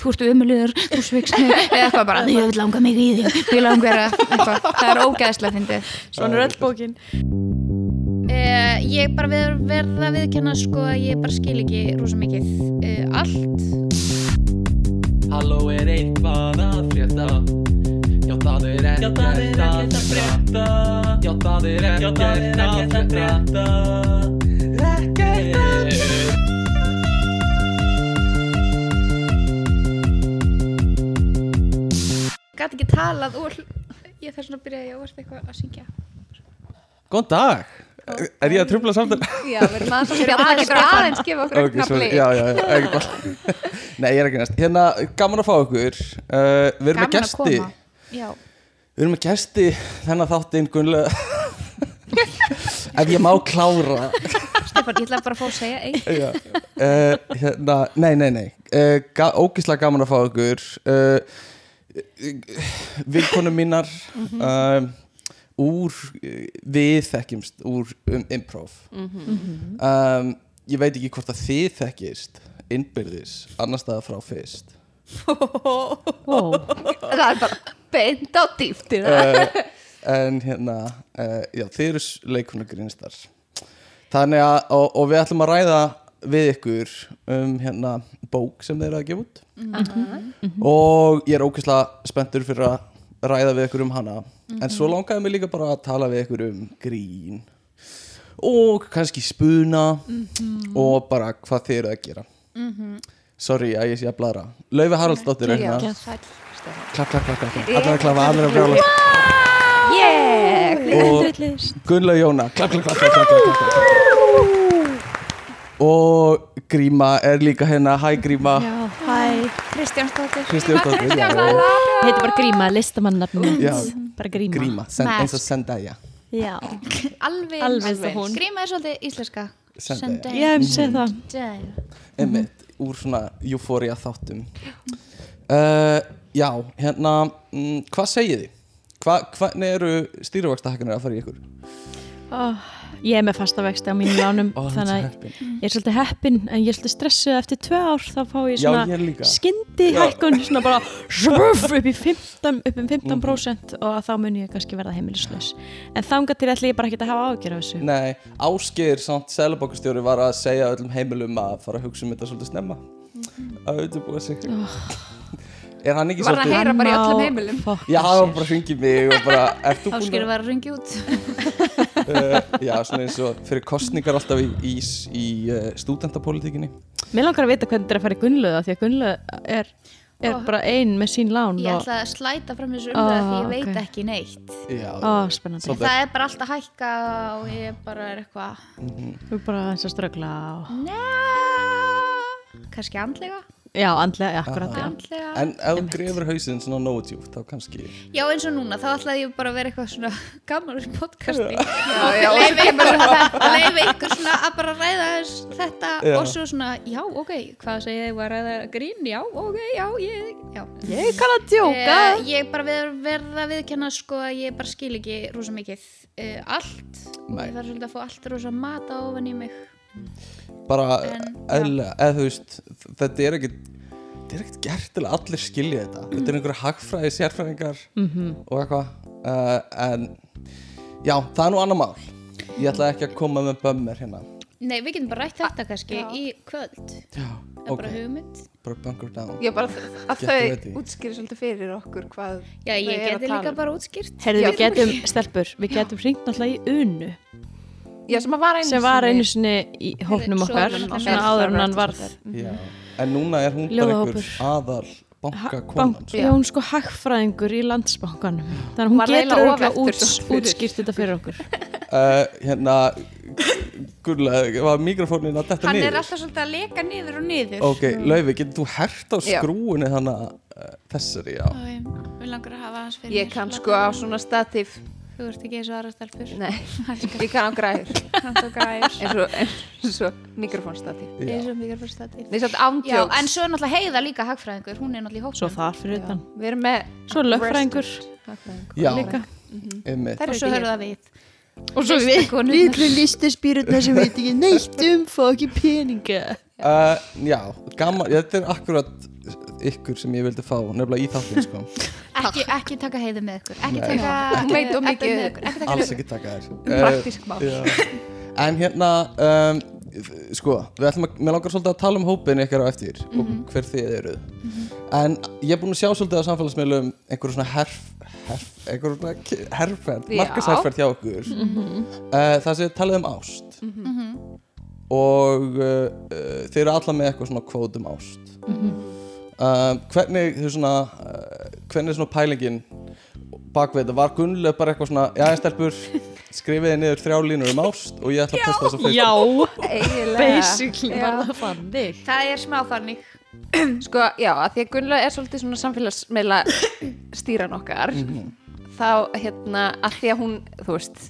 þú ert umliður, þú eða eitthvað bara, ég vil langa mig í þig. Ég langar að, eitthvað, það er ógeðslega fyndið. Svona er öll bókin. Uh, ég bara ver, verða að viðkenna sko að ég bara skil ekki rosa mikið uh, allt. Halló er eitthvað að frétta? Já það er ekkert að frétta. Já það er ekkert að frétta. Ekkert gæti ekki talað og ég þess að byrja ég að verða eitthvað að syngja? Góðan dag. Er ég að trubla samtal? Já, við erum aðeins að fyrir aðeins aðeins gefa okkur Ok, sorry, já, já, ekki bara Nei, ég er ekki næst. Hérna, gaman að fá okkur uh, Við erum með Gaman að koma. Já, Við erum með gesti þennan þáttinn Gunnlega Ef ég má klára. Stefán, ég ætla bara að fá að segja Já, uh, hérna, nei, nei, nei. Uh, ga Ógislega gaman að fá okkur uh, Vinkonum mínar um, Úr Við þekkjumst Úr um, improv. Um, Ég veit ekki hvort að þið þekkist Innbyrðis Annars staðar frá fyrst. Það er bara beint á dýftina uh, En hérna uh, Já, þið eru leikuna grínistar Þannig að og, og við ætlum að ræða við ykkur um hérna bók sem þeir eru að gefa út. Og ég er ógeðslega spenntur fyrir að ræða við ykkur um hana. En svo langaði mig líka bara að tala við ykkur um grín. Og kannski spuna. Og bara hvað þið eru að gera. Sorry að ég sé að bladra Laufi Haraldsdóttir er hérna. klapp, klapp, klapp, allar að klafa, allar að brjála Yeah og Gunnlaug Jóna. Klapp, klapp, klapp, klapp. Og Gríma er líka hérna hæ Gríma Já, hæ Kristján Stóttir Kristjóðsdóttir já, já. Heitir bara Gríma, listamannafni Já. Bara Gríma Gríma, sen, Mask. eins og Zendaya Já, Alveg, Alveg eins og hún. Gríma er svolítið íslenska Zendaya. ég hef séð það Zendaya. einmitt, úr svona euphoria þáttum uh, já, hérna mm, hvað segið þið? Hva, hvernig eru stýruvakstahækkanir að fara í ykkur? oh, Ég er með fasta vexti á mínum lánum Ó, Þannig að ég er svolítið heppin En ég er svolítið stressuð eftir tvö ár Þá fá ég Já, svona skyndi hækkun Svona bara svöf, upp í 15 upp um 15% Og þá mun ég kannski verða heimilislaus. En þangað til ætla ég bara ekki að hafa ágjör af þessu. Nei, Ásgeir samt selabokastjóri var að segja öllum heimilum að fara að hugsa um þetta svolítið snemma. Að auðvitað sig. Er hann ekki Var hann að svolítið heyra bara í öllum heimilum? Já, hann var bara að hringi mig og bara, ert þú búin að uh, Já, svona eins og fyrir kostningar alltaf í, í, í uh, stúdentapolítikinni Mér langar að vita hvernig þetta er að fara í Gunnlöða Því að Gunnlöða er, er Ó. bara ein með sín lán Ég og, ætla að slæta fram þessu umræða því ég veit ok. ekki neitt Já, Ó, spennandi Svolítið. Það er bara allt að hækka og ég bara er eitthvað Þú er bara eins að ströggla og... Njá Kannski andlega Já, andlega, akkurat, já. Andlega. En ef þú grefur hausinn svona nógu djúpt þá kannski Já eins og núna, þá ætlaði ég bara að vera eitthvað svona gaman í podcasti. Já, já, og leiði leiði ykkur svona að bara ræða þetta Já. og svo svona, já ok, hvað segið þið að ræða grín, já ok, já, ég, já. Ég kann að djóka. Eh, ég bara ver, verða að viðkenna sko að ég bara skil ekki rosa mikið uh, allt. Og Nei. ég þarf svolítið að fá allt rosa mata ofan í mig bara já. eðlilega, eða þú veist þetta er ekkit þetta er ekkit gert til að allir skilja þetta. Þetta er einhverja hagfræði sérfræðingar og eitthvað. Uh, en já, það er nú annar mál. Ég ætla ekki að koma með bömmir hérna. Nei, við getum bara rætt þetta kannski í kvöld. Já, ok, bara hugmynd. Bara bunker down. Já, bara að þau útskýri svolítið fyrir okkur hvað Já, ég geti líka um. bara útskýrt. Herðu, við Já. getum, stelpur, við getum hringt náttúrulega í Unu Já, sem að var einu sem var einu sinni í hópnum Svo okkar svona áður en hann varð já. en núna er hún bara Ljóðahópur. einhver aðal banka bank, konan já, hún er sko hagfræðingur í landsbankanum. Þannig að hún Var getur eiginlega of örugglega eftir út, svo fyrir. útskýrt þetta fyrir okkur. Uh, hérna gullega, var mikrofónin að detta Hann niður? er alltaf svolítið að leka niður og niður. Ok, Laufi, getur þú hert á Já. skrúinu þannig uh, þessari, já? Við langar að hafa hans fyrir Ég kann sko á svona statíf Þú ert ekki eins og aðra stelpur. Nei, ég kann á græður Kannt og græður eins og, eins og mikrofónstatíf Já. eins og mikið fyrir stati Nei, svolítið Já, ándjóks en svo er náttúrulega heiða líka hagfræðingur. Hún er náttúrulega í hópnum. Svo þar fyrir utan. Við erum með svo lögfræðingur. Já, Þær Og svo höfðu það við og svo við litlu listaspýrutna sem veit ekki neitt um fá ekki peninga. Uh, Já, gaman, þetta er akkurat ykkur sem ég vildi fá nefnilega í þáttin sko. ekki, ekki taka heiðu með ykkur ekki Nei. taka mikið. með ykkur, ekki taka alls ekki taka þér Praktísk mál. já. en hérna um, sko, við ætlum að mér langar svolítið að tala um hópin ykkar á eftir og hver þið eruð en ég er búin að sjá svolítið á samfélagsmiðlum einhverjum svona herf, herf einhverjum svona Já. markasherferð hjá okkur. Uh, það sem þið talið um ást. Og uh, uh, þeir eru alla með eitthvað svona kvót um ást uh, hvernig þau svona uh, hvernig er svona pælingin bakvið þetta, var Gunnlaug bara eitthvað svona já, stelpur, skrifiði niður þrjá línur um ást og ég ætla að posta þessu Já, Eiginlega. basically Já. var það þannig. Það er smá þannig. Sko, já, að því að Gunnlaug er svolítið svona samfélagsmeila stýran okkar þá, hérna, að því að hún þú veist,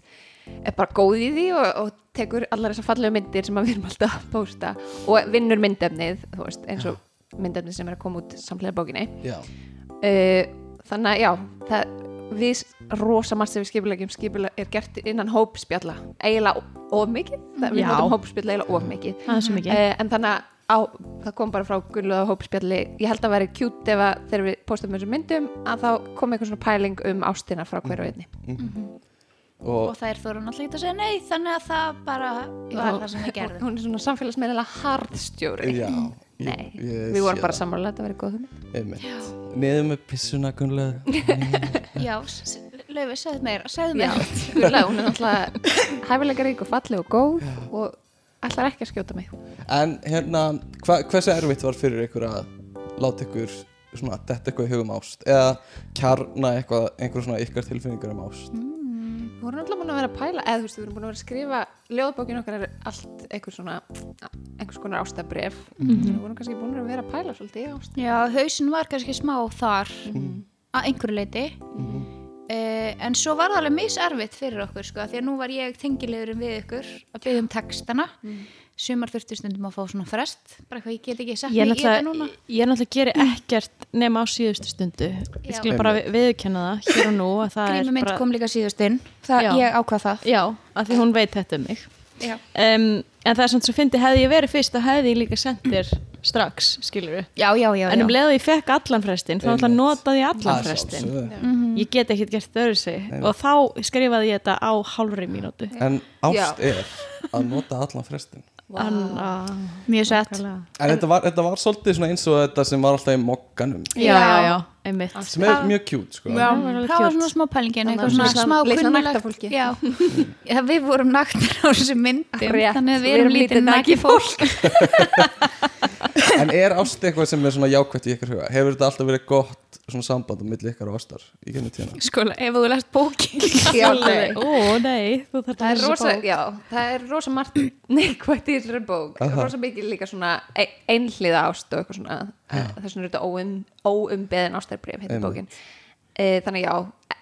er bara góð í því og, og tekur allar þessar fallegu myndir sem að við erum alltaf að posta og vinnur myndefnið, þú veist, eins og myndefnið sem er að koma út samlega bókinni. Já, uh, þannig að já það, við rosa margt sem við skipulegjum skipuleg er gert innan hópspjalla eiginlega of mikið. Það, við notum hópspjalla eiginlega of mikið. Það er svo mikið. Uh, en þannig að á, það kom bara frá Gunnlöða hópspjalli. Ég held að vera kjút ef að þegar við postum þessum myndum að þá kom eitthvað svona pæling um ástina frá hverju einni og og þær þóru náttúrulega ekki að segja nei þannig að það bara var það sem við gerðum hún er svona samfélagsmeðlega harðstjóri. Já ég, Nei, ég við vorum bara það. sammála að þetta verið góð niður með pissuna já, Laufi, segðu meira segðu Já, meira hún er náttúrulega hæfilega rík og falleg og góð og ætlar ekki að skjóta mig. En hérna, hva, hversu erfitt var fyrir ykkur að láta ykkur svona, detta eitthvað í hugum ást? Eða kjarna eitthvað, einhver svona ykkar tilfinningar um ást Við vorum alltaf búin að vera að pæla eða þú veist, við vorum búin að vera að skrifa ljóðbókin okkar er allt einhvers svona einhvers konar ástabref við vorum kannski búin að vera að pæla svolítið í ást já, hausin var kannski smá þar að einhverju leiti Uh, en svo var það alveg miservitt fyrir okkur sko, því að nú var ég tengilegurum við ykkur að byggja um textana sumar þurftu stundum að fá svona frest bara eitthvað, ég get ekki sett Ég mig í þetta núna. náttúrulega, ég náttúrulega geri ekkert nema á síðustu stundu. Ég skil bara vi- viðurkenna það hér og nú að það grími er mynd bara, kom líka síðust inn. Það, Já. ég ákvað það. Já, af því hún veit þetta um mig. Já. um, En það er svona svo fyndi, hefði ég verið fyrst þá hefði ég líka sendir strax, skilur við já, já, já, En um já. leið og ég fekk allan frestin þá náttúrulega Einmitt. notaði ég allan frestin sjálfsögðu. Ég get ekkert gert öðru sig. Og þá skrifaði ég þetta á hálfri mínútu. En ást Já. er að nota allan frestin Anna, mjög sett. En þetta var, þetta var svolítið svona eins og þetta sem var alltaf í mokkanum. Já, já, já, einmitt. Sem er mjög kjút sko. Það var svona smá pælingin smá kunnulegt við vorum naktar á þessu myndum Rétt, þannig að við erum lítið nakið fólk en er ást eitthvað sem er svona jákvætt í ykkur huga? Hefur þetta alltaf verið gott svona samband á milli ykkar og ástar í genið tíðina? Sko, ef þú lest bókin Já, nei. Ó, nei, þú þarf það er rosa, já, það er rosa margt neikvægt í þessari bók. Aha. rosa mikið líka svona ein- einhliða ást og eitthvað svona. Þess vegna er þetta óum, óumbeðin ástarbrif heitir Einmitt. bókin. E, þannig já,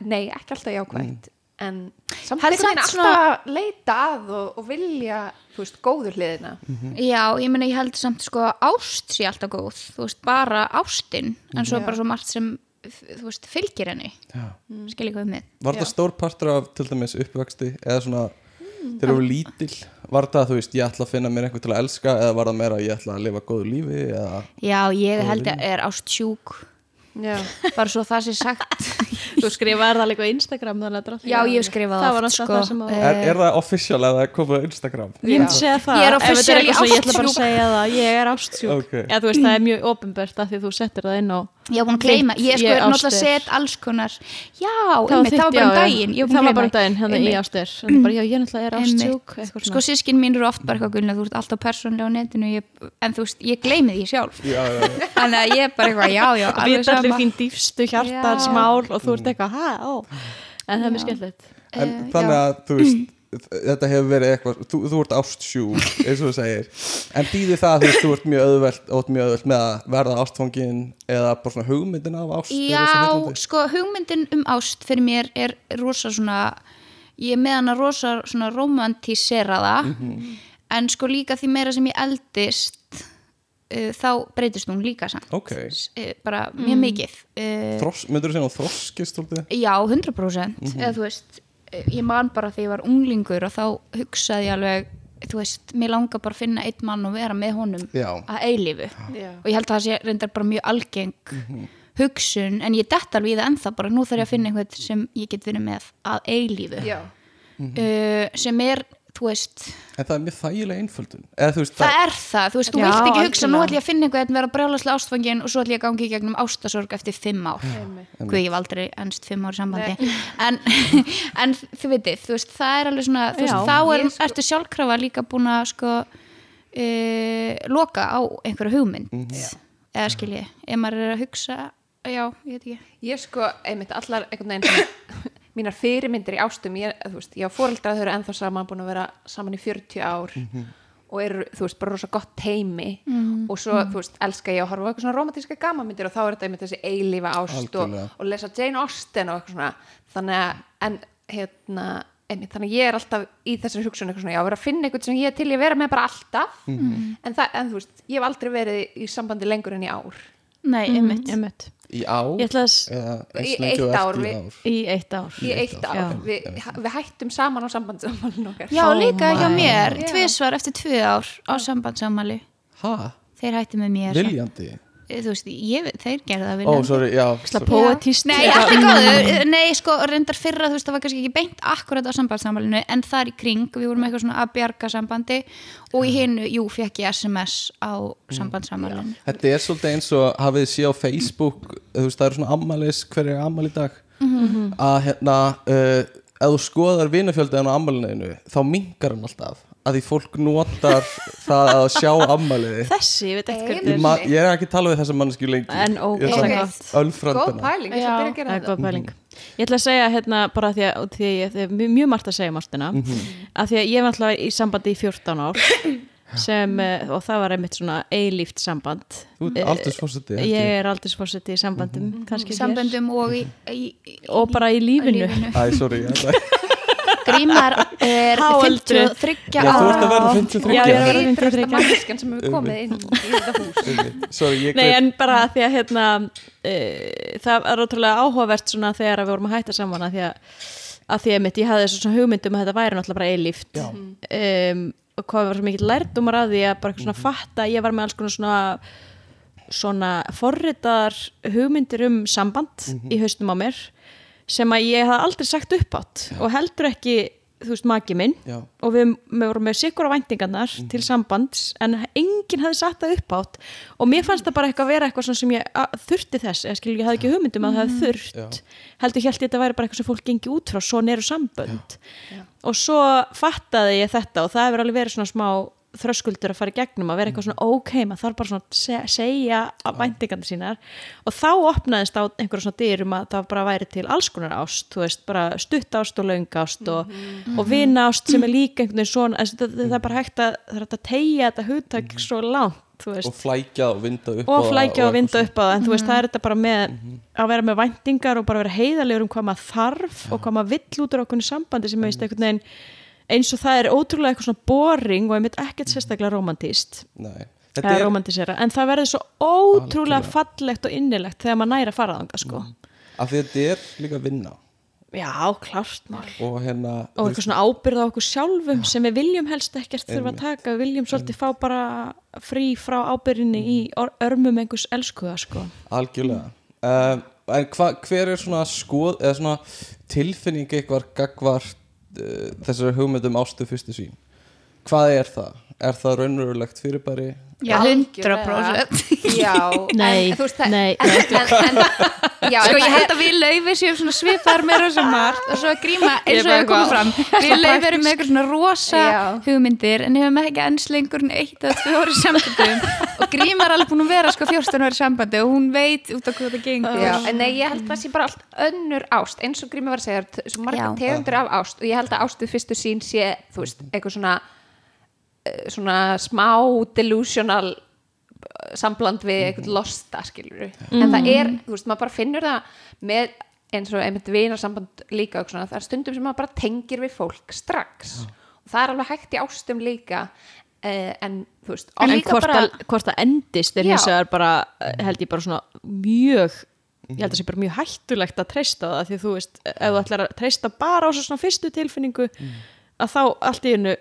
nei, ekki alltaf jákvægt en samt Það er einhvern veginn samt alltaf svona- að leita að og, og vilja, þú veist, góður hliðina. Já, ég meina ég held samt sko að ást sé alltaf góð. Þú veist, bara ástin en svo Já. bara svo margt sem þú veist, fylgir henni. Já. skil ekki við mig Var þetta stór partur af til dæmis uppvexti? Eða svona þegar þú eru lítil var þetta þú veist ég ætla að finna mér einhver til að elska eða var það meira ég ætla að lifa góðu lífi eða já, ég held að er ást sjúk já, bara svo það sé sagt. Þú skrifaði það líka á Instagram þannig að þetta er alltaf já, ég skrifa Það það sko. það sem að- er, er það official eða komið á Instagram? Ég myndi segja það, Ég er officially eitthvað sem ég ætla bara að ástsjúk. segja það, ég er ástsjúk. Ok. Já, þú veist, það er mjög ofinbært að því þú settir það inn á ég var búin að gleyma, ég sko er náttúrulega ástir. set alls konar já, var einmitt, það var bara um daginn. Ég var búin Það að var bara um gleyma. daginn, hérna í það bara, já, ég náttúrulega er eitthvað sko svona. sískin mín eru oft bara eitthvað gulna þú ert alltaf persónlega á netinu ég, en þú veist, ég gleymi því sjálf. Já, já, já. þannig að ég er bara eitthvað, já, já, alveg vita allir þín dýfstu hjartans Já. mál og þú ert eitthvað, hæ, ó. En það er mjög skemmtilegt. En Eh, þannig að þú veist þetta hefur verið eitthvað, þú, þú ert ástsjú eins og þú segir, en býði það að þú ert mjög þú ert mjög auðvelt með að verða ástfangin eða bara svona hugmyndin af ást Já, sko hugmyndin um ást fyrir mér er rosa svona ég með hana rosa svona romantíseraða en sko líka því meira sem ég eldist uh, þá breytist hún líka samt. Ok, uh, bara mjög mikið. Uh, Þross, myndur þú segja hún þroskist? Já, 100% eða þú veist, eh, ég man bara þegar ég var unglingur og þá hugsaði ég alveg þú veist, mér langar bara að finna einn mann og vera með honum Já. að eilífu Já. og ég held að það sé reyndar bara mjög algeng hugsun, en ég dett alveg í það ennþá bara nú þarf ég að finna einhvern sem ég get verið með að eilífu Já. uh, sem er, En það er mjög þægilega einföldun. Eða þú veist, það er það, þú veist, þú vilt ekki hugsa nú ætlum ég að finna einhvern vera brjálaslega ástfangin og svo ætlum ég að gangi í gegnum ástasorg eftir fimm ár. Guð, ég hef aldrei ennst fimm ár sambandi. En, en þið veitir, þú veist, það er alveg svona þú veist, Já. þá er, sko- ertu sjálfkrafa líka búin að sko uh, loka á einhverju hugmynd. Eða skilji, ef maður er að hugsa já, ég veit ekki. Ég sko, einmitt allar einhvern veginn mínar fyrirmyndir í ástum ég, veist, ég á fóreldra þau eru ennþá saman búin að vera saman í 40 ár og eru, þú veist, bara rosa gott teimi og svo, þú veist, elska ég að horfa á eitthvað svona romantíska gamanmyndir og þá er þetta einmitt þessi eilífa ást og, og lesa Jane Austen og eitthvað svona. Þannig að, en hérna einmitt, þannig að ég er alltaf í þessari hugsun eitthvað svona, já, vera að finna eitthvað sem ég er til ég að vera með bara alltaf. En, það, en þú veist, ég hef aldrei verið í sambandi lengur en í ár Nei, einmitt einmitt. í ár Ég ætla að s- Eða Í eitt ár, við- ár í eitt ár í eitt ár, Já. við, við hættum saman á sambandsammalinn okkar Já, Oh líka hjá mér, Já. tvisvar eftir tvö ár á sambandsamali Ha? þeir hætti með mér Viljandi? Eh, þú veist, ég, þeir gerðu það Ó, viljandi. sorry, já. poetist Nei, allt er góður, nei, sko, reyndar fyrra, þú veist, það var kannski ekki beint akkurat á sambandsamælinu, en þar í kring, við vorum eitthvað svona að bjarga sambandi og í hinu, jú, fekk ég SMS á sambandsamælinu. Þetta er svolítið eins og hafið þið séð á Facebook þú veist, það eru svona ammalis, hver er ammal í dag? Mhm. að hérna uh, ef þú skoðar vinafjöldaðin á ammalinu þá mingar hann alltaf að því fólk notar það að sjá ammaliði þessi, ég veit hvernig ég, ma ég er ekki að tala við þessa manneski lengi. En ætla að gott. góð Ölfröndina pæling, ég Já. skal byrja að gera Það. er þetta góð pæling. Ég ætla að segja hérna bara því að, því að ég, það er mjög, mjög margt að segja um ástina að því að ég var alltaf í sambandi í 14 ár sem, eh, og það var einmitt svona eilíft samband. Þú ert Eh, ég er aldrei spórseti í sambandum kannski hér. Samböndum og í, í, í og bara í lífinu, Æ, sorry ég ætla- Grímar er Háöldruð. 53 Já, þú ert að ára. verða Já, 53 ég er að verða Ytrasta 53. manneskjan sem hefur komið inn í þetta hús. Sorry, ég Nei, en bara því að hérna, uh, það er ótrúlega áhugavert svona þegar við vorum að hætta saman að því að, að því að mitt, ég hafði þessu svona hugmyndum að þetta væri náttúrulega bara eilíft. Um, og hvað var svo mikið lærdumar að því að bara eitthvað svona fatta, ég var með alls konar svona svona forritaðar hugmyndir um samband í haustum á mér sem að ég hafði aldrei sagt upp átt og heldur ekki, þú veist, maki minn. Já. og við, við vorum með sikkur á væntingarnar til sambands en enginn hafði satt það upp átt. Og mér fannst það bara eitthvað að vera eitthvað svona sem ég að, þurfti þess, eða skilur ég hafði ekki hugmyndum að það hefði þurft, heldur held ég þetta væri bara eitthvað sem fólk gengi út frá, svona eru sambönd. Og svo fattaði ég þetta og það hefur alveg verið svona smá þröskuldur að fara í gegnum að vera eitthvað svona ok, maður þarf bara svona se segja að væntingarnir sínar. Og þá opnaðist á einhverjum svona dyrum að það bara væri til alls konar ást, þú veist, bara stutt ást og löng ást og, og vina ást sem er líka einhvern veginn svona, en það, það er bara hægt að það er hægt að tegja þetta hugtak svo langt, þú veist. Og flækja og vinda upp og flækja og vinda eitthvað upp á það en þú veist það er þetta bara með að vera með væntingar og bara vera heiðalegur um hvað maður þarf og hvað maður vill út eins og það er ótrúlega eitthvað svona boring og einmitt ekkert sérstaklega. Nei. eða Þetta er, romantisera en það verður svo ótrúlega fallegt og innilegt þegar maður næra að fara þanga sko. Af því að þetta er líka vinna. Já, klárt mál. Og hérna og eitthvað svona ábyrða á okkur sjálfum sem við viljum helst ekkert þurfa að taka. Við viljum svolítið fá bara frí frá ábyrðinni í or- örmum einhvers elskuða sko. Algjörlega. Um, en hva, hver er svona skoð eða svona tilfinning eitthvað gagvart uh, þessari hugmyndum ástu fyrstu sín hvað er það? Er það raunverulegt fyrirbæri? Já, 100% Já, Nei, en, þú veist, það- nei, en, en, en, já, Sko ég held að við laufi séum svona svipar með rosa margt og svo að gríma eins og komið eitthvað- fram. Við laufi erum með eitthvað svona rosa Já. hugmyndir en hefum ekki enns lengur en eitt eða tvö ári sambandum og gríma er alveg búin að vera sko 14 ári sambandi og hún veit út af hvað það gengur. Já, en nei, ég held að það sé bara allt önnur ást. Eins og Grími var að segja, það eru svo margar Já. tegundur af ást og ég held að ást við fyrstu sín sé, þú veist, eitthvað svona svona smá delusional eh, sambland við eitthvað losta, skilur en það er, þú veist, maður bara finnur það með eins og einmitt vinarsamband líka og svona, það er stundum sem maður bara tengir við fólk strax. Og það er alveg hægt í ástum líka uh, en þú veist, En hvort, bara- að, hvort að endist er Já. hins vegar bara, eh, held ég bara svona mjög ég held að það sé bara mjög hættulegt að treysta á það því þú veist, ef þú ætlar að treysta bara á svo svona fyrstu tilfinningu að þá allt í hennu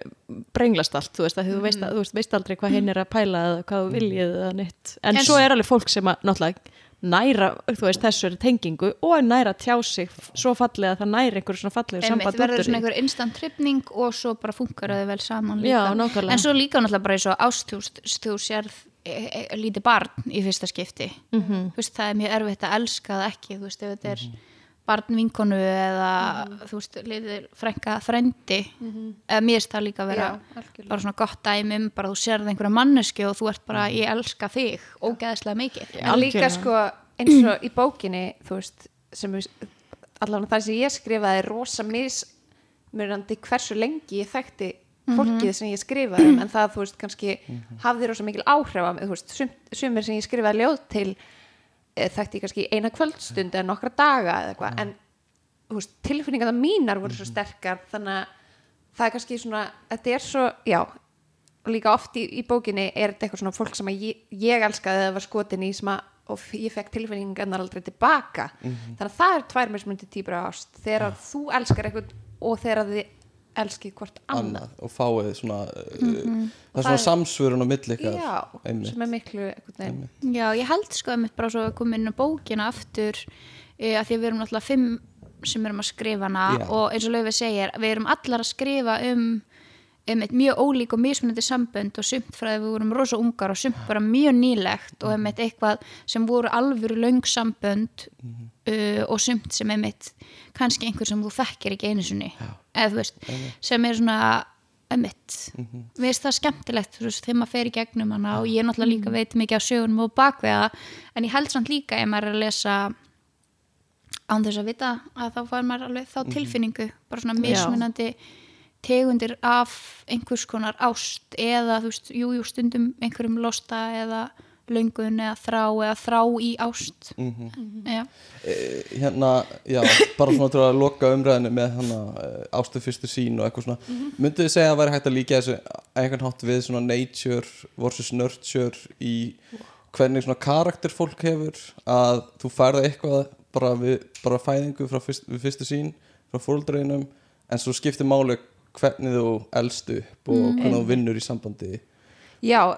brenglast allt, þú veist, að þú veist, að, þú veist, aldrei hvað hinn er að pæla eða hvað þú viljið eða neitt, en, En svo er alveg fólk sem að náttúrulega næra, þú veist, þessari tengingu og næra tjá sig svo fallega að það næri einhverju svona fallegu Einmitt, samband verður út úr svona því. einhver instant tripning og svo bara funkar þau vel saman líka Já, en svo líka náttúrulega bara eins og ást þú sérð e, e, lítið barn í fyrsta skipti Mhm. -hmm. veist, það er mjög erfitt að elska það ekki þú veist, ef þetta er barn vinkonu eða Mhm. þú veist, liðið frænka frendi eða mér finnst það líka að vera Já, algjörlega. bara svona gott dæmi um bara þú sérð einhverja manneski og þú ert bara, ég elska þig ógeðslega mikið en líka Algjörlega. sko eins og í bókinni þú veist, sem við allavega það sem ég skrifaði er rosa mismurandi hversu lengi ég þekkti fólkið sem ég skrifaði um en það þú veist kannski hafði rosa mikil áhrif á mig, þú veist, sum, sumir sem ég skrifaði ljóð til þekkti ég kannski eina kvöldstund eða nokkra daga eða eitthvað, en veist, tilfinningarna mínar voru svo sterkar þannig að það er kannski svona þetta er svo, já líka oft í, í bókinni er þetta eitthvað svona fólk sem ég, ég elskaði eða var skotin í sem að og ég fekk tilfinningarnar aldrei tilbaka. Þannig að það er tvær mismundi típur af ást. Þegar að þú elskar eitthvað og þegar þið elskið hvort annað annað. og fáið svona uh, það er svona samsvörun á milli ykkar já, einmitt. sem er miklu Já, ég held sko að mitt bara svo að koma inn á bókina aftur e, að því að við erum náttúrulega fimm sem erum að skrifa hana Já. og eins og Laufi segir, við erum allar að skrifa um, um eitt mjög ólík og mismunandi sambönd og sumt frá því að við vorum rosa ungar og sumt bara mjög nýlegt og um eitt eitthvað sem voru alvöru löng sambönd uh, og sumt sem er mitt kannski einhver sem þú þekkir ekki einu sinni eða þú veist, sem er svona ömmitt, við veist það skemmtilegt þú veist, þegar maður fer í gegnum hana og ég náttúrulega líka veit mikið á sögunum og bakveða en ég held samt líka ef maður er að lesa án þess að vita að þá fær maður alveg þá tilfinningu bara svona mismunandi tegundir af einhvers konar ást eða þú veist, jú, jú, stundum einhverjum losta eða löngun eða þrá eða þrá í ást. Já, Eh, hérna, já, bara svona til að loka umræðinu með hana uh, ástu fyrstu sín og eitthvað svona. Mm -hmm. mynduð þið segja að það væri hægt að líka þessu á einhvern hátt við svona nature versus nurture í hvernig svona karakter fólk hefur að þú færða eitthvað bara við bara fæðingu frá fyrst, við fyrstu sín frá fóruldreinum en svo skiptir máli hvernig þú elst upp og hvernig þú vinnur í sambandi. Já,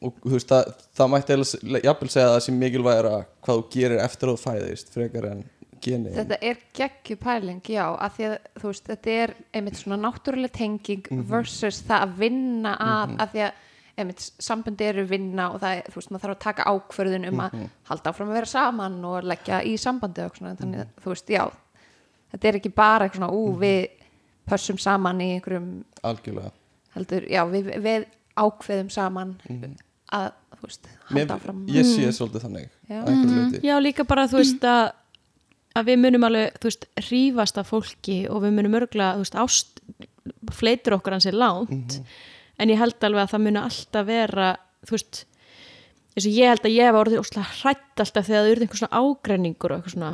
og þú veist það, það mætti jafnvel segja að það sé mikilvægara hvað þú gerir eftir að þú fæðist frekar en geni. Þetta er geggju pæling já, að því að þú veist, þetta er einmitt svona náttúrulega tenging versus það að vinna að, að því að einmitt samböndi eru vinna og það er, þú veist, maður þarf að taka ákvörðun um að halda áfram að vera saman og leggja í sambandi og svona, þannig að þú veist, já þetta er ekki bara eitthvað svona, ú, við pössum saman í einhverjum algjörlega. Heldur, já, við, við ákveðum saman að, þú veist, halda Mér, áfram. ég sé svolítið þannig Já. leyti. Já, líka bara þú veist að að við munum alveg, þú veist, hrífast af fólki og við munum örgla, þú veist, ást fleitur okkur hans er langt en ég held alveg að það muni alltaf vera, þú veist eins og ég held að ég hef orðið óslega hrætt alltaf þegar það urði einhver svona ágreiningur og eitthvað svona.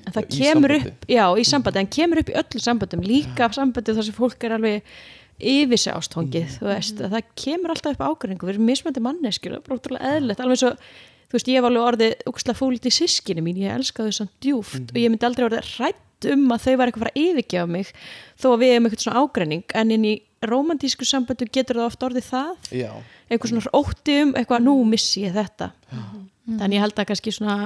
En það Í kemur sambandi. upp, já, í sambandi. En kemur upp í öllum sambandum, líka sambandi þar sem fólk er alveg yfir sig ástfangið, þú veist, að það kemur alltaf upp ágreiningur, við erum mismöndi manneskjur það er bara ótrúlega eðlilegt, alveg svo þú veist, ég hef alveg orðið úkslega fúlit í sískinu mín, ég elska þau samt djúft og ég myndi aldrei orðið hrætt um að þau var eitthvað að yfirgefa mig þó að við hefum eitthvað svona ágreining en inn í romantísku samböndu getur það oft orðið það. Já, eitthvað svona ótti um eitthvað nú missi ég þetta. Þannig ég held að kannski svona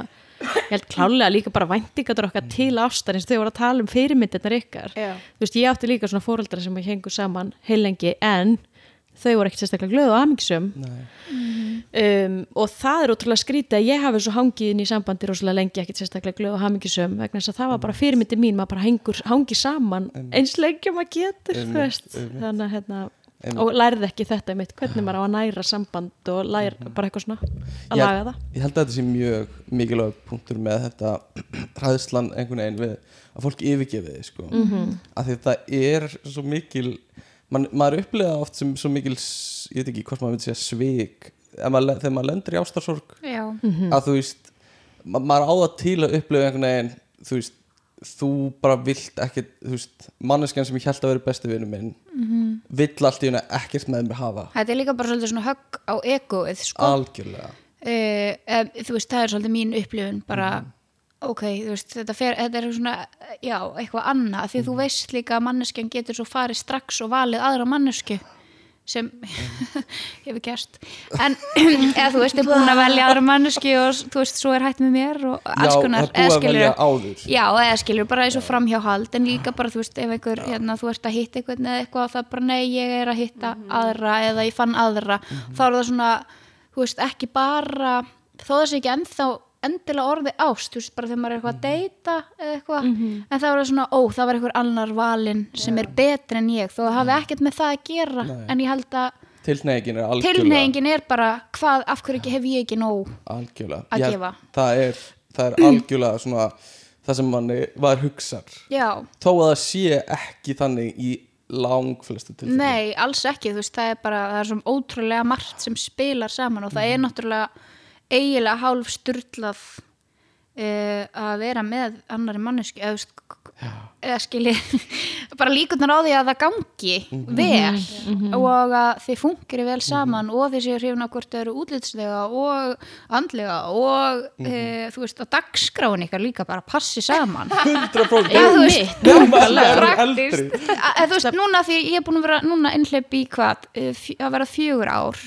ég held klálega líka bara væntingadur okkar til ástar eins og þau voru að tala um fyrirmyndirnar ykkar. Já. þú veist ég átti líka svona fóreldra sem hengu saman heilengi en þau voru ekkert sérstaklega glöð og amingsum um, og það er ótrúlega skrítið að ég hafi svo hangið inn í sambandi rosalega lengi ekkert sérstaklega glöð og hamingisum vegna þess að það var bara fyrirmyndi mín maður bara hengur, hangi saman eins lengi maður getur veist, einmitt. þannig að hérna Einmitt. og lærði ekki þetta mitt, hvernig maður á að næra samband og læra bara eitthvað svona að Ég- laga það ég held að þetta sé mjög mikilvæg punktur með þetta hræðslan einhvern veginn við að fólk yfirgefið þið sko. Mhm. -hmm. að því þetta er svo mikil man, maður upplega oft sem svo mikil ég veit ekki hvort maður myndi segja maður, þegar maður lendur í ástarsorg já, að þú veist ma maður á það til að upplega einhvern veginn þú veist þú bara vilt ekkert, þú veist manneskjan sem ég held að vera besti vinnu minn -hmm. Vill allt í henni ekkert með mér hafa. Þetta er líka bara svolítið svona högg á egoið sko. Algjörlega. Uh, þú veist, það er svolítið mín upplifun bara ok, þú veist, þetta, fer, þetta er svona, já, eitthvað annað, því að þú veist líka að manneskjan getur svo farið strax og valið aðra mannesku sem hefur gerst. En eða þú veist, er búin að velja aðra manneski og þú veist, svo er hætt með mér og alls Já, konar, velja áður. Já, eða skilur bara eins og framhjáhald en líka bara, þú veist, ef einhver, hérna, þú ert að hitta einhvern eða eitthvað það er bara, nei, ég er að hitta aðra eða ég fann aðra. Þá er það svona, þú veist, ekki bara þó sé ekki ennþá endilega orði ást, þú veist, bara þegar maður er eitthvað að deyta eða eitthvað, en það er það svona ó, það var einhver annar valinn sem er betri en ég, þó það hafi ekkert með það að gera en ég held að tilneyingin er algjörlega tilneyingin er bara hvað, af hverju ekki hef ég ekki nóg algjörlega. að Ég- gefa. það er, það er algjörlega svona það sem manni var hugsar. Já, þó að það sé ekki þannig í langflestu tilfellum. Nei, alls ekki, þú veist, það er bara það er svona ótrúlega margt sem spilar saman og það er náttúrulega eiginlega hálf sturlað uh, að vera með annari manneski eða, eða skilji bara líkurnar á því að það gangi vel og að þið fungeri vel saman og þið séu hrifna hvort þau eru útlitslega og andlega og uh, þú veist, að dagskráin ykkar líka bara passi saman. 100% Já, þú veist, þú veist, núna því ég er búin að vera núna innhleyp í hvað, eh, að vera fjögur ár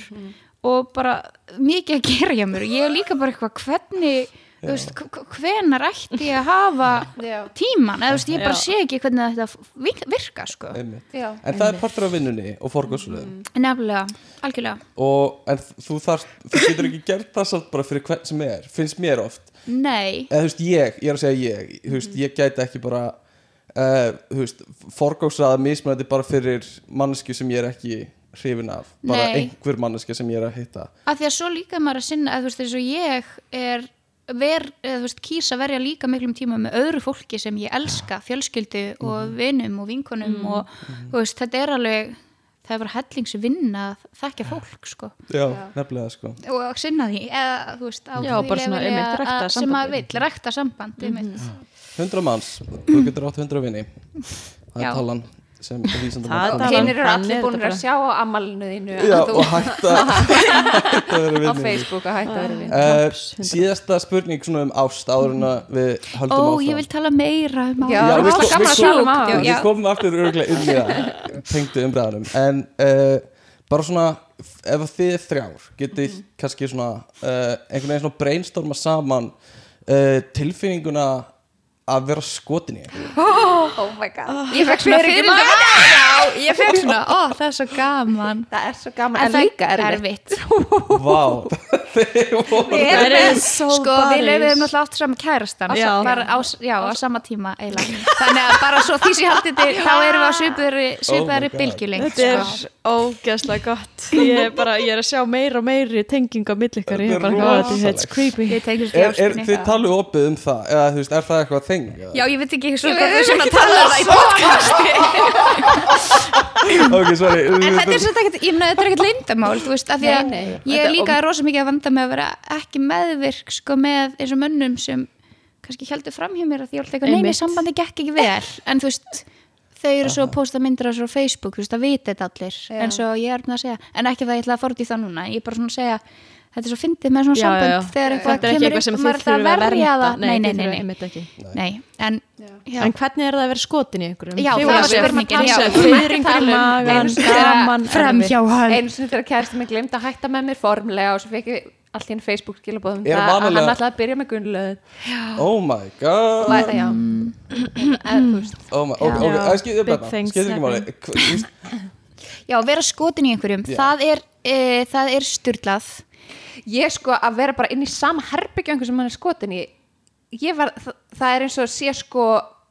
og bara mikið að gera hjá mér. Og ég er líka bara eitthvað hvernig þú veist, hvenar ætti ég að hafa Já. tíman, eða þú veist, ég bara Já. sé ekki hvernig þetta vir- virka, sko. Einmitt. En það er partur af vinnunni og forgóðsröðum nefnilega, algjörlega. Og en þú þarft, þú getur ekki gert það samt bara fyrir hvern sem er, finnst mér oft. Nei, eða þú veist ég, ég er að segja ég þú veist, ég gæti ekki bara uh, þú veist, forgóðsraða mismunandi bara fyrir mannesku sem ég er ekki hrifin af, bara Nei. einhver manneska sem ég er að hitta. Að því að svo líka maður að sinna, að þú veist, eins og ég er ver, eða þú veist, kýsa að verja líka miklum tíma með öðru fólki sem ég elska fjölskyldu og vinum og vinkonum og þú veist, þetta er alveg það er bara hellingsvinna að þekkja fólk sko. Já, nefnilega sko. Og að sinna því eða þú veist Já, bara svona, einmitt, að- rækta að- sem maður sambandið. vill, rekta samband einmitt. 100 manns, þú getur átt 100 vinni það Já. er talan sem vísandum Það er Og talan. hinn eru allir búin að sjá á ammálinu þínu já, og hætta á Facebook að hætta vera vinn Uh, síðasta spurning svona um ást áður en að við ó, höldum áfram. ég vil tala meira um Já, Já, það alltaf gaman að tala um kom- á Já. við komum aftur örgulega inn í það tengdu umræðanum en uh, bara svona ef þið þrjár getið kannski svona uh, einhvern veginn svona brainstorma saman uh, tilfinninguna að vera skotin í einhverju. Oh my god. Ég fekk svona fyrir já, ég fekk svona, ó, það er svo gaman. Það er svo gaman en en það líka er erfitt. Erfitt Vá, Við Það er so sko, við buddies. lefum náttúrulega átt saman kærastan. Já. bara á, já, á sama tíma eiginlega. Þannig að bara svo því sem haldið til þá erum við á svipuðri Oh bylgjulengt Þetta er sko. ógeðslega gott. Ég er, bara, ég er að sjá meira og meiri tenginga á milli ykkar, ég er Þetta bara "Oh, þetta er creepy við þið taluð opið um það? Eða þú veist, er það eitthvað þeng? já, ég veit ekki svo hvað við svona tala það í podcasti ok, sorry en þetta er svona ekkert, ég meina þetta er ekkert leyndamál þú veist, af því að Nei, nei. ég er líka rosa mikið að vanda með að vera ekki meðvirk sko með eins og mönnum sem kannski heldur fram hjá mér að því eitthvað, neini, Einmitt. sambandi gekk ekki vel en þú veist, þau eru svo að posta myndir á svo á Facebook, þú veist, það vita þetta allir Já. en svo ég er að segja, en ekki það ég ætla að í það núna, ég er bara svona að segja þetta er svo fyndið með svona Já, já, sambönd já. þegar eitthvað er kemur eitthvað upp sem og maður er alltaf að að verja vernda. það. Nei, nei, nei, nei, en já. En hvernig er það að vera skotin í einhverjum? Já, það var spurningin, magan, sinni þegar- kærasti mig glemt að hætta með mér formlega og svo fekk ég allt í enn Facebook skilabóðum Er það að hann ætlaði að byrja með gunnlöð oh my god. Og veist. Oh skilur ekki máli. já, vera skotin í einhverjum, það er e, það er styrlað ég sko að vera bara inn í sama herbyggju einhver sem hann er skotin í ég var, það, það er eins og að sé sko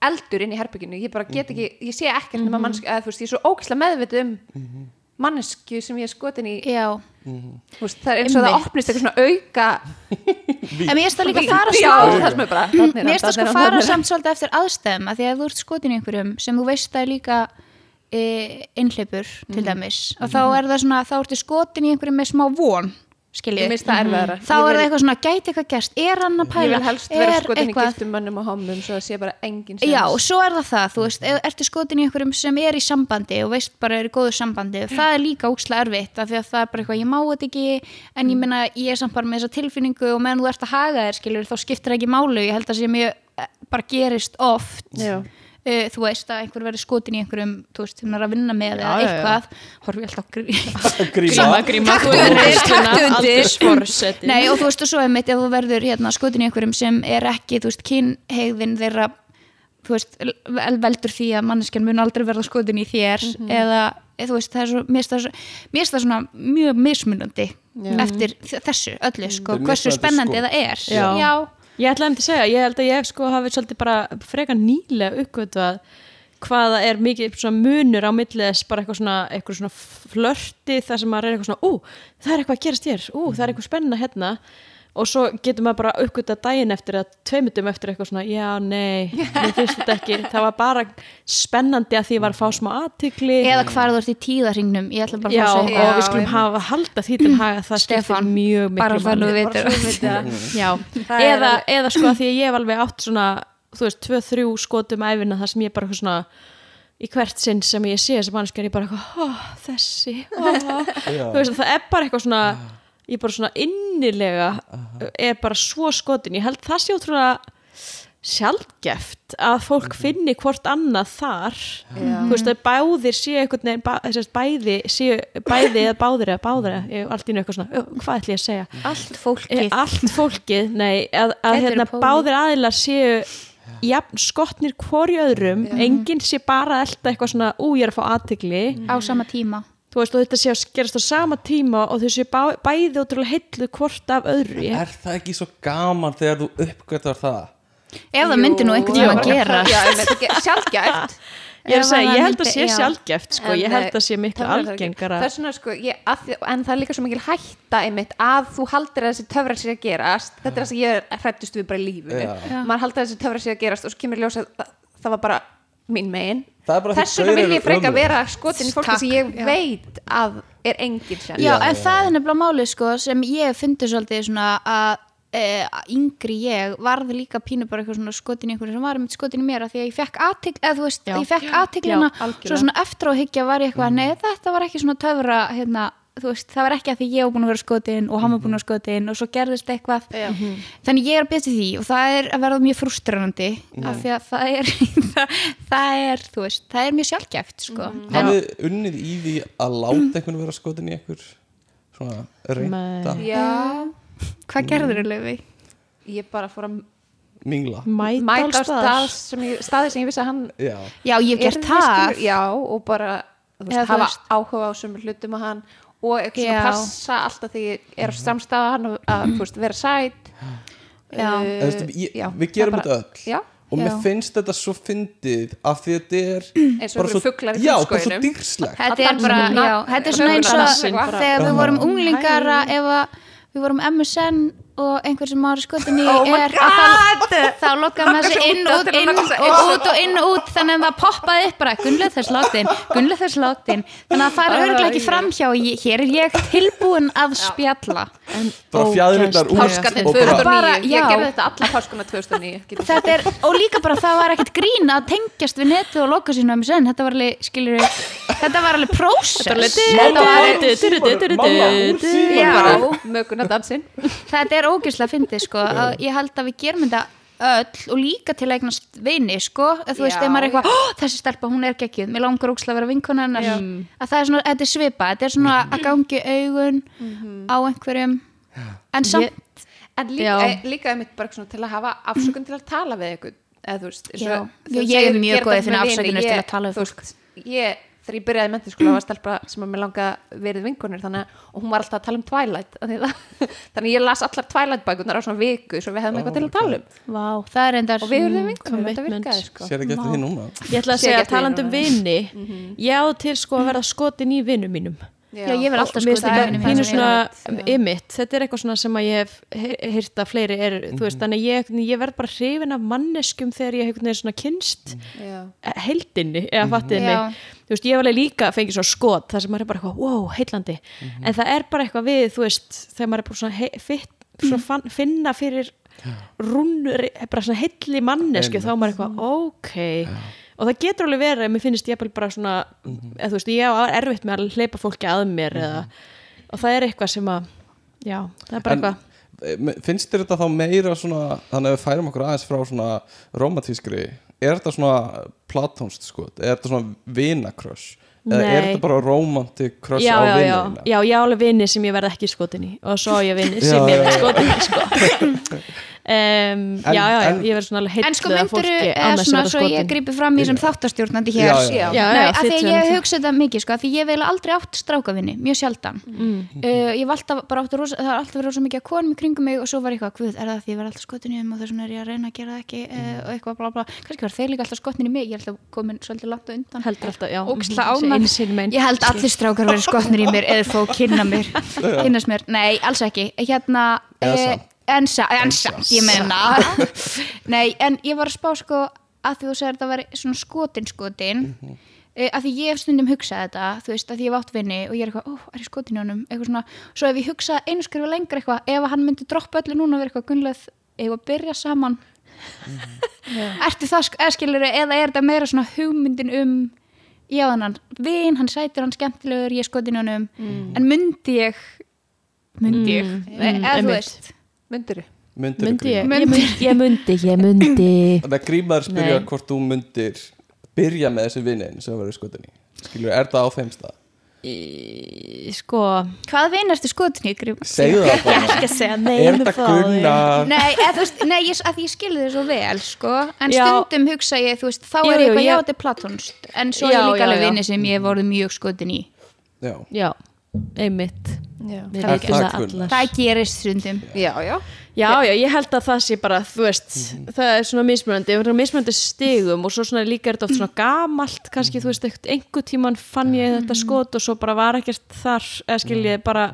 eldur inn í herbygginu, ég bara get ekki ég sé ekkert nema mannsku, eða þú veist ég er svo ógæslega meðvitið um mannesku sem ég er skotin í. Já, þú veist, það er eins og það Einmitt. opnist eitthvað svona auka en mér finnst það líka fara já, smá það sem er er það þarna sko er hann, fara er samt svolítið eftir aðstæðum að því að þú ert skotin í einhverjum sem þú veist að er líka e, innhleypur til Mhm. dæmis og þá er það svona, þá ertu skotin í einhverjum með smá von skilji Ég minnst það erfiðara. Þá er það eitthvað svona, gæti eitthvað gerst? Er hann að Ég pæla, er eitthvað giftum mönnum og hommum svo það sé bara engin sens Já, og svo er það það, þú veist, ef ertu skotin í einhverjum sem er í sambandi og veist bara er í góðu sambandi, það er líka úkslega erfitt af því að það er bara eitthvað, ég má þetta ekki en ég minna, ég er samt bara með þessa tilfinningu og meðan þú ert að haga þér, skilur, þá skiptir ekki málu, ég held að sé mjög, eh, bara gerist oft. Já. Uh, þú veist að einhver verður skotin í einhverjum þú veist, hún er að vinna með eða Já, já, já. eitthvað horfi ég alltaf Gríma gríma þú er taktu undir. aldursforsetin Nei og þú veist og svo einmitt ef þú verður hérna, skotin í einhverjum sem er ekki þú veist kynhegðin þeirra þú veist vel- veldur því að manneskjan mun aldrei verða skotin í þér eða eða, þú veist það er svo mér finnst það, svona mjög mismunandi eftir þ- þessu öllu sko, Þetta er hversu spennandi sko. það er Já. Ég ætlaði um til að segja, ég held að ég sko hafi svolítið bara frekar nýlega uppgötvað hvaða er mikið munur á milli þess bara eitthvað svona, eitthvað svona flörti þar sem maður er eitthvað svona, ú, það er eitthvað að gerast hér, ú, það er eitthvað spenna hérna og svo getur maður bara uppgötað daginn eftir að tveimundum eftir eitthvað svona, já, nei, mér finnst þetta ekki. Það var bara spennandi að því ég var að fá smá aðtikli eða hvar þú ert í tíðarhingnum ég ætla bara Já, að fá að og við skulum hafa halda því til haga það skiptir Stefán, mjög bara miklu eða, eða sko að því að ég hef alveg átt svona, þú veist, tvö, þrjú skotum æfina þar sem ég bara eitthvað svona í hvert sinn sem ég sé þess að mannskjar ég bara eitthvað, ó, þessi ó. þú veist, það er bara eitthvað svona ég bara svona innilega er bara svo skotin, ég held það sé ótrúlega sjálfgeft að fólk finni hvort annað þar. Þú veist að báðir séu bá, þess, bæði séu bæði eða báðir eða báðir eða ég- allt í einu eitthvað svona, "Ö, hvað ætlum ég að segja? Allt fólkið. Eh, allt fólkið, nei að, að hérna, báðir aðilar séu jafn skotnir hvori öðrum. Enginn sé bara að elta eitthvað svona ú, ég er að fá aðtegli á sama tíma þú veist, og þetta sé að gerast á sama tíma og þau séu bá, bæði ótrúlega heillu hvort af öðru. Ég, Er það ekki svo gaman þegar þú uppgötar það? ef það myndi nú einhvern tíma að gera. Sjálfgæft ég er það ég held að sé já. sjálfgeft sko, ég held að sé miklu algengara. Það svona sko, ég, að, en það er líka svo mikil hætta einmitt að þú haldir að þessi töfrar sér að gerast. Þetta er það sem ég er hrættust við bara í. Já. maður haldir að þessi töfrar sér að gerast og svo kemur ljós að það, það var bara mín megin Það er bara því þess vegna vil ég freka ömurlegir. vera skotin í fólki sem ég já. veit að er engin sér Já, Já, en já, það er nefnilega málið sko sem ég fyndi svolítið svona að e, yngri ég varði líka pínu bara eitthvað svona skotin í einhverju sem var einmitt skotin í mér að því að ég fekk aðtikl eða þú veist, Já. ég fekk aðtiklina svo svona eftir á higgja var ég eitthvað nei, þetta var ekki svona töfra hérna, veist, það var ekki að því ég var búin að vera skotin og hann var búin að vera skotin og svo gerðist eitthvað. Já. þannig ég er að byrja því og það er að verða mjög frustrarandi af því að það er það, það er, þú veist, það er mjög sjálfgæft sko. en, Hafið unnið í því að láta einhvern vera skotin í einhver svona reynda. Já, hvað gerður þau löfi? ég bara fór að mingla. mæta á stað. sem ég, staði sem ég vissi að hann Já, Já, ég hef gert það. Já, og bara veist, hafa áhuga á sömur hlutum á hann og eitthvað svona passa alltaf því ég er á samstæða hann og að þú veist, vera sæt. Já. Uh, Eða, veistu, ég, já, við gerum þetta öll. Já, og mér Já. finnst þetta svo fyndið af því að þetta er eins og fuglar í já, bara svo frumskóginum. dýrslegt. Þetta er bara, já, þetta er svona eins og þegar við vorum unglingar ef við vorum MSN og einhver sem ári skotin í Oh er að þá, þá lokkaði maður sig inn, út, inn og út og inn og út þannig að það poppaði upp bara Gunnlega þess login, Gunnlega þess login þannig að það er örgulega ekki framhjá hér er ég tilbúin að spjalla bara fjæðrindar út bara 2009, Bara, ég gerði þetta alla páskuna 2009 getur sagt. þetta er, og líka bara það var ekkert grín að tengjast við netið og loka sínu MSN, þetta var alveg, skilur þetta var alveg prósess þetta var bara möguna dansinn þetta er ógeðslega fyndið sko. Að ég held að við gerum þetta öll og líka til að eignast vini sko. Að þú veist, ef maður er eitthvað, "Ó, þessi stelpa hún er geggjuð. Mér langar ógeðslega að vera vinkona hennar. Að það er svona, þetta er svipa, þetta er svona að gangi augun á einhverjum. En samt, en líka, Já. e, líka einmitt bara svona til að hafa afsökun til að tala við eitthvað eða þú veist eins og Já. þú Já, ég er mjög gera góð í þetta finna með vini, afsökunir til að tala við veist, ég, þegar ég byrjaði í mentiskóla var stelpa sem að mér langa verið vinkonir þannig að og hún var alltaf að tala um Twilight það, þannig ég las allar Twilight bækurnar á svona viku svo við hefðum eitthvað til að tala um. vá, það er endar og við erum vinkonir, þetta commitment. virkaði sko. Sér ekki eftir því núna. Ég ætla að segja talandi um vini. Ég á til sko að verða skotin í vinum mínum Já, ég verð alltaf vinum pínu svona ymitt, þetta er eitthvað svona sem að ég hef hýrt að fleiri er, þú veist, þannig að ég, ég verð bara hrifin af manneskum þegar ég hef svona kynst Já. heldinni, eða fattið mig Já. þú veist, ég hef alveg líka fengið svona skot þar sem maður er bara eitthvað, wow, heillandi. En það er bara eitthvað við, þú veist þegar maður er bara svona, fitt, svona fann, finna fyrir rúnur bara svona heilli mannesku þá er maður eitthvað, ok og það getur alveg verið, mér finnst ég bara svona eða þú veist, ég á erfitt með að hleypa fólki að mér eða, og það er eitthvað sem að já, það er bara En- eitthvað. Eh, finnst þér þetta þá meira svona þannig að við færum okkur aðeins frá svona romantískri, er þetta svona platónst sko, er þetta svona vinakröss, eða er Nei. þetta bara romantik kröss já, á já, já, vinina já, ég á alveg vini sem ég verð ekki skotin í og svo ég vini Já, sem ég já, verð já. skotin í sko. um, já, já, já, en- ég verð svona alveg En sko myndur, að svona svo ég grípi fram í sem þáttastjórnandi hér. Já, já. Já, Nei, já, að því ég hugsa þetta mikið sko, að því ég hef eiginlega aldrei átt strákavinni, mjög sjaldan. Mm. uh, ég var alltaf bara átt rosa, það har alltaf verið rosa mikið að konum í kringum mig og svo var ég eitthvað, guð, er það því ég var alltaf skotin í þeim og þess vegna er ég að reyna að gera það ekki? Uh, og eitthvað bla bla, kannski var þeir líka alltaf skotin í mig ég er alltaf komin svolítið langt undan. Einn. Ég held að eh, en, sa, en samt, ég menna nei, en ég var að spá sko að því þú segir þetta veri svona skotin skotin. Mm að því ég hef stundum hugsað þetta þú veist, að því ég hef átt vinni og ég er eitthvað, ó, er ég skotin í honum? Eitthvað svona, svo ef ég hugsa einu skrifa lengra eitthvað, ef hann myndi droppa öllu núna og vera eitthvað gunnlega, ef að byrja saman? Ertu það, sk- eða skilur eða er þetta meira svona hugmyndin um já þannig, vin, hann sætur hann skemmtilegur, ég skotin í honum. En myndi ég myndi ég, Mm, eða þú einmitt. veist Myndir myndir myndi ég, Myndi- ég myndi, ég myndi, ég myndi. Þannig að grímaður spyrja Nei. hvort þú myndir byrja með þessi vinnin sem verður skotin í skilur, er það á þeim stað? Í- sko. Hvað vin ertu skotin í, Grím? segðu það bara. Ekki að segja nei er það. Gunnar? Nei, þú veist, nei ég, að ég skilði þið svo vel sko, en Já. stundum hugsa ég þú veist, þá Jú, er ég eitthvað, já ég- þetta er platónst. En svo Já, er líka alveg vinni sem ég hef orðið mjög skotin í. Já, já, einmitt Það- það það gerist stundum. Já, já. Já, já, ég held að það sé bara, þú veist, það er svona mismunandi, það er mismunandi stigum og svo svona líka er þetta oft svona gamalt, kannski, þú veist, eitthvað, einhver tíman fann ég þetta skot og svo bara var ekkert þar, eða skil ég bara,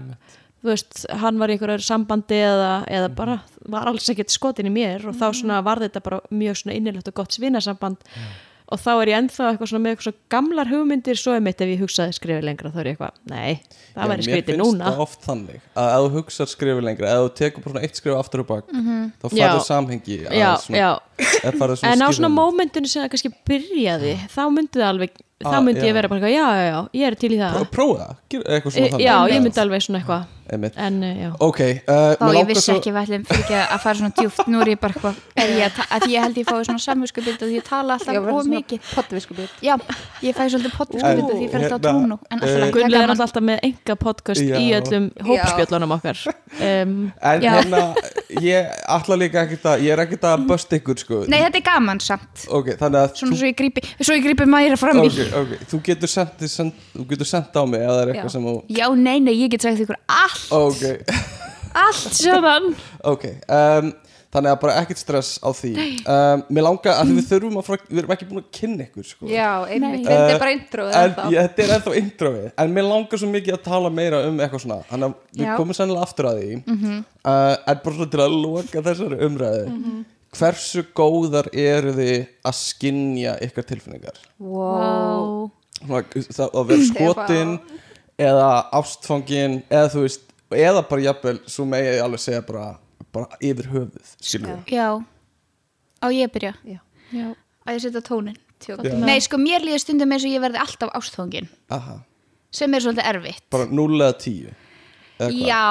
þú veist, hann var í einhverju sambandi eða, eða bara var alls ekkert skotin í mér og þá svona var þetta bara mjög svona innilegt og gott svinasamband og þá er ég ennþá eitthvað svona með eitthvað svona gamlar hugmyndir, svo er mitt ef ég hugsaði skrifið lengra, þá er ég eitthvað, nei, það væri mér skrítið finnst núna. það oft þannig að ef þú hugsar skrifið lengra ef þú tekur bara svona eitt skrif aftur og bak þá Já. farið samhengi Já, svona- já, en á svona mómentinu sem það kannski byrjaði þá myndi það alveg, þá Ah, myndi já. ég vera bara eitthvað, já, já, já, ég er til í það. Pró- prófa það, gera eitthvað e, svona þannig. já, ég myndi alveg svona eitthvað. Einmitt. en eh, já, ok, uh, Þá mér ég vissi svo ekki við ætlum fyrir ekki að fara svona djúft Nú er ég bara eitthvað er ég að, að ég held ég fái svona samvinskubild og ég tala alltaf of mikið. Pottviskubild Já, ég fæ svolítið potviskubild og því ég fer alltaf á Hérna, tónu eh, það er alltaf með enga podcast í öllum hópspjöllunum okkar. En hérna, ég ætla líka ekkert að ég er ekkert að bust ykkur sko. Nei, þetta er gaman samt. Ok, þannig að Svona svo ég grípi, svo ég grípi mæra fram í ok, þú getur sendt, send, þú getur sendt á mig ef það er eitthvað Já. sem þú Já, nei, nei, ég get sagt ykkur allt. Ok, Allt saman ok um, þannig að bara ekkert stress á því. Um, mér langa að við þurfum að við erum ekki búin að kynna ykkur sko. Já, einmitt, Nei. þetta Eh, er bara introið þetta er ennþá introið. En mér langar svo mikið að tala meira um eitthvað svona. Þannig að við Já. komum sennilega aftur að því. Uh, en bara svona til að loka þessari umræðu hversu góðar eru þið að skinja ykkar tilfinningar? Wow. svona, það, að vera skotin eða ástfangin eða þú veist eða bara jafnvel, svo megi ég alveg segja bara, bara yfir höfuð skilur við Já, á ég byrja? Já. já, Að ég setja tónin Já. Nei, sko, mér líður stundum eins og ég verði alltaf ástfangin. Aha, sem er svolítið erfitt. Bara 0 eða 10 eða hvað? Já,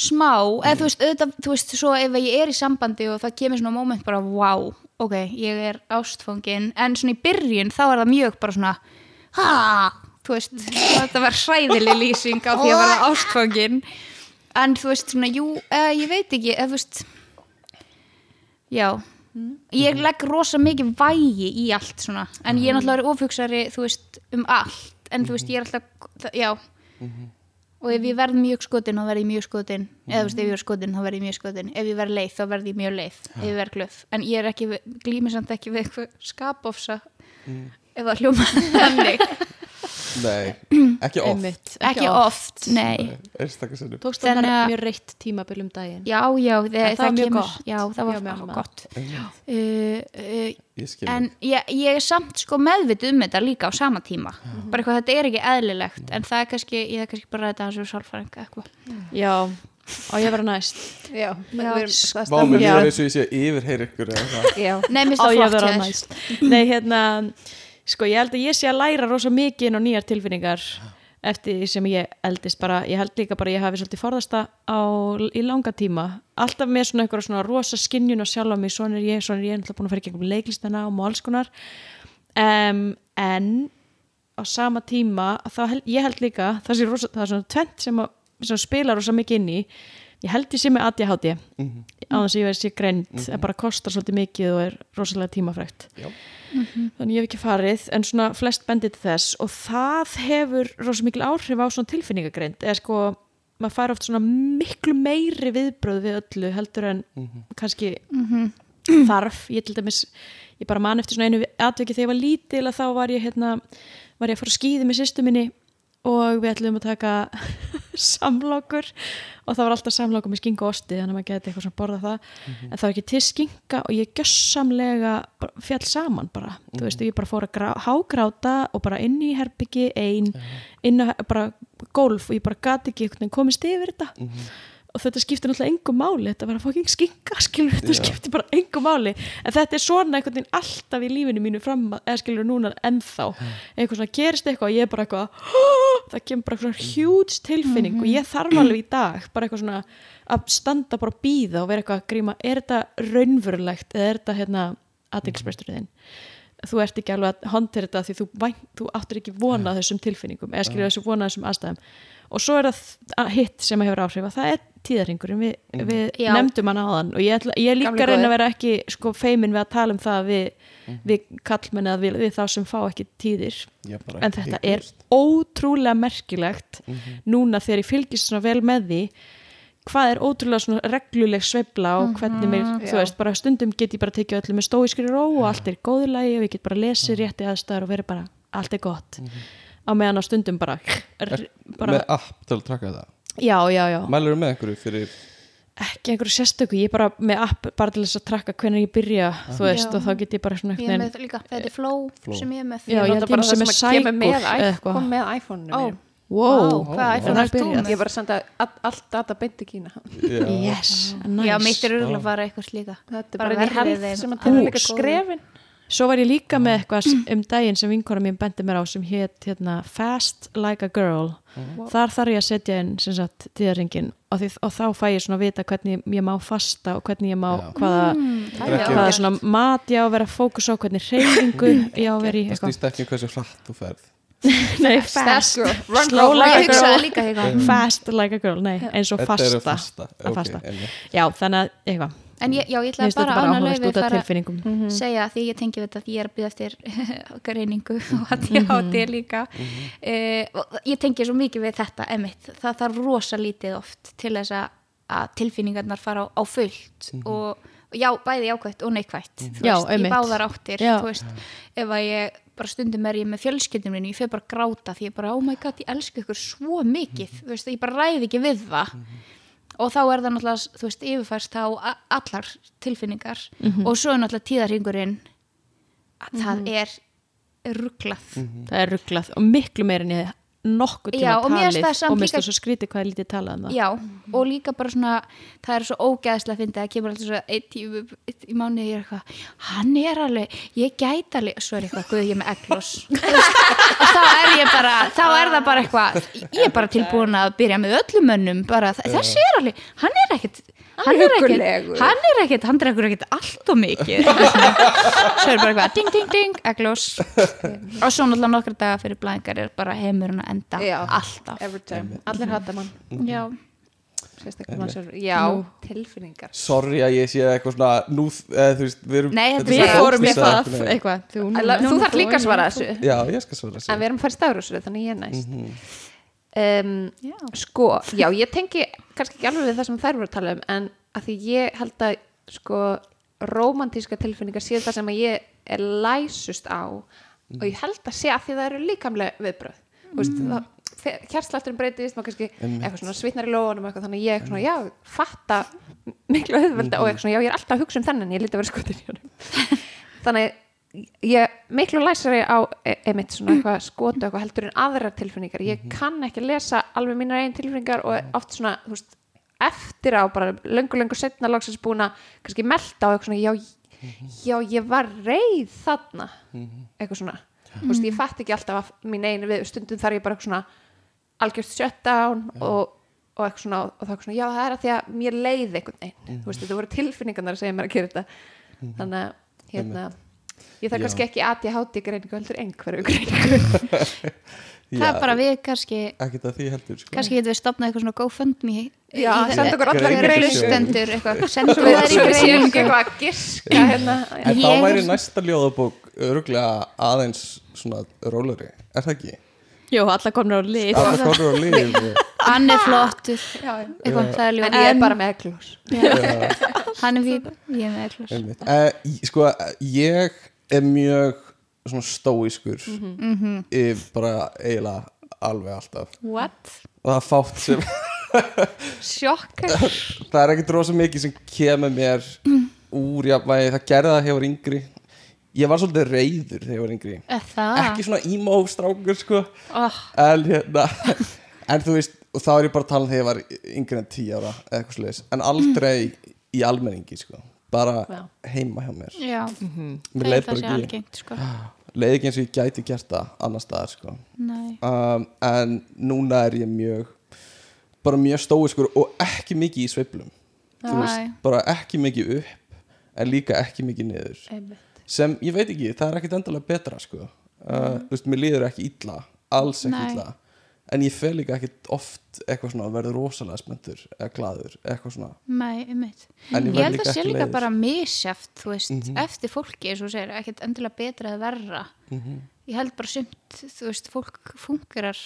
smá eða þú veist, auðvitað, þú veist, svo ef ég er í sambandi og það kemur svona moment bara wow, ok, ég er ástfangin. En svona í byrjun þá er það mjög bara svona ha, þú veist, þetta var hræðileg lýsing á því að vera ástfangin. En þú veist, svona, jú eða, ég veit ekki, eða þú veist já. Ég legg rosa mikið vægi í allt svona, en ég er náttúrulega ofhugsari, þú veist, um allt. En þú veist, ég er alltaf, já og ef ég verð mjög skotin þá verð ég mjög skotin. Eða þú veist ef ég verð skotin þá verð ég mjög skotin. Ef ég verð leið þá verð ég mjög leið. Ef ég verð glöð. En ég er ekki, samt ekki við eitthvað skapofsa ef það hljóma þannig Nei, ekki oft. Einmitt, ekki oft, nei. Tókst Þannig það að- mjög reitt tímabil um daginn. Já, já, En það, það var mjög kemur, gott. já, það var Já, mjög annað. gott. Uh, uh, Ég skil en ég, ég er samt sko meðvituð um þetta líka á sama tíma. Bara eitthvað, þetta er ekki eðlilegt en það er kannski, ég er kannski bara að þetta hans og sálfræðing eitthvað. Já, og ég vera næst. Já, við Já. erum það Vá, mér Já. líður eins og ég sé yfirheyr ykkur eða eitthvað. Já, nei, mér á finnst ég það vera flott hjá þér. næst. Nei, hérna, sko ég held að ég sé að læra rosa mikið inn á nýjar tilfinningar eftir því sem ég eldist bara, ég held líka bara ég hafi svolítið forðasta á, í langa tíma. Alltaf með svona eitthvað svona rosa skinnjun og sjálf á mig, svona er ég, svona er ég náttúrulega búin að fara í gegnum leiklistana og alls konar. Um, en á sama tíma þá held, ég held líka það, sé rosa, það er svona tvent sem, að, sem spilar rosa mikið inn í. Ég held ég sé með ADHD á þess að ég veist ég greind en bara kostar svolítið mikið og er rosalega tímafrægt Já. Þannig ég hef ekki farið en svona flest bendið til þess. Og það hefur rosa mikil áhrif á svona tilfinningagreind. Eða sko maður fær oft svona miklu meiri viðbröð við öllu heldur en kannski þarf. Ég til dæmis, ég bara man eftir svona einu atveki þegar ég var lítil að þá var ég hérna, var ég að fara að skýði með sýstu minni og við ætlum að taka samlokur og það var alltaf samlokur með skingu og osti þannig að maður geti eitthvað svona borða það. En það var ekki til skinga og ég gjössamlega bara fjall saman bara. Þú veist, ég bara fór að grá, hágráta og bara inn í herbyggi ein inn á bara gólf og ég bara gati ekki komist yfir þetta og þetta skiptir náttúrulega engum máli þetta var að fucking skinka, skilur þetta skiptir bara engum máli, en þetta er svona einhvern veginn alltaf í lífinu mínu fram eða skilur núna ennþá. Eitthvað svona gerist eitthvað og ég er bara eitthvað það kemur bara eitthvað hjúts tilfinning og ég þarf alveg í dag bara eitthvað svona að standa bara og býða og vera eitthvað að gríma, er þetta raunverulegt eða er þetta hérna aðeinspresturinn þinn þú ert ekki alveg að hondir þetta því þú, vænt, þú áttur ekki vona þessum tilfinningum eða skilur þessu vona þessum aðstæðum. Og svo er það að hitt sem hefur áhrif að það er tíðarhingurinn við, við Já. nefndum hann áðan og ég, ætla, ég líka reyna að vera ekki sko, feimin við að tala um það við, við kallmenni að við, við þá sem fá ekki tíðir. Bara en þetta er ótrúlega merkilegt núna þegar ég fylgist svona vel með því hvað er ótrúlega svona regluleg sveifla og hvernig mér, þú Já. veist, bara stundum get ég bara tekið öllu með stóískri ró og allt er góðulegi og ég get bara lesið rétti aðstæður og verið bara, allt er gott. Á meðan á stundum bara, bara Með app til að traka það? Já, já, já, Mælur með einhverju fyrir ekki einhverju sérstöku ég er bara með app bara til þess að trakka hvernig ég byrja þú veist, Já. og þá get ég bara svona ég er með líka, þetta er flow, Flow. sem ég er með. Já, ég bara einu það sem er eitthvað. kom með iPhone-inu. Ó, wow, Vá, hvað er iPhone byrjað? með? Ég var að senda all- allt data beint í Kína. Já. yes, nice. Já, mitt er örgulega að fara eitthvað slíka. Þetta er Bara bara inn í verðið helð sem að tala líka skrefin. Svo var ég líka með eitthvað um daginn sem vinkora mín bendi mér á sem hétt hérna, Fast Like a Girl. Þar þarf ég að setja inn sem sagt tíðarringin og, því, og þá fæ ég svona að vita hvernig ég má fasta og hvernig ég má Já. hvaða, það er Ekki- hvaða svona mat ég á að vera fókus á hvernig reyfingu ég á að vera í Það snýst ekki um hversu hratt þú ferð Nei, Fast slow like ég a girl. líka eitthvað fast like a girl, nei, eins og fasta, fasta. Að ok, fasta. Já, þannig að eitthvað en ég, já, ég ætla bara þetta að af fara að segja því ég tengi við þetta því ég er að byggja eftir greiningu og að ég átti líka. Uh, og ég tengi svo mikið við þetta emitt, það þarf rosa lítið oft til þess að, tilfinningarnar fara á, á fullt og, og já, bæði jákvætt og neikvætt. Þú Já, veist, einmitt. báðar áttir Já. þú veist, ef að ég bara stundum er ég með fjölskyldum minni, ég fer bara að gráta því ég bara, oh my god, ég elsku ykkur svo mikið þú veist, ég bara ræði ekki við það. Og þá er það náttúrulega, þú veist, yfirfærst á allar tilfinningar og svo er náttúrulega tíðarhingurinn að það er rugglað. Það er rugglað og miklu meira en ég nokkuð tíma Já, og talið og mér finnst það svo skrítið hvað er lítið talað um það. Já, og líka bara svona það er svo ógæðslega að finna það kemur alltaf svo eitt í, eitt í mánuði ég er eitthvað, hann er alveg, ég gæti alveg svo er eitthvað, guð ég er með eglós og þá er ég bara þá er það bara eitthvað, ég er bara tilbúin að byrja með öllum mönnum, bara þessi er alveg, hann er ekkit hann er huggulegur. hann er ekkit, hann drekkur ekkit allt og mikið. Svo er bara eitthvað, ding ding ding eglós og svo náttúrulega nokkra daga fyrir blæðingar er bara heimurinn að enda Já. alltaf. Every time, allir hata mann. Já, Sérstaklega mann sjálfur. Já, tilfinningar. Sorry að ég sé eitthvað svona nú, eða, þú veist, við erum Nei, Við er fórum í það eitthvað. Þú, Þú þarf líka að svara þessu. Já, ég skal svara En þessu við erum að fara stafrúsur þannig ég er næst. Mhm. Um, Já. Sko, já, ég tengi kannski ekki alveg við það sem þær voru að tala um en að því ég held að sko, romantíska tilfinningar séu það sem að ég er læsust á og ég held að sé að því það eru líkamlega viðbröð mm. hjartslátturinn breytist maður kannski eitthvað svona svitnar í lóðunum eitthvað, þannig ég svona, já, fatta miklu auðvelda og eitthvað svona, já, ég er alltaf að hugsa um þennan ég lítið að vera skotin í honum. Þannig ég miklu læsari á e- einmitt svona eitthvað skotu eitthvað heldur en aðrar tilfinningar. Ég kann ekki lesa alveg mínar einn tilfinningar og oft svona, veist, eftir á bara löngu, löngu setna lagsins búin að kannski melda á eitthvað svona já, já, ég var reið þarna. Eitthvað svona. Þú veist, ég fatt ekki alltaf að mín einu við stundum þar ég bara eitthvað svona algjört shutdown og, og eitthvað svona og það er eitthvað svona, já, það er að því að mér leið einhvern veginn, þú veist, þetta voru tilfinningarnar að segja mér að gera þetta. Þannig að, hérna ég þarf kannski ekki að ég háti greiningu heldur einhverju greiningu. Það er bara við kannski ekkert að því heldur sko. kannski getum við stopnað eitthvað svona GoFundMe í- Já, í- senda okkur allar fyrir greiningu. við séum ekki greiningu. eitthvað að giska hérna. En þá væri næsta ljóðabók öruglega aðeins svona rólari er það ekki? Jó, alla komnir á Það er konur á líf hann er flottur. Já, já. eitthvað, það er en ég er bara með eglós hann er fín, ég er með einmitt. Eh, sko, ég er mjög svona stóískur. Mhm. yfir bara eiginlega alveg alltaf. What? og það er fátt sem sjokkar. Það er ekkert rosa mikið sem kemur mér úr jafnvægi, það gerði það hefur yngri. Ég var svolítið reyður þegar ég var yngri. Ekki svona emo strákur sko. Oh, en hérna en þú veist, og þá er ég bara að tala um þegar ég var yngri en 10 ára eða eitthvað sliðis en aldrei í almenningi sko bara Já. heima hjá mér já, mér það leið er það ekki algengt sko. leið ekki eins og ég gæti gert það annar staðar sko Nei. um, en núna er ég mjög bara mjög stóiskur og ekki mikið í sveiflum þú Æ. veist, bara ekki mikið upp en líka ekki mikið niður sem ég veit ekki, það er ekkit endalega betra sko uh, þú veist, mér líður ekki illa alls ekki Nei. illa en ég fel líka ekkit oft eitthvað svona verður rosalega spenntur eða glaður, eitthvað svona Nei, einmitt. En ég held að sé ekki líka bara misjaft, þú veist, Mhm. eftir fólki, eins og þú segir, ekkert endilega betra eða verra. Mhm. Ég held bara sumt, þú veist, fólk fungerar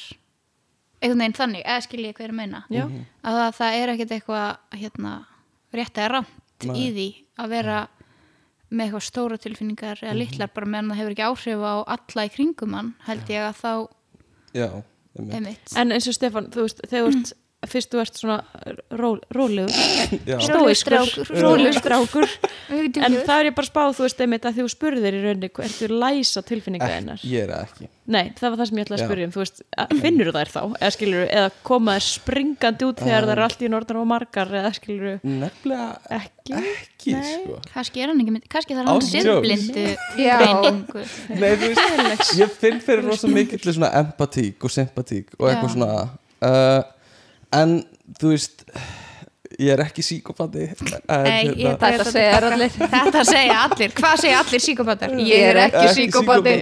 einhvern veginn þannig, eða skil ég hvað er að meina. Já. Mhm. Að það, það er ekkert eitthvað, hérna, rétt eða rámt í því að vera með eitthvað stóra tilfinningar Mhm. eða litlar bara meðan það hefur ekki áhrif á alla í kringum hann, held ég að þá, já. En eins og Stefán, þú veist, þegar þú ert fyrst þú ert svona ról, rólegur. Stóiskur, strákur. rólegur strákur. En það er ég bara spáð, þú veist, einmitt að þú spurðir í rauninni, ertu læsa tilfinninga hennar? Ek, ég er ekki. Nei, það var það sem ég ætlaði að Já. spyrja um, þú veist, finnur þær þá, eða skilur eða koma þær springandi út þegar það er allt í norðan og margar, eða skilur nefnilega ekki, ekki Nei. sko. Kannski er hann ekki kannski þarf hann greiningu. Nei, þú veist, ég finn fyrir rosa mikill svona empatík og sympatík og eitthvað svona uh, en þú veist ég er ekki síkopati hérna, Þetta segja allir. Þetta segja allir, hvað segja allir síkopatar? Ég er ekki síkopati.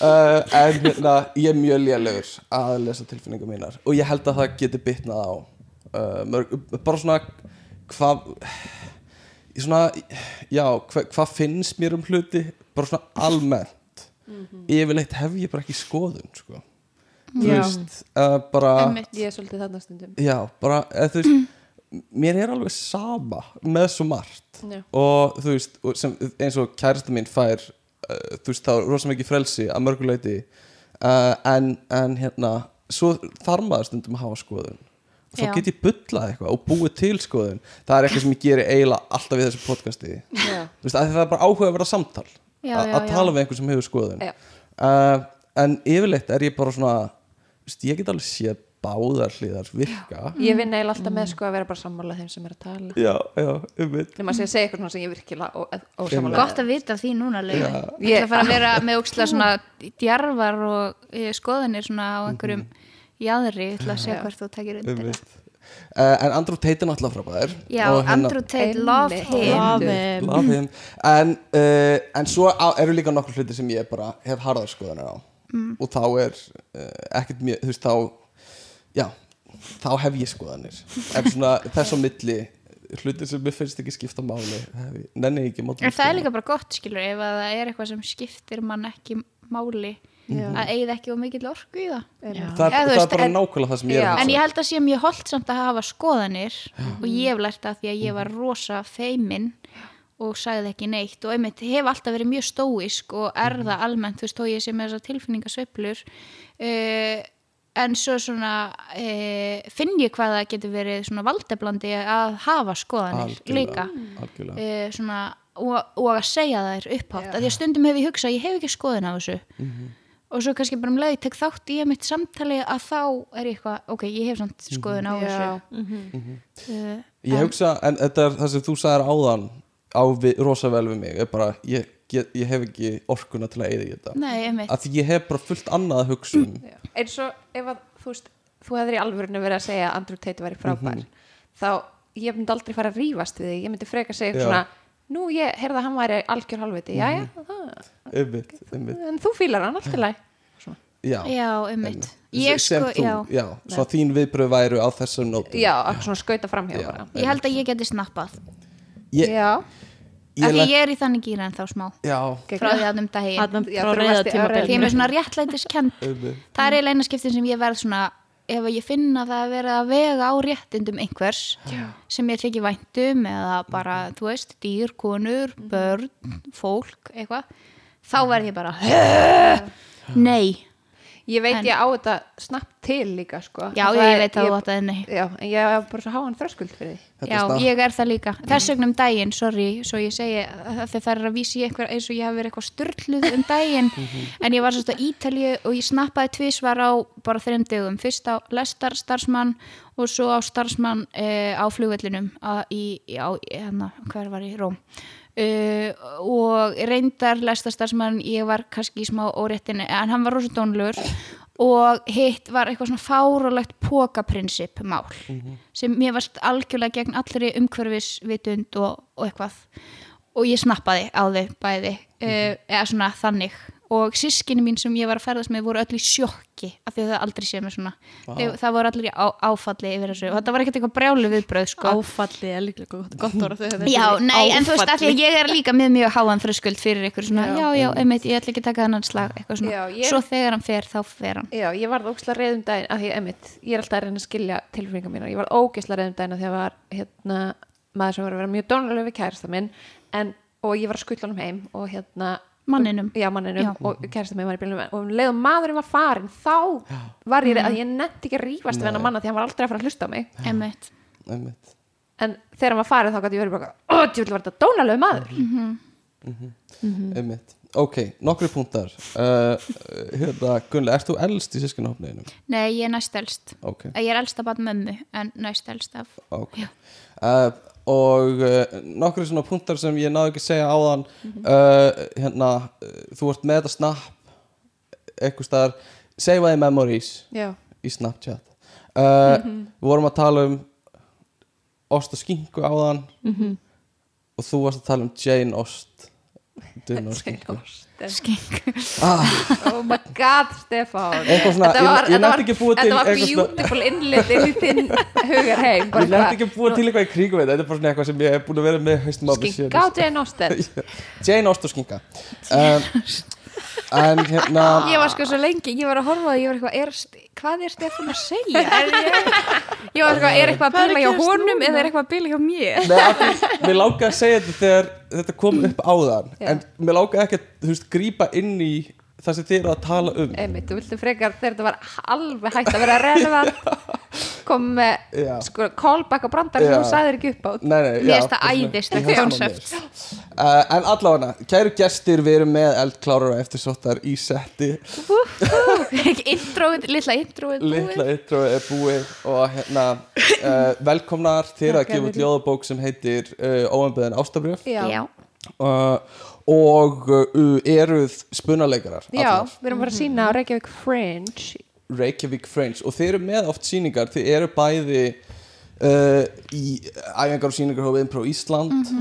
uh, en hérna, ég er mjög lélegur að lesa tilfinningar mínar og ég held að það geti bitnað á uh, mörg, bara svona hvað svona, já, hvað hva finnst mér um hluti? Bara svona almennt. Yfirleitt hef ég bara ekki skoðun sko. Þú veist uh, bara. Ég er svolítið þarna stundum. Já, bara, eða, þú veist mér er alveg sama með svo margt. Já. og þú veist og sem, eins og kærasta mín fær uh, þú veist þá er rosa mikið frelsi að mörguleiti uh, en, en hérna svo þarf maður stundum að hafa skoðun. Og Já. get ég bullað eitthvað og búið til skoðun. Það er eitthvað sem ég geri eiginlega alltaf í þessu podcasti. Þú veist að það er bara áhuga að vera samtal. Já, já, að tala við einhvern sem hefur skoðun. Uh, en yfirleitt er ég bara svona ég get alveg séð báðar hliðar virka. Ég vinn eiginlega alltaf með sko að vera bara sammála þeim sem er að tala. Já, já, um Nefnum að segja, segja eitthvað sem ég virkilega ó- ósammála. Gott að vita því núna. Já. Ég ætla að fara að vera með ókslega svona djarfar og eh, skoðanir svona á einhverjum jaðri, ég ætla að segja Já. hvort þú takir undir. Einmitt. Uh, en Andrew Tate er náttúrulega frábæður Já, hérna- Andrew Tate, love him. Love him. Love him. En, uh, en svo á, eru líka nokkur hluti sem ég bara hef harðar skoðanir á Mm. og þá er uh, ekkert mjög, þú veist þá já, þá hef ég skoðanir en svona þess á milli hluti sem mér finnst ekki skipta máli nenni ekki máli En það er líka bara gott, skilur, ef að það er eitthvað sem skiptir mann ekki máli Já. að eigða ekki og mikill orku í það Já. það, er, það veist, er bara en- nákvæmlega það sem ég er Já. að En ég held að sé mjög holdt samt að hafa skoðanir og ég hef lært það því að ég var rosa feimin og sagði ekki neitt. Og einmitt hef alltaf verið mjög stóísk og er það almennt, þú veist, þó ég sé með þessar tilfinningasveiflur uh, en svo svona e, finn ég hvað það getur verið svona valdeblandi að hafa skoðanir líka. Algjörlega. e, svona, og, og að segja þær upphátt að því að stundum hef ég hugsað, ég hef ekki skoðun á þessu. Mhm. og svo kannski bara um leið tek þátt í mitt samtali að þá er ég eitthvað, ok, ég hef samt skoðun á Já. þessu uh, Ég hugsa, en þetta er það sem þú sagðir áðan á við, rosa vel við mig er bara, ég, ég, ég hef ekki orkuna til að eyða í þetta. Nei, einmitt. Að því ég hef bara fullt annað að hugsa um. Eins og ef að þú veist þú hefðir í alvörinu verið að segja að Andrew Tate væri frábær þá ég myndi aldrei fara að rífast við þig. Ég myndi freka að segja Já. svona nú ég heyrði að hann væri algjör halvviti já já, einmitt, einmitt, en þú fílar hann alltaf læg já, já, einmitt. ég sem sko, þú, já, já, svo þín viðbröð væru á þessum nótum. Já, að svona skauta framhjá Já. bara. Ég held að ég geti snappað. Ég, já, því lent- ég er í þannig gýra en þá smá. Já, frá því að um reyða varstu- því ég er með svona réttlætiskend það er eiginlega eina skiptin sem ég verð svona ef ég finna það að vera að vega á réttindum einhvers Já. sem ég þykir væntum eða bara, þú veist, dýr, konur, börn, fólk, eitthvað þá verð ég bara nei, ég veit En- ég á þetta snabbt til líka sko. Já, ég, er- veit að þú átt að nei já, en ég hef bara svo háan þröskuld fyrir því. Já, er snart- ég er það líka. Þess vegna um daginn, sorry, svo ég segi þegar það er að vísi ég eitthvað eins og ég hafi verið eitthvað styrluð um daginn. En ég var sérst á Ítalíu og ég snappaði tvísvar á bara þreim dögum. Fyrst á lestar starfsmann og svo á starfsmann uh, á flugvellinum að, í, í, á, hérna, hver var ég, Róm. Uh, og reyndar lestarstarfsmann, ég var kannski í smá óréttinni, en hann var rosa dónlegur og hitt var eitthvað svona fárulegt pókaprinsip mál sem mér varst algjörlega gegn allri umhverfisvitund og, og eitthvað. Og ég snappaði á þau bæði uh, eða svona þannig og sískinni mín sem ég var að ferðast með voru öll í sjokki af því að það aldrei sé mér svona. Wow. það voru allir í á, áfalli yfir þessu. Og þetta var ekkert eitthvað brjálu viðbröð sko. Áfalli er líklega gott, gott orð Já, nei, en þú veist því að áfalli. ég er líka með mjög háan þröskuld fyrir ykkur svona, já, já, einmitt, ég ætla ekki að taka þennan slag eitthvað svona, Já, ég- svo þegar hann fer þá fer hann. Já, ég varð ógislega reyðum daginn að því emitt, ég er alltaf að reyna að skilja tilfinningar ég að var hérna, maður sem var og ég var að skutla hann heim og hérna Manninum. Já, manninum Já. og kærasta minn var í bílunum og um leið og maðurinn var farin þá var ég að ég nefndi ekki að rífast við hann manna því hann var aldrei að fara að hlusta á mig. Einmitt. En þegar hann var farin þá gæti ég verið bara ó, djúvill var þetta dónalegu maður. Einmitt. Ok, nokkru punktar. Uh, hérna, Gunlega, ert þú elst í sískinahopniðinu? nei, ég er næst elst ok, ég er elst að bata mömmu en næst elst af ok. Uh, og uh, nokkru svona punktar sem ég náðu ekki að segja áðan. Uh, hérna, uh, þú ert með þetta snap eitthvað staðar. Save the memories Já, í Snapchat. Uh, við vorum að tala um ost og skinku áðan. Og þú varst að tala um Jane Ost Og skeng ah, oh my god, Stefán. Svona, Þetta ég- var, ég þetta nennti var, ekki að búa til þetta var beautiful innlit inn í þinn hugar heim ég lefði ekki að búa til eitthvað í kringum þetta þetta er bara svona eitthvað sem ég hef búin að vera með Skinka á Jane Austen. Jane Ost og skinka. Um, en hérna ég var sko svo lengi, ég var að horfa og ég var eitthvað, er, hvað er Stefán að segja? Er ég, ég var eitthvað, er eitthvað að að hjá honum eða er eitthvað að bila hjá mér? Mér lákaði að segja þetta þegar þetta kom upp áðan en mér lákaði ekki að grípa inn í það sem þið eru að tala um. Einmitt, þú viltu frekar þegar þetta var alveg hægt að vera relevant kom með sko, callback á brandar þú sagðir ekki upp á. Mér í hans konsept. mánuði. uh, En allavega, kæru gestir við erum með eldklárar og eftirsóttar í setti. Introið, litla introið Litla intro er búið og hérna uh, velkomnar. Þeir að gefa út ljóðabók sem heitir uh, Óanbeðin Ástabrjöf. Uh, og uh, eruð spunaleikarar Já allar. við erum bara að sína á Reykjavík Fringe. Reykjavík Fringe. Og þeir eru með oft síningar þeir eru bæði uh, í æfingar og síningar hófið Impro Ísland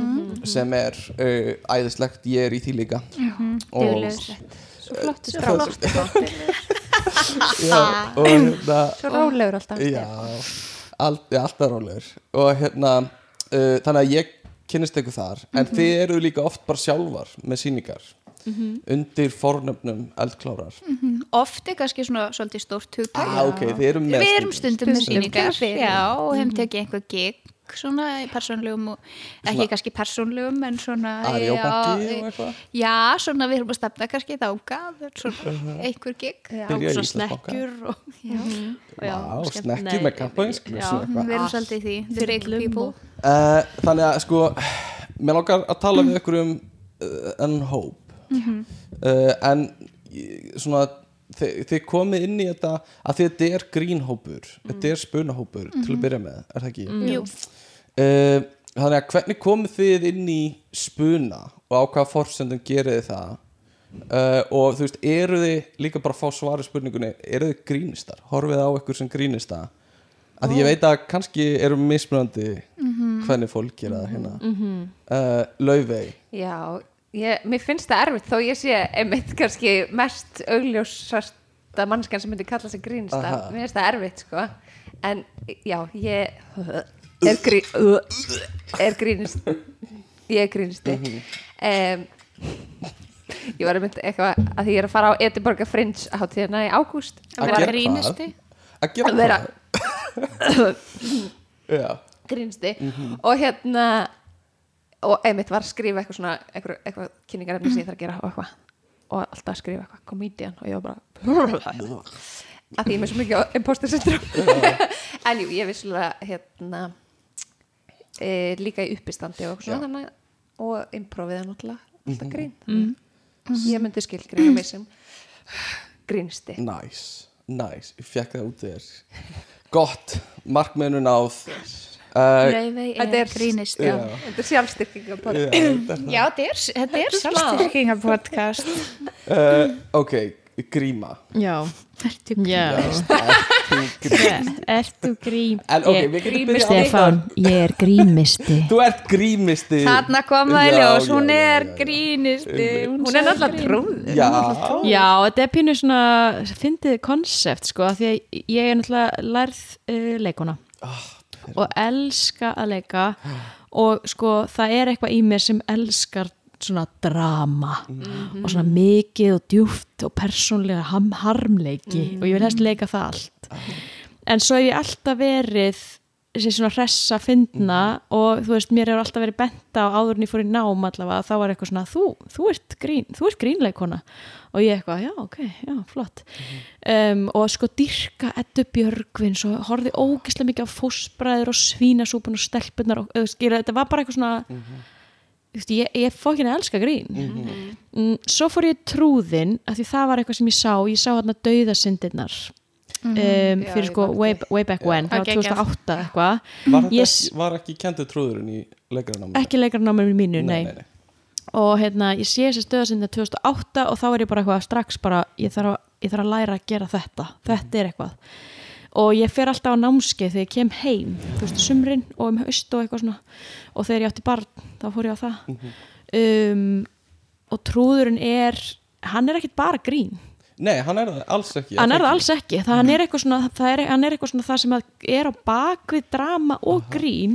sem er uh, æðislegt, ég er í því líka. Og, duglegur. Svo flottu strákur. já, og hérna Svo rólegur alltaf. Já, all, já, alltaf rólegur. Og hérna uh, þannig að ég kynnist eitthvað þar en þið eru líka oft bara sjálfar með síningar undir fornöfnum eldklárar. Oft er kannski svona svolítið stórt hugtæk ah, ok, þið erum með við erum stundum með fyrir. já, og hefum tekið einhver gig svona persónlegum og ekki Svona- kannski persónlegum en svona Ari og já, Banki og eitthvað? Já, svona við erum að stefna kannski þákað svona einhver gig. Já, í svo snekkjur og, já, Vá, skemmt- snekkjur með kampavínsku já. við erum svolítið í því, the Drullum people og- Uh, þannig að sko mér langar að tala við ykkur um uh, en hóp uh, en svona þi- þið komið inn í þetta að þetta er grínhópur þetta er spunahópur til að byrja með er það ekki? Jú. Uh, þannig að hvernig komið þið inn í spuna og á hvaða forsendum gerið þið það? Uh, og þú veist, eru þið líka bara að fá svari spurningunni eru þið grínistar? Horfið á ykkur sem grínista? Að ég veit að kannski eru mismunandi hvernig fólk gera það hérna. Uh, Laufey. Já, ég, mér finnst það erfitt þó ég sé einmitt kannski mest augljósasta mannskan sem myndi kalla sig grínsta Aha. mér finnst það erfitt sko. En já, ég er, grí, er grínist. Ég er grínisti um, ég var einmitt eitthvað að því ég er að fara á Edinborga Fringe hátíðina í ágúst. Að vera grínisti. að gera Að vera- það? Já, grínsti og hérna og einmitt var að skrifa eitthvað svona eitthvað, eitthvað kynningarefni sem ég þarf að gera og eitthvað. Og alltaf að skrifa eitthvað comedian og ég var bara að því ég er með svo mikið imposter syndrom en jú, ég er vissulega hérna e, líka í uppistandi og svona þannig. Og improvið er náttúrulega alltaf grín. Ég myndi skilgreina mig sem grínsti. Nice, nice. Ég fekk það út þér. Gott, markmiðinu náð. Uh, Laufey Þetta er er- grínist já, þetta er sjálfstyrking já, þetta er já þetta er, þetta er sjálfstyrkinga podcast uh, Ok, gríma. Já, já. Þú grím. Ert þú grím En ok, Ég- við getum byrjað á Stefán, ég er grímisti. Þú ert grímisti. Þarna kom það í Já, ljós, hún er grínisti. Hún er náttúrulega trúð Já, Já, þetta er pínu svona fyndið konsept sko, af því að ég er náttúrulega lærð uh, leikona. Og elska að leika. Og sko það er eitthvað í mér sem elskar svona drama og svona mikið og djúft og persónlega harmleiki og ég vil helst leika það allt. En svo hef ég alltaf verið þessi svona hressa fyndna og þú veist, mér hefur alltaf verið benta á áður en ég fór í nám allavega, þá var eitthvað svona þú, þú ert grín, þú ert grínleikona og ég eitthvað, já, ok, já, flott. Um, og sko dyrka Eddu Björgvin, svo horfði ógislega mikið á fósbræður og svínasúpun og stelpunar og þú veist, ég- þetta var bara eitthvað svona ég, ég fókin að elska grín. Mm, svo fór ég í trúðin af því það var eitthvað sem ég sá, ég sá hérna dauðasindirnar um, Já, fyrir ég sko way, way back when, það var 2008 eitthvað. Var, ekki, var ekki kendur trúðurinn í leikaranámi? ekki leikarnámið mínu, nei, nei, nei. og hérna, ég sé þessi stöðasindar 2008 og þá er ég bara eitthvað strax bara, ég þarf að, ég þarf að læra að gera þetta. Þetta er eitthvað. Og ég fer alltaf á námskeið þegar ég kem heim þú veist, sumrin og um haust og eitthvað svona. Og þegar ég átti barn, þá fór ég á það. Um, og trúðurinn er hann er ekkit bara grín. Nei, hann er það alls ekki hann er það alls ekki, það, hann, er eitthvað svona, það er, hann er eitthvað svona það sem er á bakvið drama og grín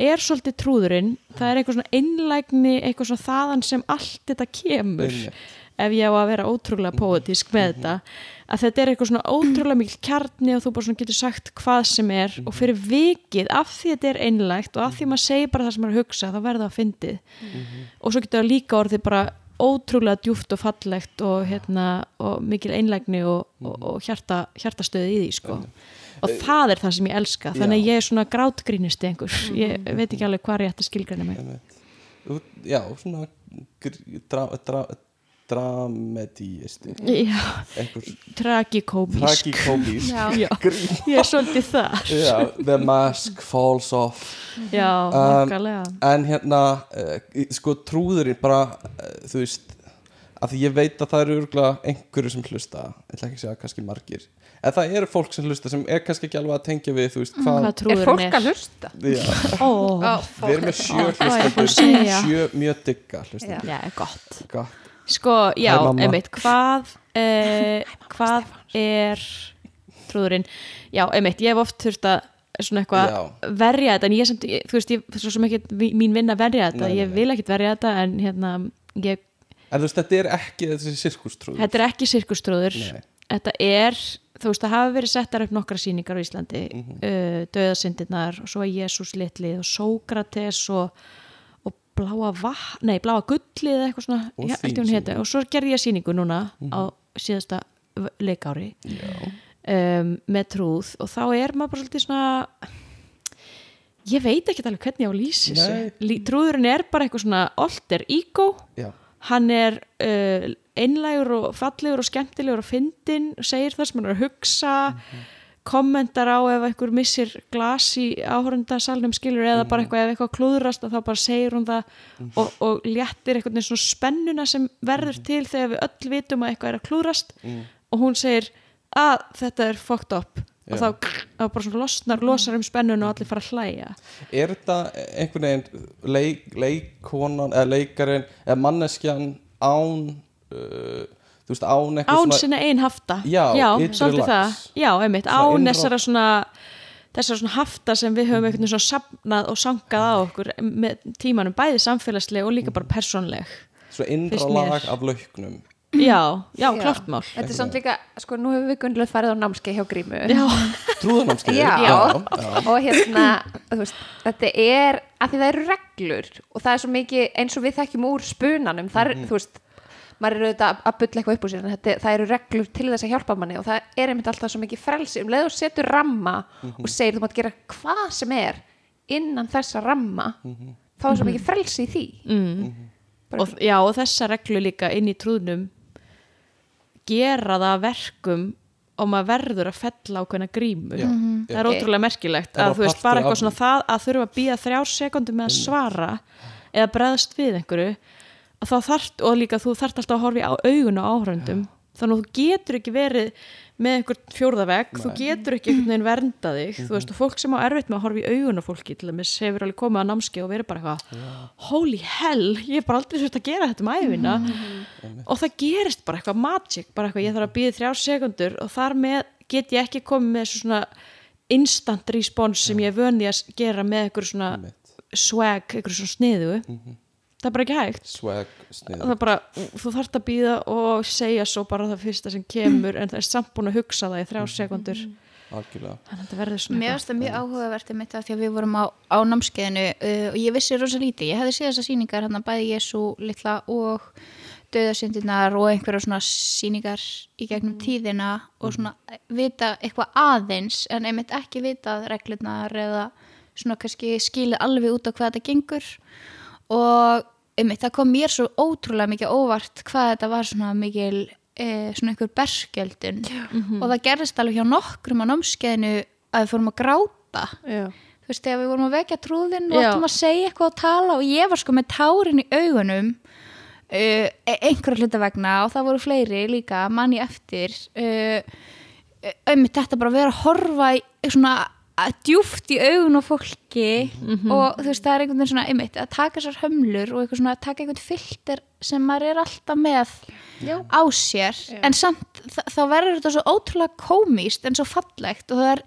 er svolítið trúðurinn. Það er eitthvað svona einlægni eitthvað svona þaðan sem allt þetta kemur. Einmitt. ef ég á að vera ótrúlega poetísk með þetta að þetta er eitthvað svona ótrúlega mikil kjarni og þú bara svona getur sagt hvað sem er og fyrir vikið, af því þetta er einlægt og af því maður segir bara það sem maður er að hugsa þá verður það að fyndið og svo getur það líka orðið bara ótrúlega djúft og fallegt og, hérna, og mikil einlægni og, og, og hjarta, hjartastöði í því sko. og það er það sem ég elska þannig að ég er svona grátgrínisti einhver. Ég veit ekki alveg hvað ég ætti að skilgræna mig. Já, svona dra, dra, Já. Já, ég er svolítið þar. Já, the mask falls off. Já, Um, okkarlega en hérna uh, sko trúðurinn bara uh, þú veist að því ég veit að það eru örgulega einhverju sem hlusta. Ég ætla ekki að segja kannski margir. En það eru fólk sem hlusta sem er kannski ekki alveg að tengja við þú veist hvað hvað er fólk að hlusta? Já, Ó, við erum með sjö er segja? sjö mjög digga hlustendur. Já, gott. Gott. Sko, já, einmitt, hvað uh, hvað er trúðurinn, já, einmitt ég hef oft þurft að svona eitthvað verja þetta, en ég sem, ég, þú veist, ég, svo sem ekki mín vinna verja þetta, Nei, nei, ég vil ekkit verja þetta en hérna, ég, en þú veist þetta er ekki þessi sirkustrúður. Þetta er ekki sirkustrúður. Þetta er þú veist, það hafa verið settar upp nokkra sýningar á Íslandi mm Mhm. uh, Dauðasyndirnar og svo Jésús litlið og Sókrates og bláa vatn, nei, bláa gullið eða eitthvað svona, Og. Mhm. og svo gerði ég sýningu núna á síðasta leikári. Um, með trúð og þá er maður bara svolítið svona ég veit ekki alveg hvernig ég á Lí- trúðurinn er bara eitthvað svona alter ego. Já, hann er uh, einlægur og fallegur og skemmtilegur og fyndinn og segir það sem hann er að hugsa kommentar á ef einhver missir glas í áhörundasalnum skilur eða bara eitthvað ef eitthvað klúðrast og þá bara segir hún það og, og léttir eitthvað veginn svona spennuna sem verður til þegar við öll vitum að eitthvað er að klúðrast. Og hún segir að þetta er fucked up. Og Já. þá, þá bara svona losnar, losar um spennuna og allir fara að hlæja. Er þetta einhvern veginn leik, leikkonan eða leikarin eða manneskjan án uh, þú veist án eitthvað án sinna einn hafta. Já, svolítið það. já, einmitt, Svona án þessara svona þessara svona hafta sem við höfum einhvern veginn svona safnað og sankað á okkur með tímanum, bæði samfélagsleg og líka bara persónleg svo innra lag af lauknum. Já, já, klart mál. Þetta er samt líka, sko, nú hefur við gunnilega farið á námskeið hjá Grímu. Já, trúðanámskeið Já, já. og hérna þú veist, þetta er að því það eru reglur og það er svo mikið eins og við þekkjum úr spunanum það er, þú veist, maður er auðvitað að- að bulla eitthvað upp úr sér en þetta, það eru reglur til þess að hjálpa manni og það er einmitt alltaf svo mikið frelsi. Um leið og setur ramma og segir þú mátt gera hvað sem er innan þessa ramma þá er svo mikið frelsi í því. Bara- og, já, og þessa reglu líka inn í trúðnum gera það að verkum og maður verður að fella ákveðna grímu. Já, það er ótrúlega merkilegt Er að það þú veist bara af eitthvað svona því? það að þurfa að býða þrjár sekundum með að svara eða bregðast við einhverju að þá þarft og líka þú þarft alltaf að horfa í á augun á áhröndum þannig að þú getur ekki verið með einhver fjórðavegg, þú getur ekki einhvern veginn vernda þig, þú veist, og fólk sem á erfitt með að horfa í augun á fólki til dæmis hefur alveg komið að námski og verið bara eitthvað holy hell, ég hef bara aldrei þurft að gera þetta um æfina og það gerist bara eitthvað magic, bara eitthvað ég þarf að býða þrjár sekundur og þar með get ég ekki komið með svona instant response sem ég er vöndi að gera með einhver svona swag, einhver svona sniðu það er bara ekki hægt. Swag bara, þú þarft að býða og segja svo bara það fyrsta sem kemur en það er samt búin að hugsa það í sekundur að þetta verður svona Mér finnst það mjög áhugavert einmitt af því að við vorum á, á námskeiðinu uh, og ég vissi rosa lítið. Ég hefði séð þessar sýningar hann bæði Jésu litla og döðasyndirnar og einhverja svona sýningar í gegnum tíðina og svona vita eitthvað aðeins en einmitt ekki vitað reglurnar eða svona kannski skilið alveg út á hvað þetta gengur og einmitt það kom mér svo ótrúlega mikið óvart hvað þetta var svona mikil eh, svona einhver berskjöldun. Og það gerðist alveg hjá nokkrum á námskeiðinu að við fórum að gráta. Já. þú veist, þegar við vorum að vekja trúðin og áttum að segja eitthvað og tala og ég var sko með tárin í augunum uh, einhverja hluta vegna og það voru fleiri líka manni eftir. Uh, um þetta bara að vera að horfa í svona djúft í augun á fólki og þú veist það er einhvern veginn svona einmitt, að taka þessar hömlur og svona að taka einhvern filter sem maður er alltaf með Já. á sér. En samt þá verður þetta svo ótrúlega komíst en svo fallegt og það er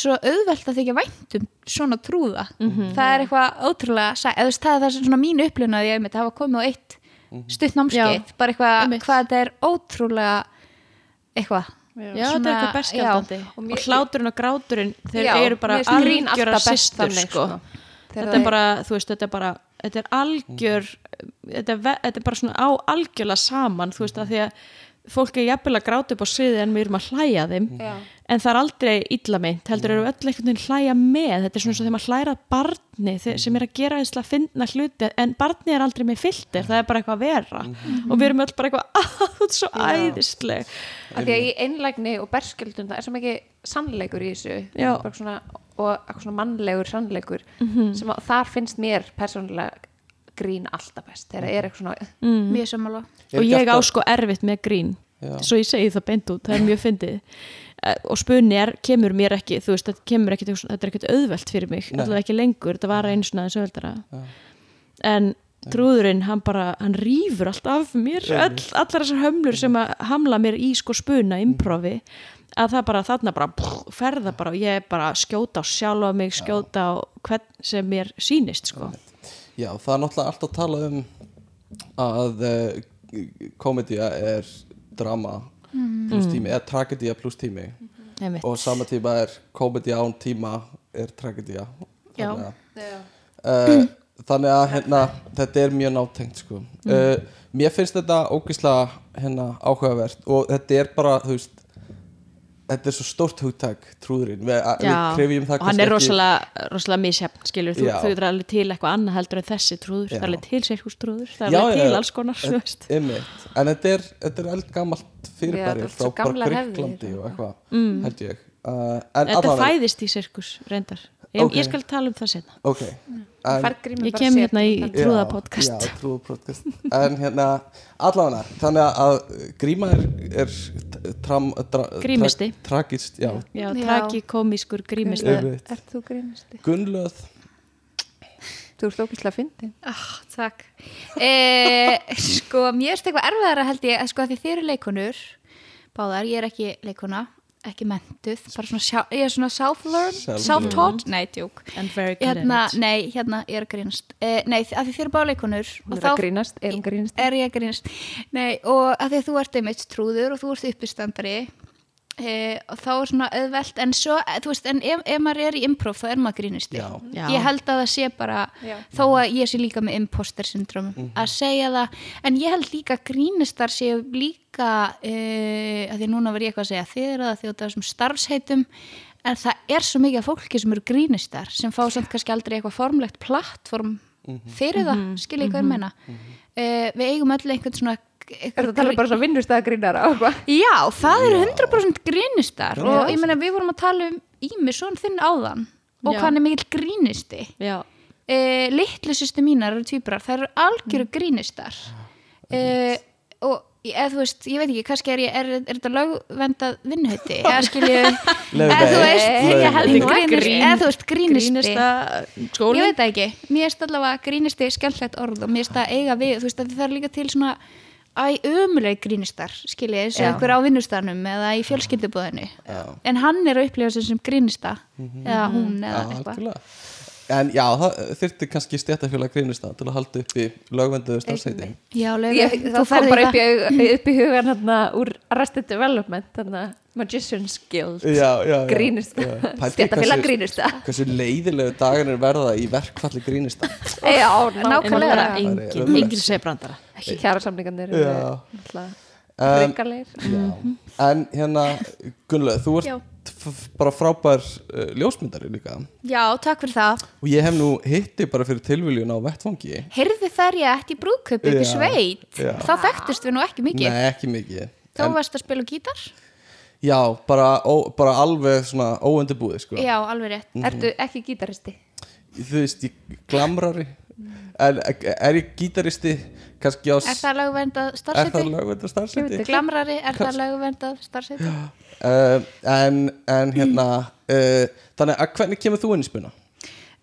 svo auðvelt að þykja vænt um svona trúða. Það er eitthvað ótrúlega eða þú veist, það er það sem svona mín upplifun að ég einmitt hafa komið á eitt stutt námskeið. Bara eitthvað hvað þetta er ótrúlega eitthvað Já, þetta er Svona- eitthvað berskjaldandi já, og og, mér- hláturinn og gráturinn þeir Já, eru bara best systur þannig, sko. sko. Þetta er bara, þú veist, þetta er bara þetta er algjör þetta er, þetta er bara svona á algjörlega saman þú veist, að því að fólk er jafnvel að gráta upp á sviði en við erum að hlæja þeim. Já. en það er aldrei illa meint heldur eru öll einhvern veginn hlæja með. Þetta er svona svo þegar maður hlæra barni sem er að gera eins að finna hluti en barni er aldrei með filter, það er bara eitthvað að vera. Og við erum öll bara eitthvað að þú ert svo æðisleg. Að því að í einlægni og berskjöldun það er svo mikið sannleikur í þessu. Já. Bara svona, og eitthvað svona mannlegur sannleikur Mhm. sem að, þar finnst mér persónulega grín alltaf best þegar það er eitthvað svona Mm. mjög sammála. Og ég á alltaf- sko erfitt með grín Já. svo ég segi það beint út, það er mjög fyndið. Eh, og spunni er, kemur mér ekki þú veist, þetta kemur ekki, þetta er ekkert auðvelt fyrir mig Nei. allavega ekki lengur, þetta var einu svona aðeins auðveldara. En trúðurinn hann bara, hann rýfur allt af mér öll, allar þessar hömlur sem að hamla mér í sko spuna, improvi að það bara, þarna bara pff, ferða bara og ég er bara skjóta á sjálfa mig skjóta á hvern sem mér sýnist sko Já, það er náttúrulega alltaf að tala um að uh, komedía er drama pluss tími, eða tragedía pluss tími Einmitt. og sama tíma er komedi án tíma er tragedía Já. þannig að, uh, þannig að hérna, þetta er mjög nátengt sko. uh, mér finnst þetta ógislega hérna, áhugavert og þetta er bara þú veist þetta er svo stórt hugtak trúðurinn við, við Já, krefjum það og hann er rosalega, rosalega misjafn skilur, þú, Já. þú getur alveg til eitthvað annað heldur en þessi trúður, Já. það er alveg til sérhústrúður það er Já, alveg já, til já. alls konar þú veist. Einmitt. en þetta er, þetta er eldgamalt Já, fyrirbæri er frá bara. Greiklandi og eitthvað held ég uh, en þetta fæðist í sirkus reyndar ég, Ok. ég skal tala um það setna ok en, Færð grímur ég kem hérna í Já, trúðapodcast já, trúðapodcast en hérna, allavega þannig að gríma er, er Grímisti. tra, tragist, já, já, Já. tragikómískur grímist Einmitt. Ert þú grímisti? Gunnlöð Þú ert ógæslega fyndin Oh, takk eh, Sko, mér erst eitthvað erfiðara held ég að sko að því þið eru leikonur Báðar, ég er ekki leikona ekki mentuð, bara svona sjá, ég er svona self-learned, Self-learned. self-taught? Nei, tjók and very good hérna, at it. nei, hérna, ég er að grínast. Eh, nei, að því þið eru báðar leikonur Hún og er að grínast, er hún grínast? er ég að grínast? Nei, og að því þú ert einmitt trúður og þú ert uppistandari e, og þá er svona auðvelt en svo, eh, þú veist, en ef, ef maður er í improv þá er maður. Já. ég held að það sé bara Já. þó að ég sé líka með imposter syndrom að segja það, en ég held líka grínistar séu líka e, að því núna verð ég eitthvað að segja þið er það því að þessum starfsheitum en það er svo mikið af fólki sem eru grínistar sem fá samt kannski aldrei eitthvað formlegt plattform fyrir það, skil ég hvað ég meina. E, við eigum öll einhvern svona Er það að tala bara svona vinnustæða grínara og eitthvað? Já, það eru 100% grínistar og ég meina við vorum að tala um Ími svon þinn áðan og Já. hann er mikill grínisti. Já, e, litlu sýstu mínar eru tvíbrar, það eru algjöru grínistar. E, og eða þú veist, ég veit ekki, kannski er, ég, er, er þetta lögvendað vinnuhætti eða skilju, eða þú veist eða þú veist grínisti. ég veit það ekki, mér erst allavega grínisti skemmtlegt orð og mér erst að eiga við þú veist að það er líka til svona æ, ömuleg grínistar, skiljið eins og einhver á vinnustanum eða í fjölskyldubúðinu Já. en hann er að upplifa sig sem grínista eða hún eða Já, eitthvað. En já, það þyrfti kannski stjættafélag grínista til að halda upp í lögvenduðu starfsæti Já, það þú í bara upp í, upp í hugan hérna úr Arrested Development hérna, Magician's Guild Já, já, já. grínist, stjættafélag hversu- grínista Hversu leiðilegu dagarnir verða í verkfalli grínista. Já, nákvæmlega. bara Það er engin, ömurlegt. engin segbrandara Kjara samningarnir Já. eru En- hrikalegir Já. En hérna, Gunnlaug, þú ert bara frábær uh, ljósmyndari líka. Já, takk fyrir það. Og ég hef nú hitti bara fyrir tilviljun á vettfangi Heyrðu þær ég upp í Já, sveit? Já. þá þekktust við nú ekki mikið. Nei, ekki mikið. Þá varst að spila á gítar Já, bara, ó, bara alveg svona óundibúið sko. Já, alveg rétt Ertu ekki gítaristi? Þú veist, ég glamrari En er ég gítaristi kannski á Er það lögvendað Er það starfseti? lögvendur starfsæti? Glamrari, er það lögvendað starfseti? Uh, en, en hérna uh, Þannig að hvernig kemur þú inn í spuna?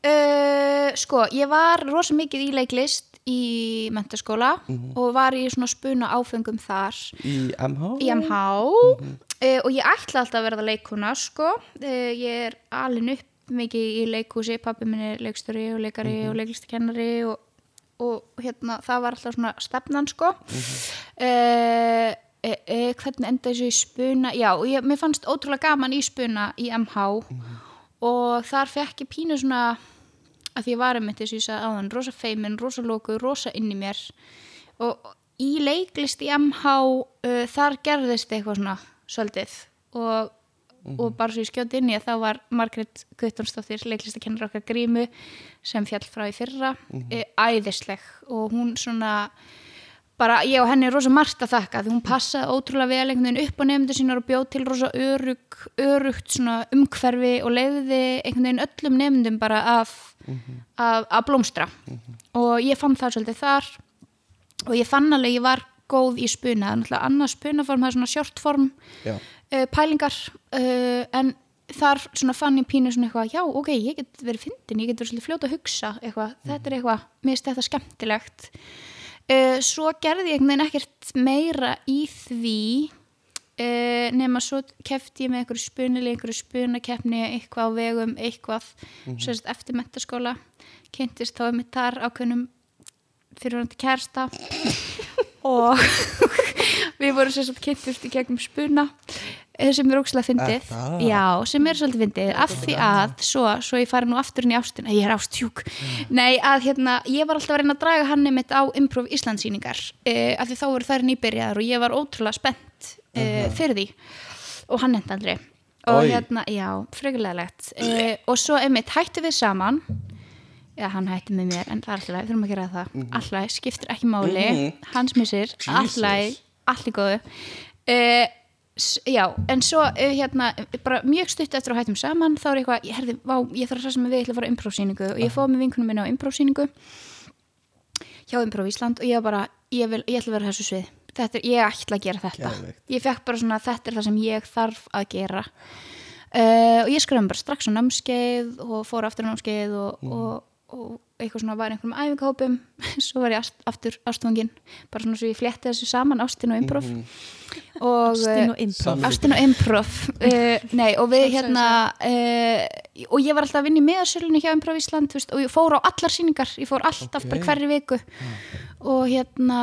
Uh, sko, ég var rosa mikið í leiklist í mentaskóla og var í svona spuna áfengum þar. Í MH? í MH uh, og ég ætla alltaf að verða leikuna sko. uh, ég er alin upp mikið í leikhúsi, pappi minn er leikstjóri og leikari og leiklistakennari og, og hérna, það var alltaf svona stefnan sko. Uh, e, e, hvernig enda þessu í spuna? Já, og ég, mér fannst ótrúlega gaman í spuna í MH og þar fekk ég pínu svona að því ég var um þetta sem ég sagði áðan rosa feimin, rosa lókuð, rosa inn í mér. Og í leiklist í MH uh, þar gerðist eitthvað svona svolítið. Og, og bara svo ég skjóti inn í að þá var Margrét Guttónsdóttir leiklistakennur okkar grímu sem fjall frá í fyrra mm æðisleg. Og hún svona bara ég og henni er rosa margt að þakka því hún passaði ótrúlega vel einhvern veginn upp á nefndu sínar og bjóð til rosa örug, örugt umhverfi og leiði einhvern veginn öllum nefndum bara af, af, af blómstra. Og ég fann það svolítið þar og ég fann alveg ég var góð í spuna, náttúrulega annað spunaform það er svona shortform Já, uh, pælingar uh, en þar svona fann ég pínu svona eitthvað já ok, ég get verið fyndin, ég get verið svolítið fljóta að hugsa eitthvað, þetta er eitthvað, mér finnst þetta skemmtilegt. Uh, svo gerði ég ekkert meira í því uh, nema svo kefti ég með einhverju spunili, einhverju spunakeppni eitthvað á vegum, eitthvað mm -hmm. eftir mentaskóla kynntist þá með þar ákveðnum fyrirvændi kærsta og við vorum sem sagt kynntust í gegnum spuna eh, sem er ókslega fyndið. Er já, sem er svolítið fyndið. Af því að, svo, svo ég fari nú aftur inn í ástina. Ég er ástjúk, nei að hérna ég var alltaf að reyna að draga hann einmitt á Improv Íslandsýningar, uh, af því þá voru þær nýbyrjaðar og ég var ótrúlega spennt uh, fyrir því. Og hann nefndi aldrei. Og Oj. hérna, já, frögulegilegt uh, og svo einmitt hættu við saman. Já, hann hætti með mér, en alltaf, þurfum að gera það. Mhm. alltaf, skiptir ekki máli. Hans missir, alltaf allt í góðu. Uh, já, en svo hérna bara mjög stutt eftir að hættum saman þá er eitthvað, ég herði, vá, ég þarf að mig við ég ætla að fara á imprósýningu og ég fóð með vinkunum minna á imprósýningu hjá Improv Ísland og ég var bara, ég, vil, ég ætla að vera þessu svið þetta, er- ég ætla að gera þetta. Geðveikt. ég fekk bara svona, þetta er það sem ég þarf að gera. Uh, og ég skrifaði bara strax á námskeið og fór aftur á námskeið og, og, og eitthvað svona var einhverjum æfingahópum. Svo var ég ast, aftur ástfangin bara svona svo ég flétti þessu saman ástin og improv. Og Ástin og improv. Ástin og improv. Uh, nei og við hérna uh, og ég var alltaf að vinna í meðarsölunni hjá Improv Ísland þú veist, og ég fór á allar sýningar. Ég fór alltaf Ok. bara hverri viku. Og hérna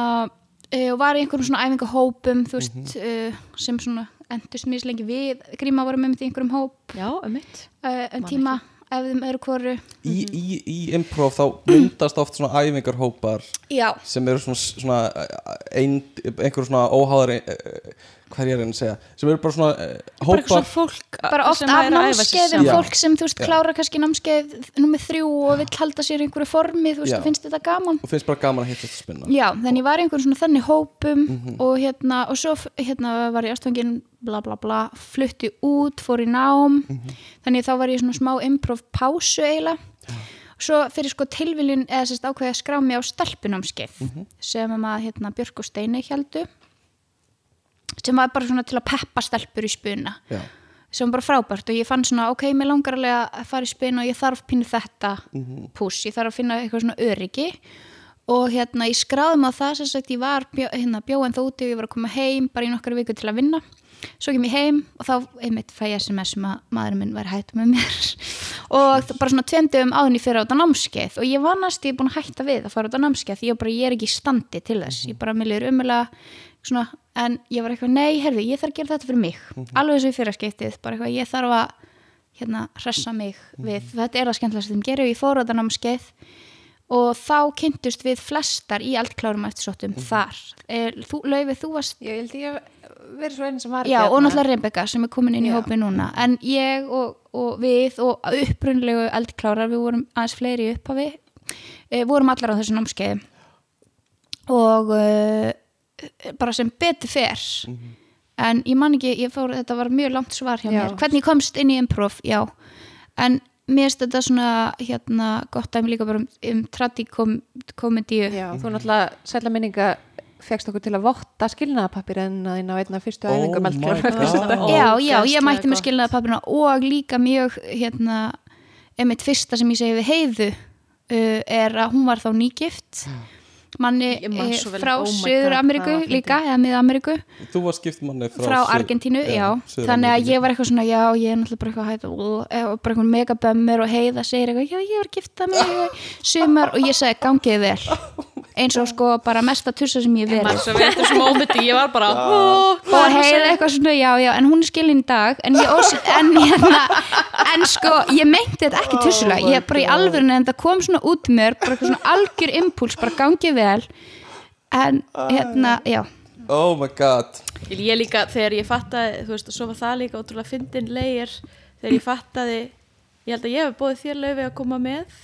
uh, og var í einhverjum svona æfingahópum þú veist uh, sem svona endust mjög lengi við. Gríma vorum með í einhverjum hóp. Já, um mitt uh, en tíma efðum öðru hvoru. Í, í, í improv þá myndast oft svona æfingarhópar já, sem eru svona, svona ein, einhver svona óháðar hvað er ég að reyna að segja sem eru bara svona eh, Bara hópar svona fólk bara oft af námskeiðum fólk sem þú veist Já. klára kannski námskeið nummið þrjú og vill halda sér í einhverju formi þú veist, Já. finnst þetta gaman og finnst bara gaman að hitta þetta spinna Já, þannig ég var í einhverjum svona þannig hópum Mhm. og hérna, og svo hérna var ég ástfangin bla bla bla, flutti út, fór í nám Mhm. þannig þá var ég í svona smá improv pásu eiginlega svo fyrir sko tilviljun eða sérst ákveði að skrá mig á stelpunámskeið Mhm. sem að maður hérna Björk og Steini heldu sem var bara svona til að peppa stelpur í spuna Já. sem var bara frábært. Og ég fann svona ok, mér langar alveg að fara í spinn og ég þarf pínu þetta Mhm. púss, ég þarf að finna eitthvað svona öryggi. Og hérna ég skráði mig á það sem sagt ég var bjó, hérna, bjóðan þá úti og ég var að koma heim bara í nokkru viku til að vinna. Svo kem ég heim og þá einmitt fæ ég SMS um að maðurinn minn væri hættu með mér. Og bara svona tveimdöfum áðun ég fyrir á þetta námskeið. Og ég var næst, ég er búin að hætta við að fara á þetta námskeið því ég, bara, ég er ekki í standi til þess. Ég bara millir umulega svona, en ég var eitthvað, nei, herðu, ég þarf að gera þetta fyrir mig. Alveg eins og í fyrra skiptið bara eitthvað, ég þarf að hérna, hressa mig við, þetta er það skemmtilegast sem gerir ég fór á þetta námskeið og þá kynntust við flestar í eldklárum eftir sóttum þar. Er, þú, Laufið, þú varst ég held ég verið svo einn sem var Já, ekki og náttúrulega Rebecca sem er komin inn í Já. hópi núna. En ég og, og við og upprunlegu eldklárar, við vorum aðeins fleiri upphafi e, vorum allar á þessu námskeiði. Og e, bara sem betur fer. En ég man ekki, ég fór, þetta var mjög langt svar hjá Já. mér, hvernig ég komst inn í improv, já, en mér finnst þetta svona, hérna gott dæmi líka bara um, um tradikomedíu Já, þú náttúrulega sætla minninga fegst okkur til að votta skilnaðapappir en að inn á einna fyrstu Oh æfingum já, já, ég mætti með gott. skilnaða pappina og líka mjög hérna, einmitt fyrsta sem ég segi við heiðu uh, er að hún var þá nýgift manni man eh, frá oh Suður Ameríku líka, eða Mið Ameríku þú var skipt manni frá, frá Argentínu, já, Suður- þannig að ég var eitthvað svona, já, ég er náttúrulega bara eitthvað hætt og bara eitthvað megabömmur og heiða segir eitthvað, já, ég var giftað með eitthvað sumar og ég segi, gangið vel. Eins og sko bara mesta tussa sem ég verið. Ég var bara "Ó, hvað og að segja?" eitthvað svona, já, já, en hún er skilin í dag en ég, ós, en, hérna, en sko, ég meinti þetta ekki tussulega Oh my ég bara í alvörinu, en það kom svona út mér bara eitthvað svona algjör impuls, bara gangið vel en hérna, já. Oh my god. Ég líka, þegar ég fattaði, þú veist, og svo var það líka ótrúlega fyndin leir, þegar ég fattaði, ég held að ég hef bóðið þér laufi að koma með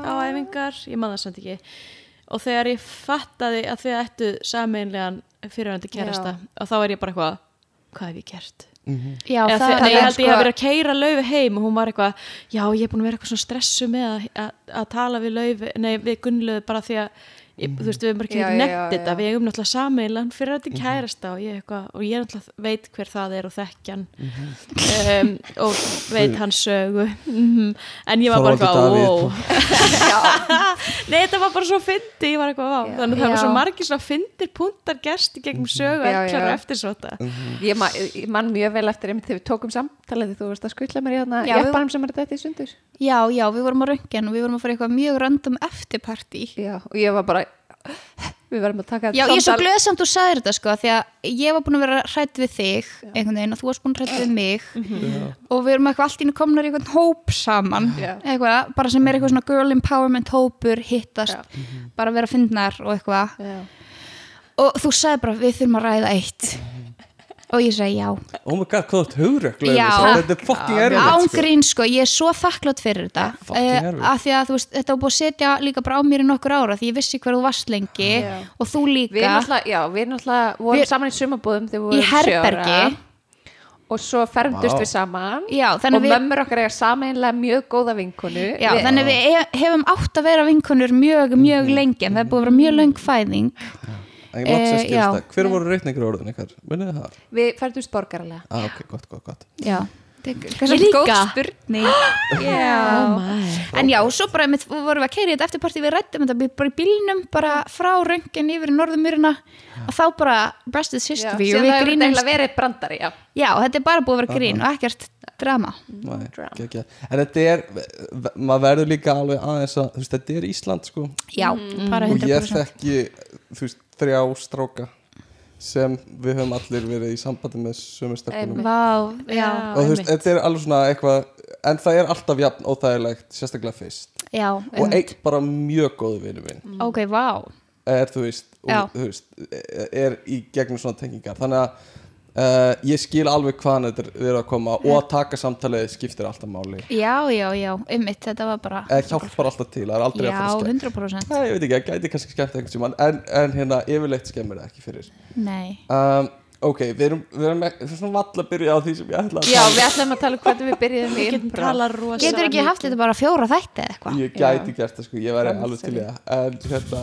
á æfingar, ég man það samt ekki, og þegar ég fattaði að þið ættu sameinlegan fyrirvændi kærasta, og þá er ég bara eitthvað, hvað hef ég gert? Já, Eða það, þegar, nei, ég er held að ég sko- hef verið að keira laufi heim og hún var eitthvað, já, ég er búin að vera eitthvað svona stressu með að, að, að tala við laufi, nei, við Gunnlaufi bara því að ég, þú veist, við erum bara ekki nefnt þetta, við eigum náttúrulega sameilan fyrir að þetta kærasta og ég, eitthvað, og ég náttúrulega veit hver það er og þekkjan um, og veit hans sögu. En ég var bara eitthvað, wow nei, þetta var bara svo fyndi, ég var eitthvað, wow þannig að það var svo margir svona fyndir puntar gerst í gegnum sögu, já. eftir svona Ég, ma ég man mjög vel eftir einmitt þegar við tókum samtalið því þú veist að skutla mér í þarna jeppanum sem er þetta í sundur. Já, já, við vorum á röngin og við vorum að fara eitthvað mjög random eftirparty Já, og ég var bara við verðum að taka Já, ég er svo glöð samt þú sagðir þetta sko því að ég var búin að vera hrætt við þig einhvern veginn og þú varst búin að hrætt við mig. Og við erum eitthvað allt í einu komnar í einhvern hóp saman. Já. eitthvað, bara sem er eitthvað svona girl empowerment hópur hittast, Já. bara vera fyndnar og eitthvað. Já. og þú sagði bara við þurfum að ræða eitt og ég segi já. Oh my god, hvað Já. þetta er fucking sko. ángrín sko, ég er svo þakklátt fyrir þetta. Fucking uh, að því að veist, þetta var búið að setja líka bara á mér í nokkur ára því ég vissi hver þú varst lengi Já. og þú Við líka við náttúrulega vorum Við- saman í sumabúðum þegar við í vorum herbergi. Og svo fermdust Vá. við saman. Já, og við- mömmur okkar eiga sameinlega mjög góða vinkonu. Já, við, þannig við he- hefum átt að vera vinkonur mjög, mjög lengi en það er búið að vera mjög löng fæðing já. það hver voru reikningur orðin ykkar, munið þið það? við fermdust borgaralega ah, ok, gott, gott, gott. Já, Ég líka. Oh my. En já, svo bara með, vorum við að keira í þetta eftirparti. Við rættum þetta við bara í bílnum bara frá röngin yfir í norðumýrina og þá bara breastið Já, sýstu við síðan og við grínumst já. Já, þetta er bara búið að vera grín og ekkert drama. Nei, Drama. ekki, ekki. en þetta er maður verður líka alveg aðeins að veist, þetta er Ísland sko. Já, bara og ég 100% þekki þú veist, þrjá stráka sem við höfum allir verið í sambandi með sömu stelpunum. Vá, já, og þú veist, þetta er alveg svona eitthvað en það er alltaf jafn óþægilegt sérstaklega fyrst. Já og einn bara mjög góðu vinnu minn. Ok, vá. Er þú veist, og, þú veist er í gegnum svona tengingar. Þannig að uh, ég skil alveg hvaðan þetta er- að koma og að taka samtalið skiptir alltaf máli. Já, já, já, einmitt, þetta var bara eða hjálpar alltaf til, það er aldrei Já, að fara skemmt 100% Nei, ég veit ekki, það gæti kannski skemmt tímann en, en hérna, yfirleitt skemmir það ekki fyrir. Nei. Um, Ok, við erum, við erum ekki, við erum svona vall að byrja á því sem ég ætla að já, tala við ætlum að tala um hvernig við byrjuðum í improv. Getur ekki haft þetta bara fjóra þætti eða eitthvað? Ég gæti gert það sko, ég væri alveg til það. En hérna,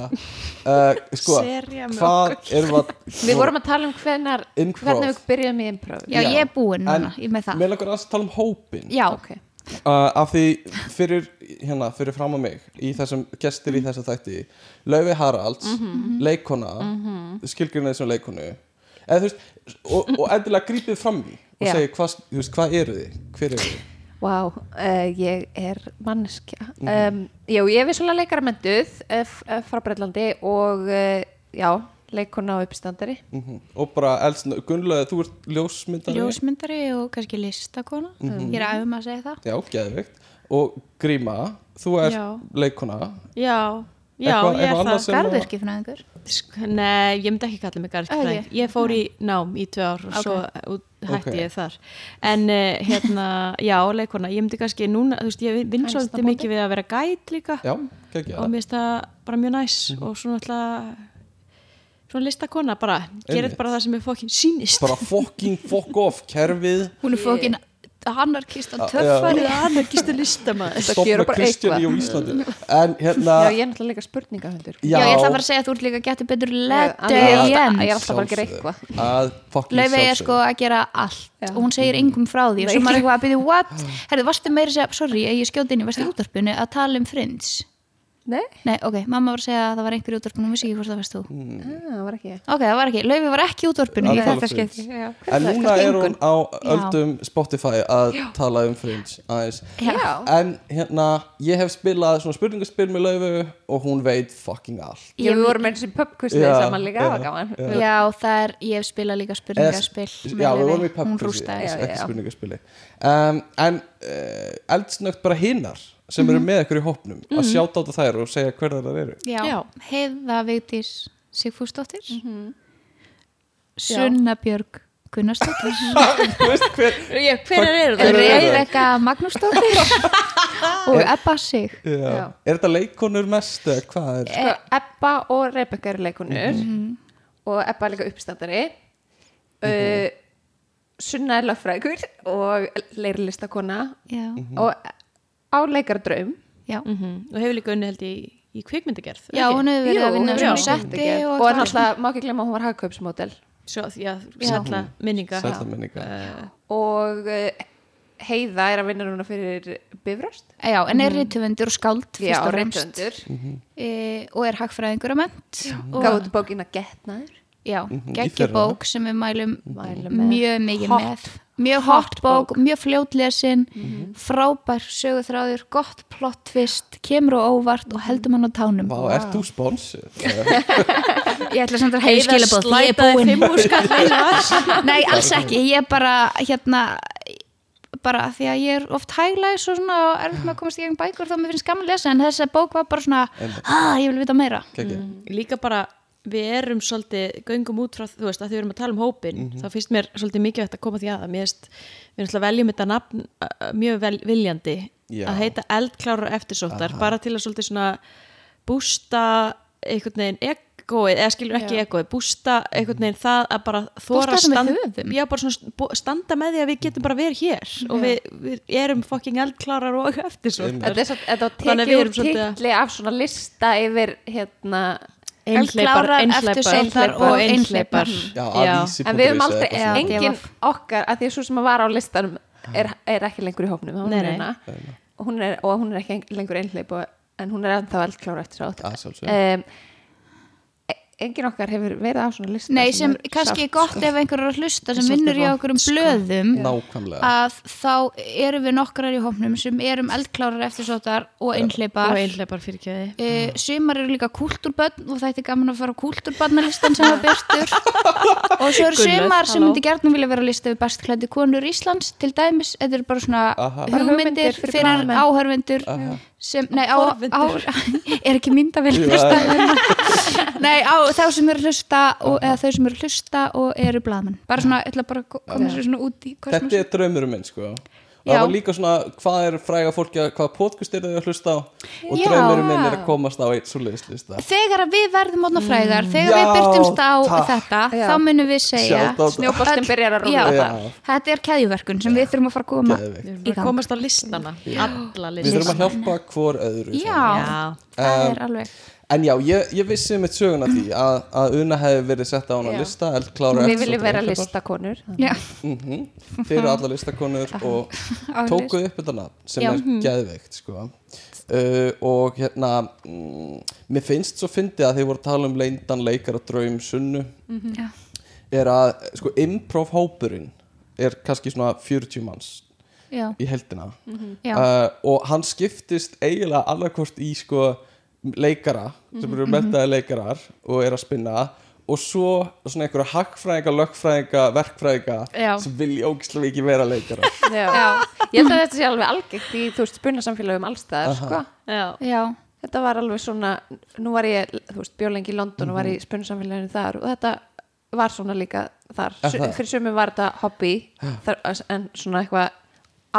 uh, sko Hvað erum við að við vorum að tala um Improv. hvernig við byrjuðum í improv. Já, Já. ég er búin En núna, ég með það. Mér langar að tala um hópin Já, ok, uh, Af því fyrir, hérna, fyrir fram á mig Í þessum, gestir í þessum þætti Laufi Haralds, leikona mm Skilgrinaði sem leikonu Eða veist, og, og endilega grípið fram í Og segi, hvað, hvað eru þið? Hver eru þið? Vá, uh, ég er manneskja. Um, Já, ég er vissulega leikaramentuð uh, frá Breitlandi og uh, já, leikona og uppstandari Mm Og bara elst, Gunnlega, þú ert ljósmyndari? Ljósmyndari og kannski listakona. Ég er aðum að segja það. Já, geðveikt. Og Gríma, þú ert Já. leikona Já, já, Eitthvað- ég er það sem að- Garðurki fræðingur? Sk- Nei, ég myndi ekki kalla mig garðkvæðing Ok. Ég fór í nám í tvö ár og Ok. svo út, hætti Ok. ég þar. En uh, hérna, já, leikona Ég myndi kannski núna, þú veist, ég vinn svolítið mikið við að vera gæt líka. Já, geggja og mér finnst það bara mjög næs Mhm. og svona alltaf svona listakona bara, gerir bara það sem er fokkin sýnist. Bara fucking fuck off Kerfið. Hún er fókin anarkistan Já. töffari anarkistu listamaður. Þetta Stopna gera bara En hérna Já, ég er náttúrulega líka spurningahundur Já, ég ætla að fara að segja að þú ert líka getur betur let Ég er alltaf- again ég er alltaf bara að gera eitthvað. Að Laufey er sko að gera allt. Já. og hún segir engum frá því. Og svo maður er eitthvað að byrja what? Herðu, varstu meira að segja, sorry, ég skjóti inn í varstu í útvarpinu að tala um Friends? Nei, Nei, ok, mamma var að segja að það var einhver í útvarpinu hún vissi ekki hvort það varst þú. Mm. ah, það var ekki Ok, það var ekki, Laufey var ekki í um Já, En núna er hún á öldum Spotify að tala um Fringe aðeins. Já, En hérna, ég hef spilað svona spurningaspil með laufu og hún veit fucking allt. Ég við vorum eins og pubquistið Já, saman líka, það var já, gaman. já. Já, það er, ég hef spilað líka spurningaspil með Já, við vorum í Já, ekki já. spurningaspili. Um, En uh, eldsnögt bara hinnar sem eru með ykkur í hópnum að sjáta á þær og segja hverðar það eru. Já, Já. Heiða Vigdís Sigfúsdóttir. Mhm. Sunna Björg Gunnarsdóttir. Þú veist hver Hver eru það? Rebecca Magnúsdóttir. Og Ebba Sig. Já. Já. Er þetta leikonur mest eða hvað er? sko, Ebba og Rebecca eru leikunur Mhm. og Ebba er líka uppstandari. Uh, Sunna er lögfrægur og leirilistakona Já, og á leikaradraum. Já. Mhm. og hefur líka unni held í, í kvikmyndagerð Já, hún hefur verið Jú, að vinna mjög og, og náttúrulega má ekki glemma að hún var já, sætla minninga Sætla minninga. Eh, og uh, Heiða er að vinna núna fyrir Bifröst. Já, en er rithöfundur og skáld Já, og fremst. rithöfundur. E, og er hagfræðingur að ment. Og, Gáðu bókina Getnaður já, Mhm, í geggja fyrra. bók sem við mælum, Mælum með. mjög mikið Hot. með mjög hot bók, mjög fljótlesin frábær söguþráður gott plot twist, kemur á óvart og heldur mann á tánum Vá, ert þú sponsor? ég ætla samt að heiða skilabóð ég er slætaði búin fimm úr skall nei, alls ekki, ég er bara hérna bara því að ég er oft hæglæs og svona og erfitt með að komast í gegn bækur þá mér finnst gaman að lesa en þessa bók var bara svona ah, ég vil vita meira Kekki. líka bara við erum svolítið göngum út frá þú veist að því við erum að tala um hópin þá finnst mér svolítið mikið að koma því að. Mér finnst við erum alltaf að veljum þetta nafn uh, mjög vel, viljandi Já. að heita eldklárar eftirsóttar bara til að svolítið svona bústa einhvern veginn egoið, eða skilur ekki egoið bústa einhvern veginn það að bara þóra stand- já, bara svona standa með því að við getum bara verið hér og við, við erum fucking eldklárar og eftirsóttar. Þetta er svo, þetta var Þannig að við tekið úr svolítið titli af svona lista yfir hérna einhleipar, og einhleipar en við höfum aldrei, engin okkar að því að svo sem að vara á listanum er, er ekki lengur í hópnum hún Nei, nei. hérna. hún er, og hún er ekki lengur einhleip en hún er ennþá eldklára eftir sátt svona. Að sjálfsögðu. um, engin okkar hefur verið á svona lista Nei, sem er kannski er sárt, gott sko. ef einhver er að hlusta sem vinnur í okkur um sko. blöðum Nákvæmlega. Að þá erum við nokkrar í hópnum sem erum eldklárar eftirsóttar og einhleipar og einhleipar fyrir kjöði Uh, sumar eru líka kúltúrbönn og það er gaman að fara á kúltúrbannalistan sem var byrstur og svo eru sumar sem myndi gerðnum vilja vera að lista við best klæddi konur Íslands til dæmis, þetta eru bara svona Aha. Hugmyndir fyrir áhörvendur sem, nei, á, á, er ekki myndavel hlusta nei, á þá sem eru hlusta og, eða þau sem eru hlusta og eru blaðmenn bara svona, ég ætla bara að koma sér svona út í Þetta er draumurum minn sko Já. það var líka svona, hvað er fræga fólki að, hvaða podcast er þau að hlusta á og Já. draumurum minn er að komast á eitt svo leiðslista þegar að við verðum átna frægar þegar Já, við byrtumst á takk. þetta Já. þá munum við segja Öll- byrjar að Já. þetta er keðjuverkun sem við þurfum að fara að koma Geðveikt. Við í erum að gang komast á listana alla Við þurfum listana að hjálpa hvor öðru Já, það Um, er alveg En já, ég, ég vissi með söguna því að, að Una hefði verið sett á hana Já. lista við viljum vera listakonur. Já, mm fyrir alla listakonur og tókuð upp þetta nafn sem Já. er geðveikt sko. uh, og hérna mm, mér finnst svo fyndið að þeir voru að tala um leindan leikar og draum sunnu. Já. er að sko improv hópurinn er kannski svona 40 manns já, í heldina já, uh, og hann skiptist eiginlega annarkvort í sko leikara sem eru mentaði leikarar og er að spinna og svo svona einhverja hagfræðinga, lögfræðinga, verkfræðinga Já. sem vilja ógislega ekki vera leikara Já. já, ég held að þetta sé alveg algengt í þú veist spunnasamfélagum allstæðar sko. Já. já, þetta var alveg svona nú var ég, þú veist, bjólengi í London og var í spunnasamfélaginu þar og þetta var svona líka þar. Su- fyrir sumum var þetta hobby þar, en svona eitthvað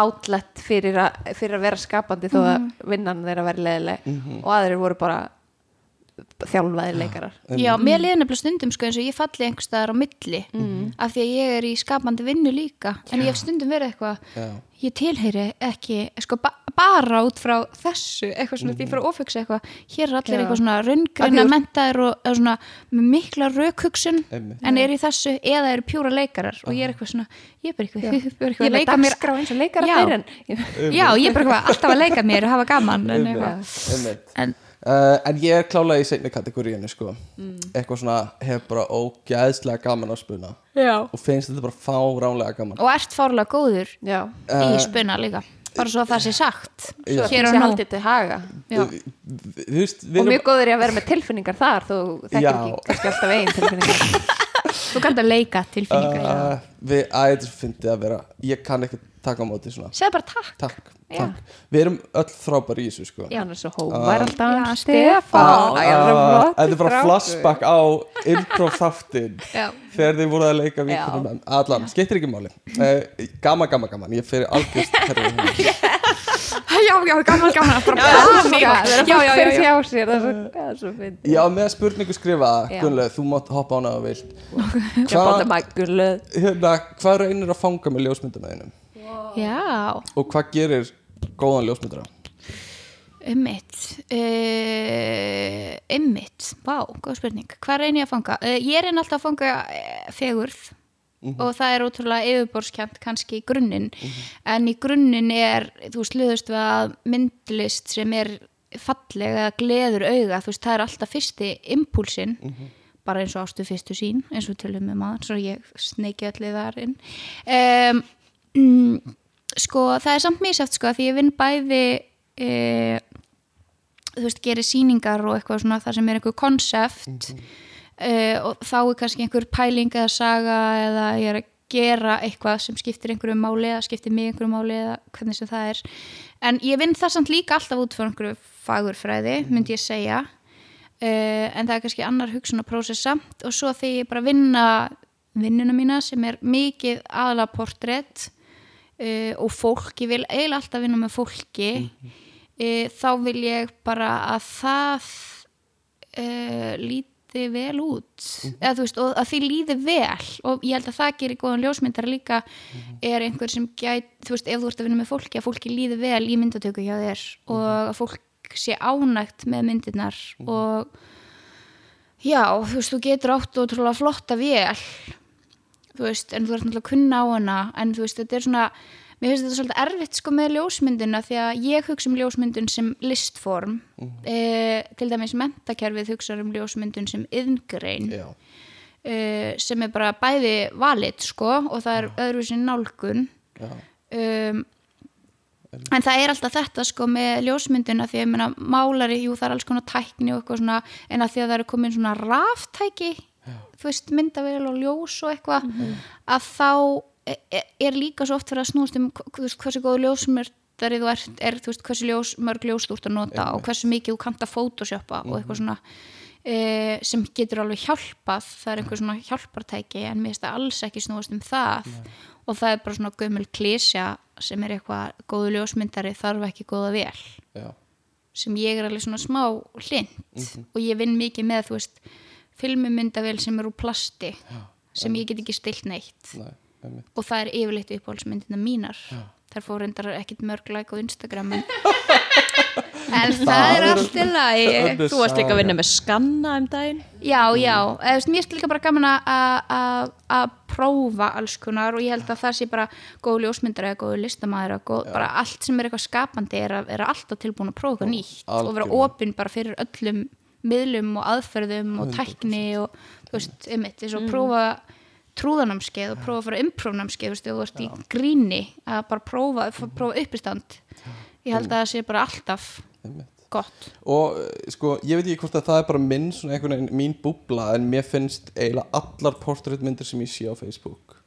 outlet fyrir, fyrir að vera skapandi þó að vinnan þeirra veri leðileg og aðrir voru bara þjálfaðir leikarar. já mér liði nefnilega stundum sko eins og ég falli einhvers staðar á milli af því að ég er í skapandi vinnu líka. En ég hef stundum verið eitthvað Já. ég tilheyri ekki sko bara út frá þessu eitthvað svona því ég fyrir að ofugsa eitthvað hér er allir Já. eitthvað svona raungreina þú- mentaðir og eða svona með mikla raukhugsun Einmitt. en er í þessu eða eru pjúra leikarar og ég er eitthvað svona ég er bara eitthvað, ég er bara ég eitthvað er að með leika mér dagskrá eins og leikara Já. þeir en já, ég er bara eitthvað alltaf að leika mér og hafa gaman en, eitthvað. einmitt. en Uh, en ég er klálega í seinni kategoríinu sko. eitthvað svona hef bara ógæðslega gaman að spuna já. og finnst þetta bara fáránlega gaman og ert fárlega góður já, í spuna líka bara svo að það sé sagt. Svo hér og það nú. haldið til haga. Já. Þú veist, við og erum mjög góður í að vera með tilfinningar þar þú þekkir Já. ekki kannski alltaf einn tilfinningar. Þú kannt að leika tilfinningar uh, við, að þetta fyndi að vera ég kann ekki taka á móti svona. Segð bara takk. Já. takk við erum öll frábær í þessu sko. Já, hann er svo hóvar alltaf. Já, Stefán. Er Ah, flottur Þetta er bara flashback á improv þáttin Já. þegar þið voru að leika vikunum allan, skiptir ekki máli. Uh, gaman, gaman, gaman, ég fyrir algjörst já, já, gaman bara Já, já, já, já, með spurningu skrifa. Gunnlega, þú mátt hoppa á hana og vilt. Hérna, hvað reynir að fanga með ljósmyndamæðinum já, og hvað gerir góðan ljósmyndara? Ummitt ummitt, vá, góð spurning. Hvað reyni ég að fanga? Uh, ég reyni alltaf að fanga uh, fegurð. Og það er ótrúlega yfirborskjönt kannski í grunninn. En í grunninn er þú sluðust við að myndlist sem er fallega eða gleður auga. Þú veist, það er alltaf fyrsti impúlsin bara eins og ástu fyrstu sín eins og við tölum um aðeins og ég sneiki allir þar inn. Um, mm, sko það er samt misjátt sko því ég vinn bæði e, þú veist, gerir sýningar og eitthvað svona það sem er einhver konsept uh, og þá er kannski einhver pæling eða saga eða ég er að gera eitthvað sem skiptir einhverju máli eða skiptir mig einhverju máli eða hvernig sem það er. En ég vinn það samt líka alltaf út fyrir einhverju fagurfræði, myndi ég segja. Uh, en það er kannski annar hugsun að prósessa og svo þegar ég bara vinna vinnuna mína sem er mikið aðalega portrétt uh, og fólk, ég vil eiginlega alltaf vinna með fólki. Uh, þá vil ég bara að það uh, líti vel út. Eða, þú veist, og að því líði vel. Og ég held að það gerir góðan ljósmyndar líka. Er einhver sem gæt þú veist, ef þú ert að vinna með fólki, að fólki líði vel í myndatöku hjá þér. Og að fólk sé ánægt með myndirnar. Og já, þú veist, þú getur átt ótrúlega flotta vel þú veist, en þú ert náttúrulega kunna á hana en þú veist, þetta er svona mér finnst þetta svolítið erfitt sko með ljósmyndina því að ég hugsa um ljósmyndun sem listform. Eh, til dæmis mentakerfið hugsa um ljósmyndun sem yðngrein Já, eh, sem er bara bæði valit sko og það er öðruvísi nálgun. Um, en það er alltaf þetta sko með ljósmyndina því að ég meina málari, jú það er alls konar tækni og eitthvað svona en að því að það eru komin svona ráftæki þú veist myndavél og ljós og eitthvað að þá er, er líka svo oft fyrir að snúast um veist, hversu góðu ljósmyndari þú ert er, þú veist, hversu ljós, mörg ljós þú ert að nota og hversu mikið þú kannt að photoshoppa og eitthvað svona e, sem getur alveg hjálpað. Það er einhver svona hjálpartæki en mér finnst það alls ekki snúast um það. Og það er bara svona gömul klísja sem er eitthvað góðu ljósmyndari þarf ekki góða vel. Já, sem ég er alveg svona smá hlind og ég vinn mikið með þú veist filmumyndavél sem er úr plasti sem ég get ekki stilt neitt. Einmitt. Og það er yfirleitt uppáhaldsmyndina mínar. Þær fór reyndar ekkit mörg like á Instagram en, en það er allt í lagi. Þú varst líka að vinna með skanna um daginn. Já, já, eða, þú veist, mér er líka bara gaman að- að að- að prófa alls konar og ég held að það sé bara góð ljósmyndar eða góð listamæður bara allt sem er eitthvað skapandi er að vera alltaf tilbúin að prófa eitthvað nýtt og vera opinn bara fyrir öllum miðlum og aðferðum og tækni og þú veist, einmitt, eins og prófa trúðanámskeið og prófa að fara imprófnámskeið, þú veist, þú ert í gríni að bara prófa, prófa uppistand. Ég held að það sé bara alltaf einmitt. gott. Og eh, sko, ég veit ekki hvort að það er bara minn svona einhvern veginn, mín búbla en mér finnst eiginlega allar portréttmyndir sem ég sé á Facebook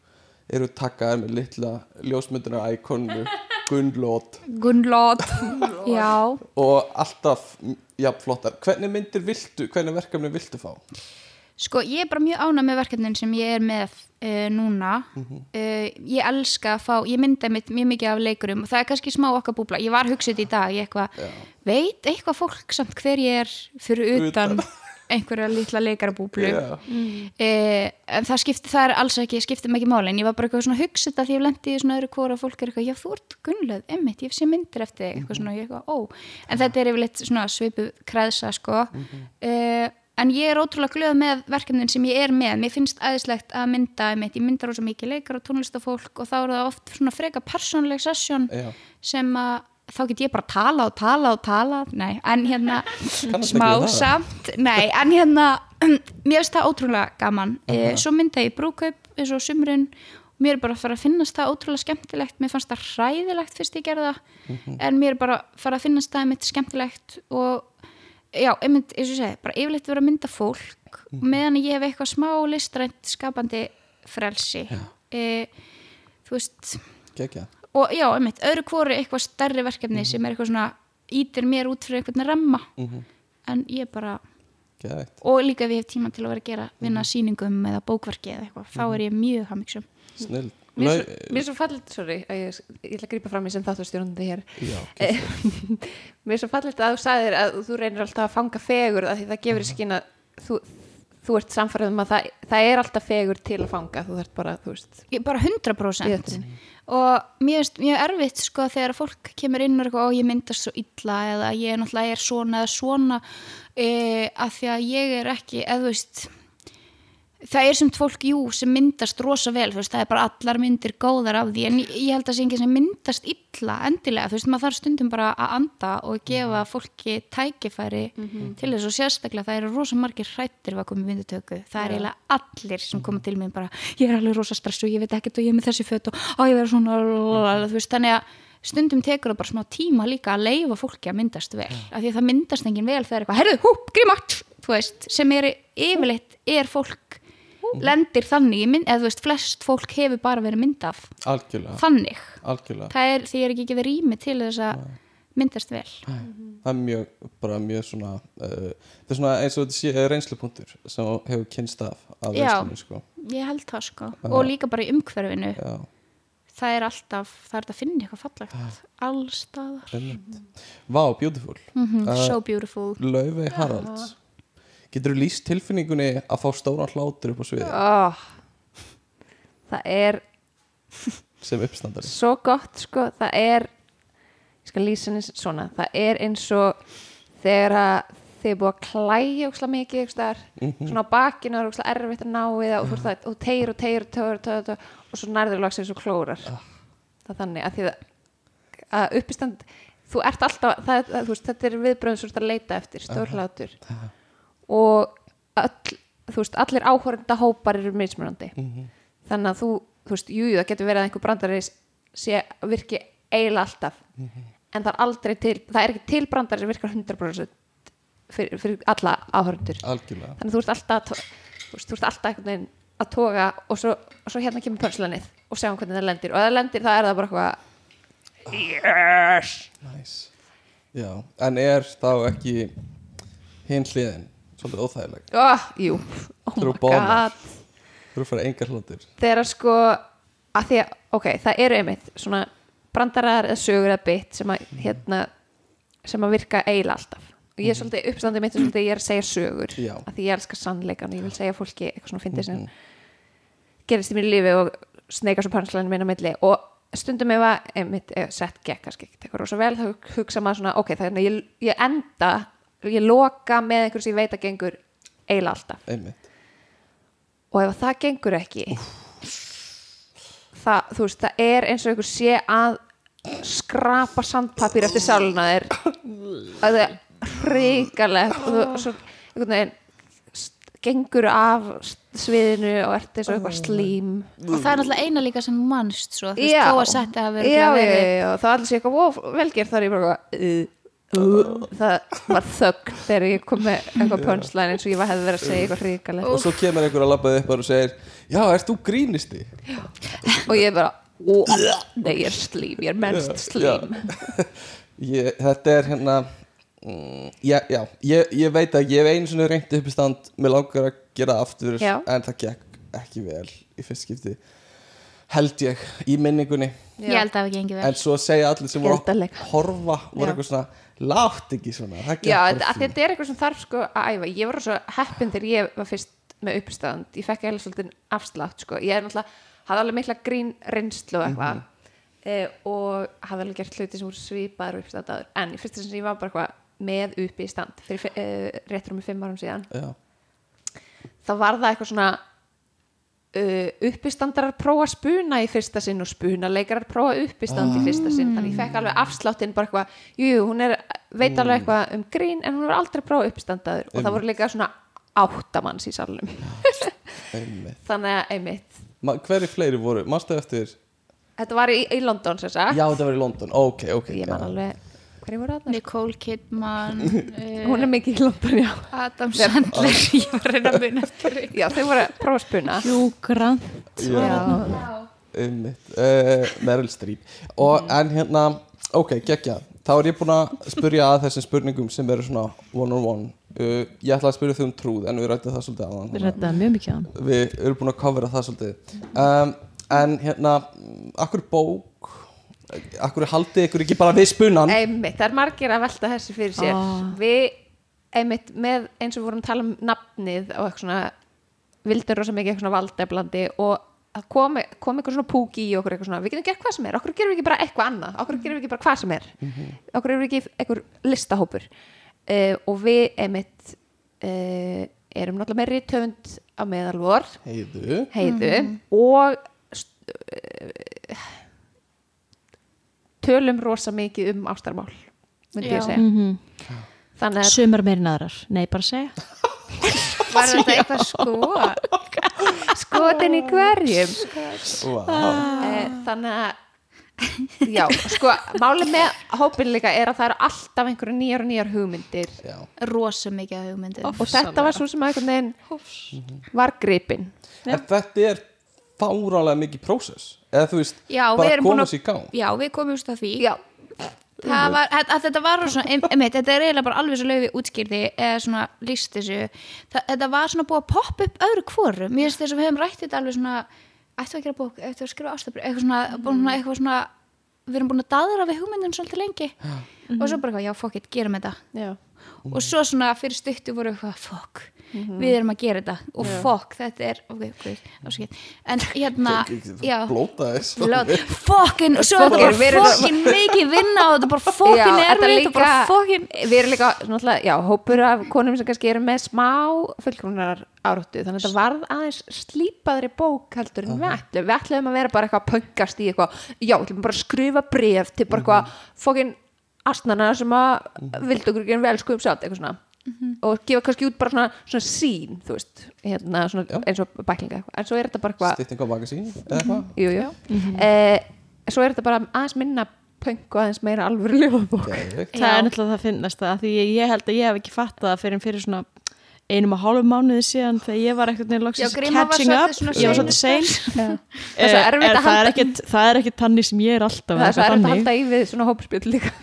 eru takkaðar með litla ljósmyndunar íkonu Gunnlót Gunnlót já, og alltaf já, flottar, hvernig myndir viltu hvernig verkefni viltu fá? sko ég er bara mjög ánað með verkefnin sem ég er með uh, núna. Uh, ég elska að fá, ég mynda mitt mjög mikið af leikurum. Og það er kannski smá okkar búbla. Ég var hugsið í dag, ég eitthvað veit eitthvað fólk samt hver ég er fyrir utan, einhverja litla leikarabúblu. Já. Eh, en það skipti, það er alls ekki skipti mig ekki máli, en ég var bara eitthvað svona hugsið að því ég lendi í svona öðru hvora fólk er eitthvað já þú ert gunnlöð, emmitt, ég sé myndir eftir eitthvað svona, ég eitthvað, ó, en þetta er yfirleitt svona svipu kreðsa, sko. Eh, en ég er ótrúlega glöð með verkefnin sem ég er með, mér finnst æðislegt að mynda, emmitt, ég myndar ósa mikið leikar og tónlistafólk og þá er það oft svona freka persónleg session Já. sem að þá get ég bara tala og tala og tala nei, en hérna smá samt, nei, en hérna mér finnst það ótrúlega gaman. Uh svo mynda ég brúkaup eins og sumrun mér er bara að fara að finnast það ótrúlega skemmtilegt. Mér fannst það hræðilegt fyrst ég gerði það en mér er bara að fara að finnast það einmitt skemmtilegt og já, einmitt, eins og ég segi, bara yfirleitt vera að mynda fólk og meðan ég hef eitthvað smá listrænt skapandi frelsi. Uh, þú veist Gekja. Og já, einmitt, öðru hvori eitthvað stærri verkefni sem er eitthvað svona ítir mér út fyrir einhvern ramma. En ég bara, Geðveikt. og líka ef ég hef tíma til að vera að gera vinna sýningum eða bókverki eða eitthvað, þá er ég mjög hamiksum Snill Mér er svo- mér er svo fallit, sorry, ég, ég ætla að grípa fram í sem þátturstjórnandi hér. Já, Mér er svo fallit að þú sagðir að þú reynir alltaf að fanga fegur að því það gefur í skinn að þú, þú ert samfærið um að það, það er alltaf fegur til að fanga, þú þarf bara, þú veist ég, bara 100% Ég veit. og mér finnst mjög erfitt sko þegar fólk kemur inn og eitthvað, ó ég myndast svo illa eða ég er náttúrulega er svona eða svona e, að því að ég er ekki eða þú veist það er semt fólk, jú, sem myndast rosa vel, þú veist, það er bara allar myndir góðar af því, en ég, held að sé enginn sem myndast illa endilega, þú veist, maður þarf stundum bara að anda og gefa fólki tækifæri til þess og sérstaklega það eru rosa margir hrættir að koma í myndutöku, það er eiginlega allir sem koma til mér bara, ég er alveg rosa stressu ég veit ekkert og ég er með þessi föt og á ég verður svona þú veist, þannig að stundum tekur það bara smá tíma líka að leifa fólki að myndast vel, af því að það myndast enginn vel þegar eitthvað, herðu, húp, veist, sem er yfirleitt er fólk lendir þannig í mynd, eða þú veist, flest fólk hefur bara verið myndað algjörlega, þannig. Algjörlega. Það er því er ekki gefið rými til þess að myndast vel. Það er mjög, bara mjög svona uh, það er svona eins og þetta sé reynslupunktur sem hefur kynst af af Já. reynslunni sko. Ég held það sko, og líka bara í umhverfinu. Já, það er alltaf, það er hægt að finna eitthvað fallegt allstaðar einmitt. Vá, beautiful. Mm Uh, so beautiful. Laufey Haralds Getur þú lýst tilfinningunni að fá stóran hlátur upp á sviði oh. það er sem uppstandari. Svo gott sko, það er ég skal lýsa henni svona það er eins og þegar að þið er búið að klæja ókslega mikið einhvers staðar, svona á bakinu og ókslega erfitt að ná í það og þú ert það og tegir og tegir og tegir og tegir, tegir og svo nærður lagsins og klórar. Það er þannig að því að, að uppistand þú ert alltaf, það, það, þú veist, þetta er viðbröðum svo að leita eftir, stórhlátur og öll, veist, allir áhórenda hópar eru mismunandi. Þannig að þú, þú veist, jú, jú, það getur verið að einhver brandari sé virki eiginlega alltaf. En það er aldrei til, það er ekki til brandari sem virkar 100% fyrir, fyrir alla Algjörlega. Þannig að þú ert alltaf þú veist, þú ert alltaf einhvern veginn að toga og svo, og svo hérna kemur pönslanið og sjáum hvernig það lendir. Og ef það lendir þá er það bara eitthvað yes! Nice. Já, en er þá ekki hinn hliðin svolítið óþægileg. Oh, jú, oh my god. Þú eru að fara engar hlátur þegar sko að því að, ok, það eru einmitt svona brandarar eða sögur eða bit sem að hérna sem að virka eiginlega alltaf. Og ég er svolítið uppstandið mitt er svolítið ég er að segja sögur Já. að því ég elskar sannleikan og ég vil segja fólki eitthvað svona fyndið sem gerist í mínu lífi og sneika svo panslæðinu minna milli. Og stundum ef að sett gekk kannski eitthvað rosa vel þá hugsa maður svona, ok, þannig að ég, ég enda ég loka með einhver sem ég veit að gengur eiginlega alltaf. Einmitt. Og ef það gengur ekki það, þú veist, það er eins og einhver sé að skrapa sandpapír eftir sáluna þér. Að það er hrikalegt. Og þú svo, einhvern veginn gengur af sviðinu og ert eins og eitthvað slím. Og það er náttúrulega eina líka sem svo, þú veist, þó að setja að vera já, já, verið. já, já, það var allir sé eitthvað velgerð þar ég bara eitthvað, uh, það var þögn þegar ég kom með eitthvað pönslæn eins og ég var hefði verið að segja eitthvað hrikalegt Og svo kemur einhver að labbaði upp og segir Já, ert þú grínisti? og ég bara ó, nei, ég er slím, ég er mennst slím. Ég, þetta er hérna mm, já, já, ég, ég veit að ég hef einu svona reyndi upp í stand Mér langar að gera aftur Já. En það gekk ekki vel í fyrst skipti Held ég í minningunni. Ég held að það ekki engi vel. En svo segja allir sem voru að horfa voru eitthvað svona Látt ekki svona Já, þetta, að er eitthvað sem þarf sko að æfa. Ég var svo heppin þegar ég var fyrst með uppistand. Ég fekk eða svolítið afslátt sko. Ég er náttúrulega, hafði alveg mikla grín reynslu eitthvað. Eh, og hafði alveg gert hluti sem voru svipaður og uppistand áður. En í fyrsta sem ég var bara eitthvað með uppi í stand fyrir uh, réttur um fimm árum síðan Já, þá var það eitthvað svona uh, uppistandarar prófa spuna í fyrsta sinn og spunaleikarar prófa uppistand í fyrsta sinn. Þannig ég fekk alveg afsláttinn bara eitthvað jú, hún er, veit alveg eitthvað um grín en hún er aldrei prófa uppistandaður. Og það voru líka svona áttamanns í einmitt. Þannig að einmitt. Ma, Hverju fleiri voru? Manstu eftir? þetta var í, í London sem sagt. Já, þetta var í London, ok, ok ég man alveg hverju voru þarna Nicole Kidman uh, hún er mikið í London, já. Adam Sandler ég var að reyna að muna eftir því. já, þau voru að prófa spuna. Hugh Grant. Já. já, Einmitt, uh, Meryl Streep. Og en hérna, ok, geggja. Þá er ég búin að spyrja að þessum spurningum sem eru svona one on one uh, ég ætla að spyrja þau um trúð en við rættum það svolítið aðan Við reddaði mjög mikið á hann að við erum búin að covera það svolítið. Um, en hérna akkur bók akkur haldið ykkur ekki bara við spunan einmitt, það er margir að velta þessi fyrir sér. Ah. við einmitt með eins og við vorum að tala um nafnið og eitthvað svona vildur rosa mikið eitthvað svona valdeflandi og að kom, kom eitthvað svona púki í okkur eitthvað svona, við getum gert hvað sem er, okkur gerum við ekki bara eitthvað annað, okkur gerum við ekki bara hvað sem er. Okkur erum við ekki eitthvað listahópur. Uh, og við einmitt uh, erum náttúrulega með rithöfund á meðalvor. Heiðu. Heiðu. Og st- uh, tölum rosa mikið um ástarmál myndi Já. ég segja. Mhm. þannig að Sumar meirinn aðrar, nei bara segja. Var þetta eitthvað sko skotin í hverjum? Wow. Eh, þannig að já, sko, málið með hópin líka er að það eru alltaf einhverju nýjar og nýjar hugmyndir. Rosa mikið af hugmyndum. Og þetta var svo sem einhvern veginn var gripin þetta er fárálega mikið prósess. Eða þú veist, Já, við bara erum búin koma að- sér í gang. Já, við komumst að því. Já, það var, að, að þetta var svona, em- einmitt, þetta er eiginlega bara alveg svo laufi útskýrði eða svona líst þessu. Það, þetta var svona búið að poppa upp öðru hvoru mér finnst þess að við hefum rætt þetta alveg svona ættu að gera bók, ættu að skrifa ástabri eitthvað svona, svona, eitthvað svona við erum búin að daðra við hugmyndin svolítið lengi. Og svo bara eitthvað, já, fuck it, gerum þetta. Já. Og svo svona fyrir stuttu voru eitthvað fuck, við erum að gera þetta. Og fuck, þetta er ok, ok, ásakið. En hérna, fokkin, og svo er Fokkin, þetta við bara erum- fokkin mikið vinna og þetta er bara fokkin er bara fokkin við erum líka, já, hópur af konum sem kannski eru með smá fullkrónar áráttu, þannig að þetta varð aðeins slípaðri bók heldur en við ætlum við ætlum að vera bara eitthvað að pöngast í eitthvað já, við ætlum bara að skrifa bref til bara eitthvað fokkin astnana sem að vildu okkur ekki vel sko um sátt eitthvað svona. Og gefa kannski út bara svona, svona sín þú veist, hérna, svona, eins og bæklinga eitthvað. en svo er þetta bara eitthvað stytting á magasín eða eitthvað? Jú, jú. Eh, svo er þetta bara aðeins minna pönk og aðeins meira alvöru ljóðbók það er náttúrulega það finnast það því ég, ég held að ég hef ekki fattað það fyrir fyrir svona einum og hálfum mánuði síðan þegar ég var eitthvað Já, var catching up. ég var svolítið sein. Það er svo erfitt að það, er er ekkit tannig sem ég er alltaf það er svo erfitt að þannig. halda í við svona hópspjöld líka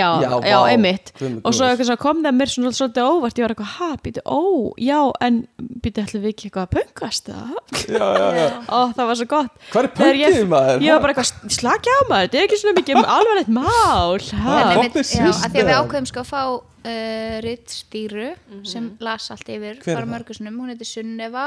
já, Já, já, einmitt. Og svo eitthvað svo kom það mér svona svolítið óvart ég var eitthvað, ha, býtu, ó, já en býtu, ætlum við ekki eitthvað að pöngast það? Já, já, já. ó, það var svo gott. Hvað er pönkið maður? ég var bara eitthvað, slakja á maður, þetta er ekki svona mikið alvarlegt mál. Já, að því að við ákveðum sko að fá uh, rittstýru sem las allt yfir Hver er bara það? mörgusnum, hún heitir Sunneva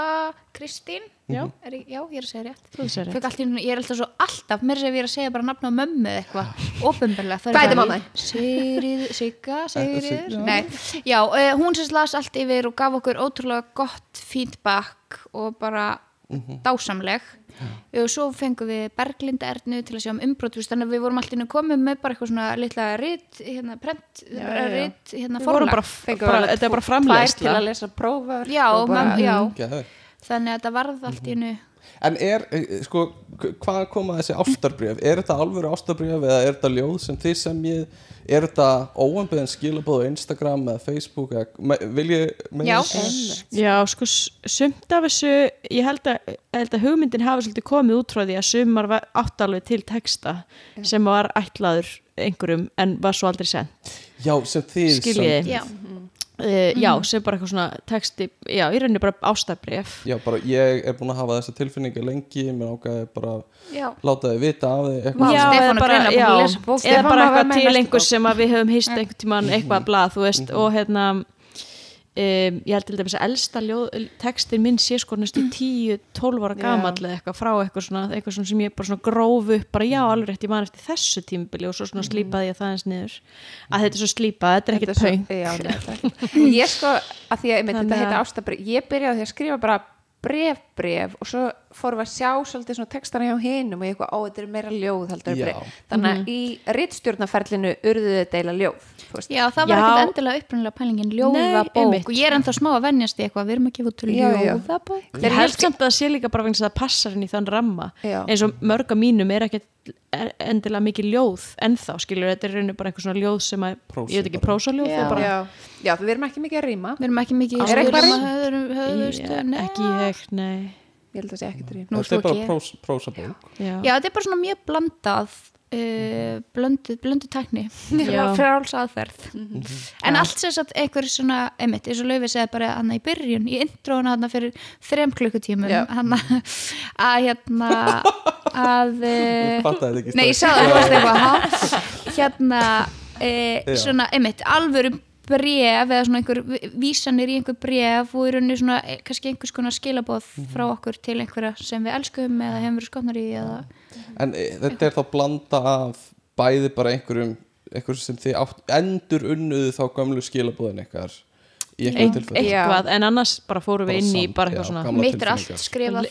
Kristín Já. er, ég- já, ég er að segja rétt segir rétt. Fekk allt í einu- ég er alltaf svo alltaf mér sem ég er að segja bara nafn á mömmu eða eitthvað ofinbarlega mamma þín? Sigrid, Sigga, Sigga. Nei, já, uh, hún sem las allt yfir og gaf okkur ótrúlega gott feedback og bara dásamleg og svo fengum við Berglinda Ernu til að sjá um umbrót þannig að við vorum alltaf komið með bara eitthvað svona litla rit, hérna, prent Já, já, já. rit, hérna, forlag. þetta er bara tvær til að lesa prófur já, og bara, mam, já, Geðveikt. þannig að þetta varð allt í hennu En er, eh, sko, hvað koma þessi ástarbrjöf? Er þetta alvöru ástarbrjöf eða er þetta ljóð sem þið sem ég Er þetta óanbeðin skilabóð á Instagram eða Facebook eða, vil ég með Já. Já, sko, sumt af þessu, ég held að, held að hugmyndin hafi svolítið komið út frá því að sumar var átt alveg til texta sem var ætlaður einhverjum en var svo aldrei sent. Já, sem þið Skiljið. samþykkið. já, Uh, Já, sem bara eitthvað svona texti, já, í rauninni bara ástabrif. Já, bara ég er búin að hafa þessa tilfinningu lengi mér ákveði bara já, láta þið vita af þið eitthvað já, eða er bara, já, að lesa bók. eða bara eitthvað til næstu einhver bók. sem að við höfum hýst einhvern tímann eitthvað blað, þú veist, og hérna um, ég held til dæmis að elsta ljóð, textin minn sé sko næstu 10-12 ára Já. gamall eða eitthvað frá eitthvað svona, eitthvað svona sem ég bara svona gróf upp, bara já, alveg rétt, ég man eftir þessu tímbili og svo svona slípaði ég það eins niður að þetta er svo slípað, þetta er ekkert pöng já, ekki. ég sko, að því að Þannig þetta að- heita ástabrif ég byrjaði því að skrifa bara bref, bref og svo fórum við að sjá svolítið svona textana hjá hinum og ég eitthvað, ó, þetta er meira ljóð Já. þannig að í rittstjórnaferlinu urðuðu deila ljóð. Já, það var Já. ekkert endilega upprunalega pælingin Nei, ljóðabók. einmitt. og ég er ennþá smá að venjast í eitthvað við erum að gefa út ljóðabók. Ég Þeir held samt að það sé líka bara vegna þess að það passar inn í þann ramma. Já. eins og mörg af mínum er ekkert er endilega mikið ljóð ennþá, skilur, þetta er í rauninni bara eitthvað svona ljóð sem að, Prósi ég veit ekki, prósaljóð Já. bara, já, já, við erum ekki mikið að rýma. Við erum ekki mikið í Er að nei. ekki ég, nei. Ég held að það sé ekki að rýma Þetta er bara prósabók. Já. já, þetta er bara svona mjög blandað uh, blöndu, blöndu tækni. Fráls aðferð. En allt sem sagt einhver svona einmitt, eins og Laufi segði bara hann í byrjun í introðuna hann fyrir þrem klukkutímum hann að hérna að ekki nei, ég sagði það hérna Já. svona einmitt, alvöru bref eða svona einhver vísanir í einhver bref og í rauninni svona eh, kannski einhvers konar skilaboð frá okkur til einhverja sem við elskum eða hefum verið skotnar í eða En e, þetta er þá blanda af bæði bara einhverjum einhverjum sem þið átt, endur unnuðu þá gömlu skilabóðin ykkar í einhverjum tilfellum? eitthvað, en annars bara fórum við inn í bara já, eitthvað svona mitt er allt skrifað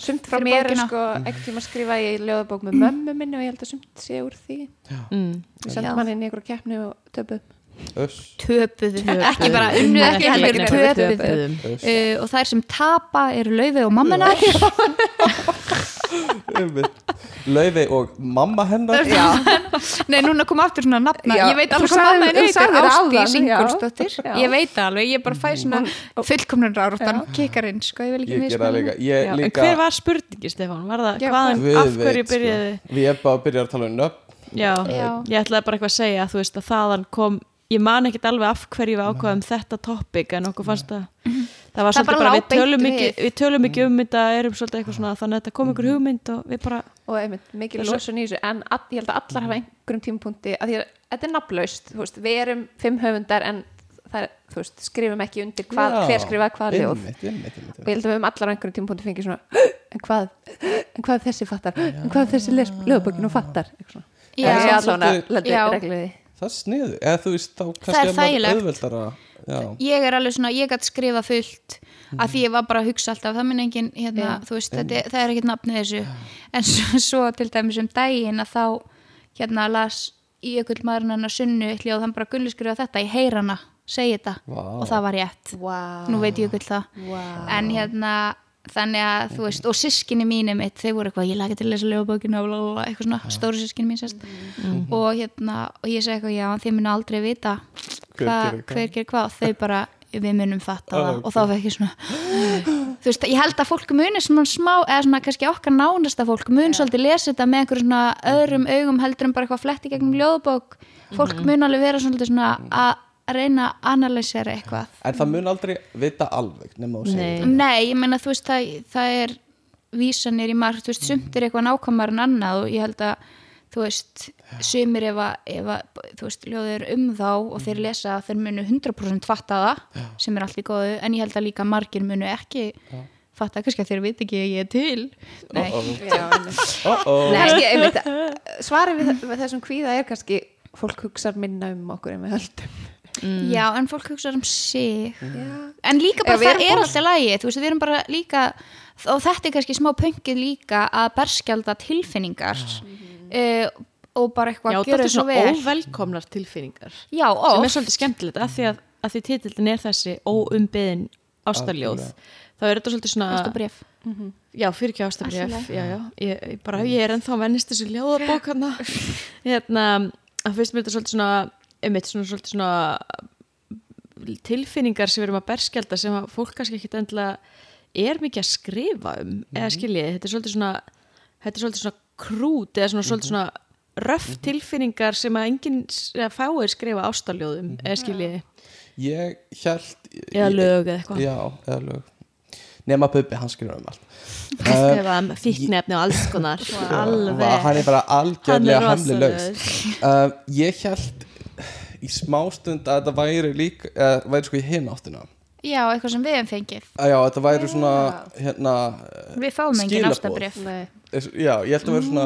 sumt frá mér er sko ekkert tíma að skrifa í ljóðabók með mömmu minni og ég held að sumt sé úr því. Mm, við sendum Já. hann inn í einhverja keppni og töpuð Öss, töpuðu, ekki bara unnu ekki heldur töpuðu. uh, og þær sem tapa eru Laufey og mammanar einmitt. Laufey og mamma hennar. Nei núna kom aftur svona nafna. Já, ég veit alveg hvað mamma sagðir heitir. Ástís Já. ég veit alveg, ég bara fæ svona fullkomnun rárúttan kikkarinn sko, ég vil ekki Ég gera mismunna. líka, já, ég en líka hver var spurningi Stefán, var það, hvaðan, af hverju sko. byrjaði Við erum bara að byrja að tala um nöfn. Já, Já. ég ætlaði bara eitthvað að segja þú veist að þaðan kom, ég man ekkit alveg af hverju við ákvaðum þetta topic en okkur fannst að það var svolítið bara bara, við tölum ekki við. tölum ekki um þetta, erum svolítið eitthvað svona þannig að þetta kom ykkur hugmynd og við bara og einmitt mikil losun í þessu en all, ég held að allar hafa einhverjum tímapunkti að því að þetta er nafnlaust þú veist, við erum fimm höfundar en það er, þú veist, skrifum ekki undir hvað, Já, hver skrifaði hvað ljóð. og ég held að við höfum allar á einhverjum tímapunkti fengið svona en hvað, en hvað þessi fattar? En hvað þessi les lögbókinu fattar? Eitthvað svona. Já. það er Já. lendir Já. Það er sniðu, eða þú veist þá Það er þægilegt. ég er alveg svona, ég gæti skrifa fullt að því ég var bara að hugsa alltaf það minn engin, hérna, Já. þú veist, þetta, það er ekkert nafnið þessu, en svo, svo til dæmis um daginn að þá hérna las í ykkur maðurinn hennar sunnu hljóð, hann bara gulli skrifa þetta, ég heyr hana segi þetta Vá. og það var rétt wow. nú veit ég ykkur það wow. en hérna þannig að þú veist, og sískinni mínu mitt þau voru eitthvað, ég lagi til að lesa ljóðbókina eitthvað svona, stóru sískinni mín sérst og hérna, og ég segi eitthvað já, þið munu aldrei vita hva, hver gerir hvað. Og þau bara, við munum fatta Ah, það. Ok. og þá fekk ég svona þú veist, ég held að fólk muni svona smá eða svona kannski okkar nánasta fólk mun svolítið lesa þetta með einhverjum svona öðrum augum heldur en bara eitthvað fletti gegnum ljóðbók fólk mun alveg vera svolítið svona að reyna að analysera eitthvað En það mun aldrei vita alveg nema þú segir Nei. það. Nei, ég meina þú veist það, það er vísanir í margt, þú veist, sumt er eitthvað nákvæmar en annað og ég held að þú veist, sumir ef að, ef að þú veist, ljóður um þá og þeir lesa að þeir munu 100% fatta það sem er allt í góðu, en ég held að líka margir munu ekki fatta, kannski að þeir veit ekki að ég er til Nei, Já. Oh-oh. kannski, einmitt, svarið við, við þessum kvíða er kannski fólk hugsar minna um okkur en við höldum já, en fólk hugsa um sig. Já. en líka Já, bara það er alltaf lægi þú veist, við erum bara líka og þetta er kannski smá pöngið líka að berskjalda tilfinningar uh, og bara eitthvað já, að þetta gera er svo svona vel. óvelkomnar tilfinningar. Já, sem er svolítið skemmtilegt að því að, að því titillin er þessi óumbeðin ástarljóð þá er þetta svolítið svona ástabrif já, fyrir ekki í já, já, ég, ég bara, ég er ennþá vennist þessu ljóðabók hana hérna, að fyrst mér þetta svolítið svona um eitt svona svolítið svona tilfinningar sem við erum að berskjalda sem að fólk kannski ekkit endilega er mikið að skrifa um eða skiljið, þetta er svolítið svona þetta er svolítið svona krút eða svona svolítið svona röff tilfinningar sem að enginn fáir skrifa ástarljóðum eða skiljið, Ég held eða lög eða eitthvað. Já, eða lög. Nema Bubbi, hann skrifur um allt. Skrifa um fíknefni og alls konar. Alveg Hann er bara algjörlega hemli laus uh, Ég held í smástund að þetta væri líka eða væri sko í hinn áttina já, eitthvað sem við hefum fengið. Að já, þetta væri svona hérna, við fáum engin ástabrif já, ég held að vera svona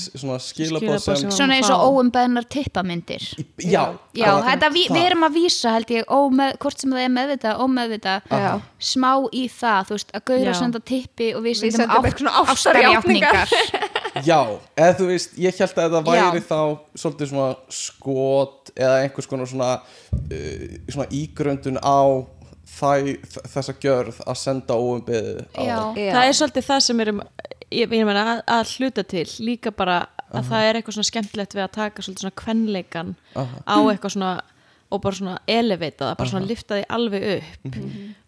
s- svona skilabóð Skilaboð sem, sem- svona eins og óumbeðnar tippamyndir. Já, já, þetta, við, við erum að vísa held ég, ómeð, hvort sem það er meðvita ómeðvita, Já. smá í það þú veist, að að senda tippi og við Við sendum ástarjátningar. já, eða þú veist ég held að þetta væri Já. þá svolítið svona skot eða einhvers konar svona uh, svona ígröndun á þessa gjörð að senda Já. það er svolítið það sem erum ég, ég meina að, að hluta til líka bara að það er eitthvað svona skemmtilegt við að taka svolítið svona kvenleikan Aha. á eitthvað svona og bara svona elevata það, bara svona lifta því alveg upp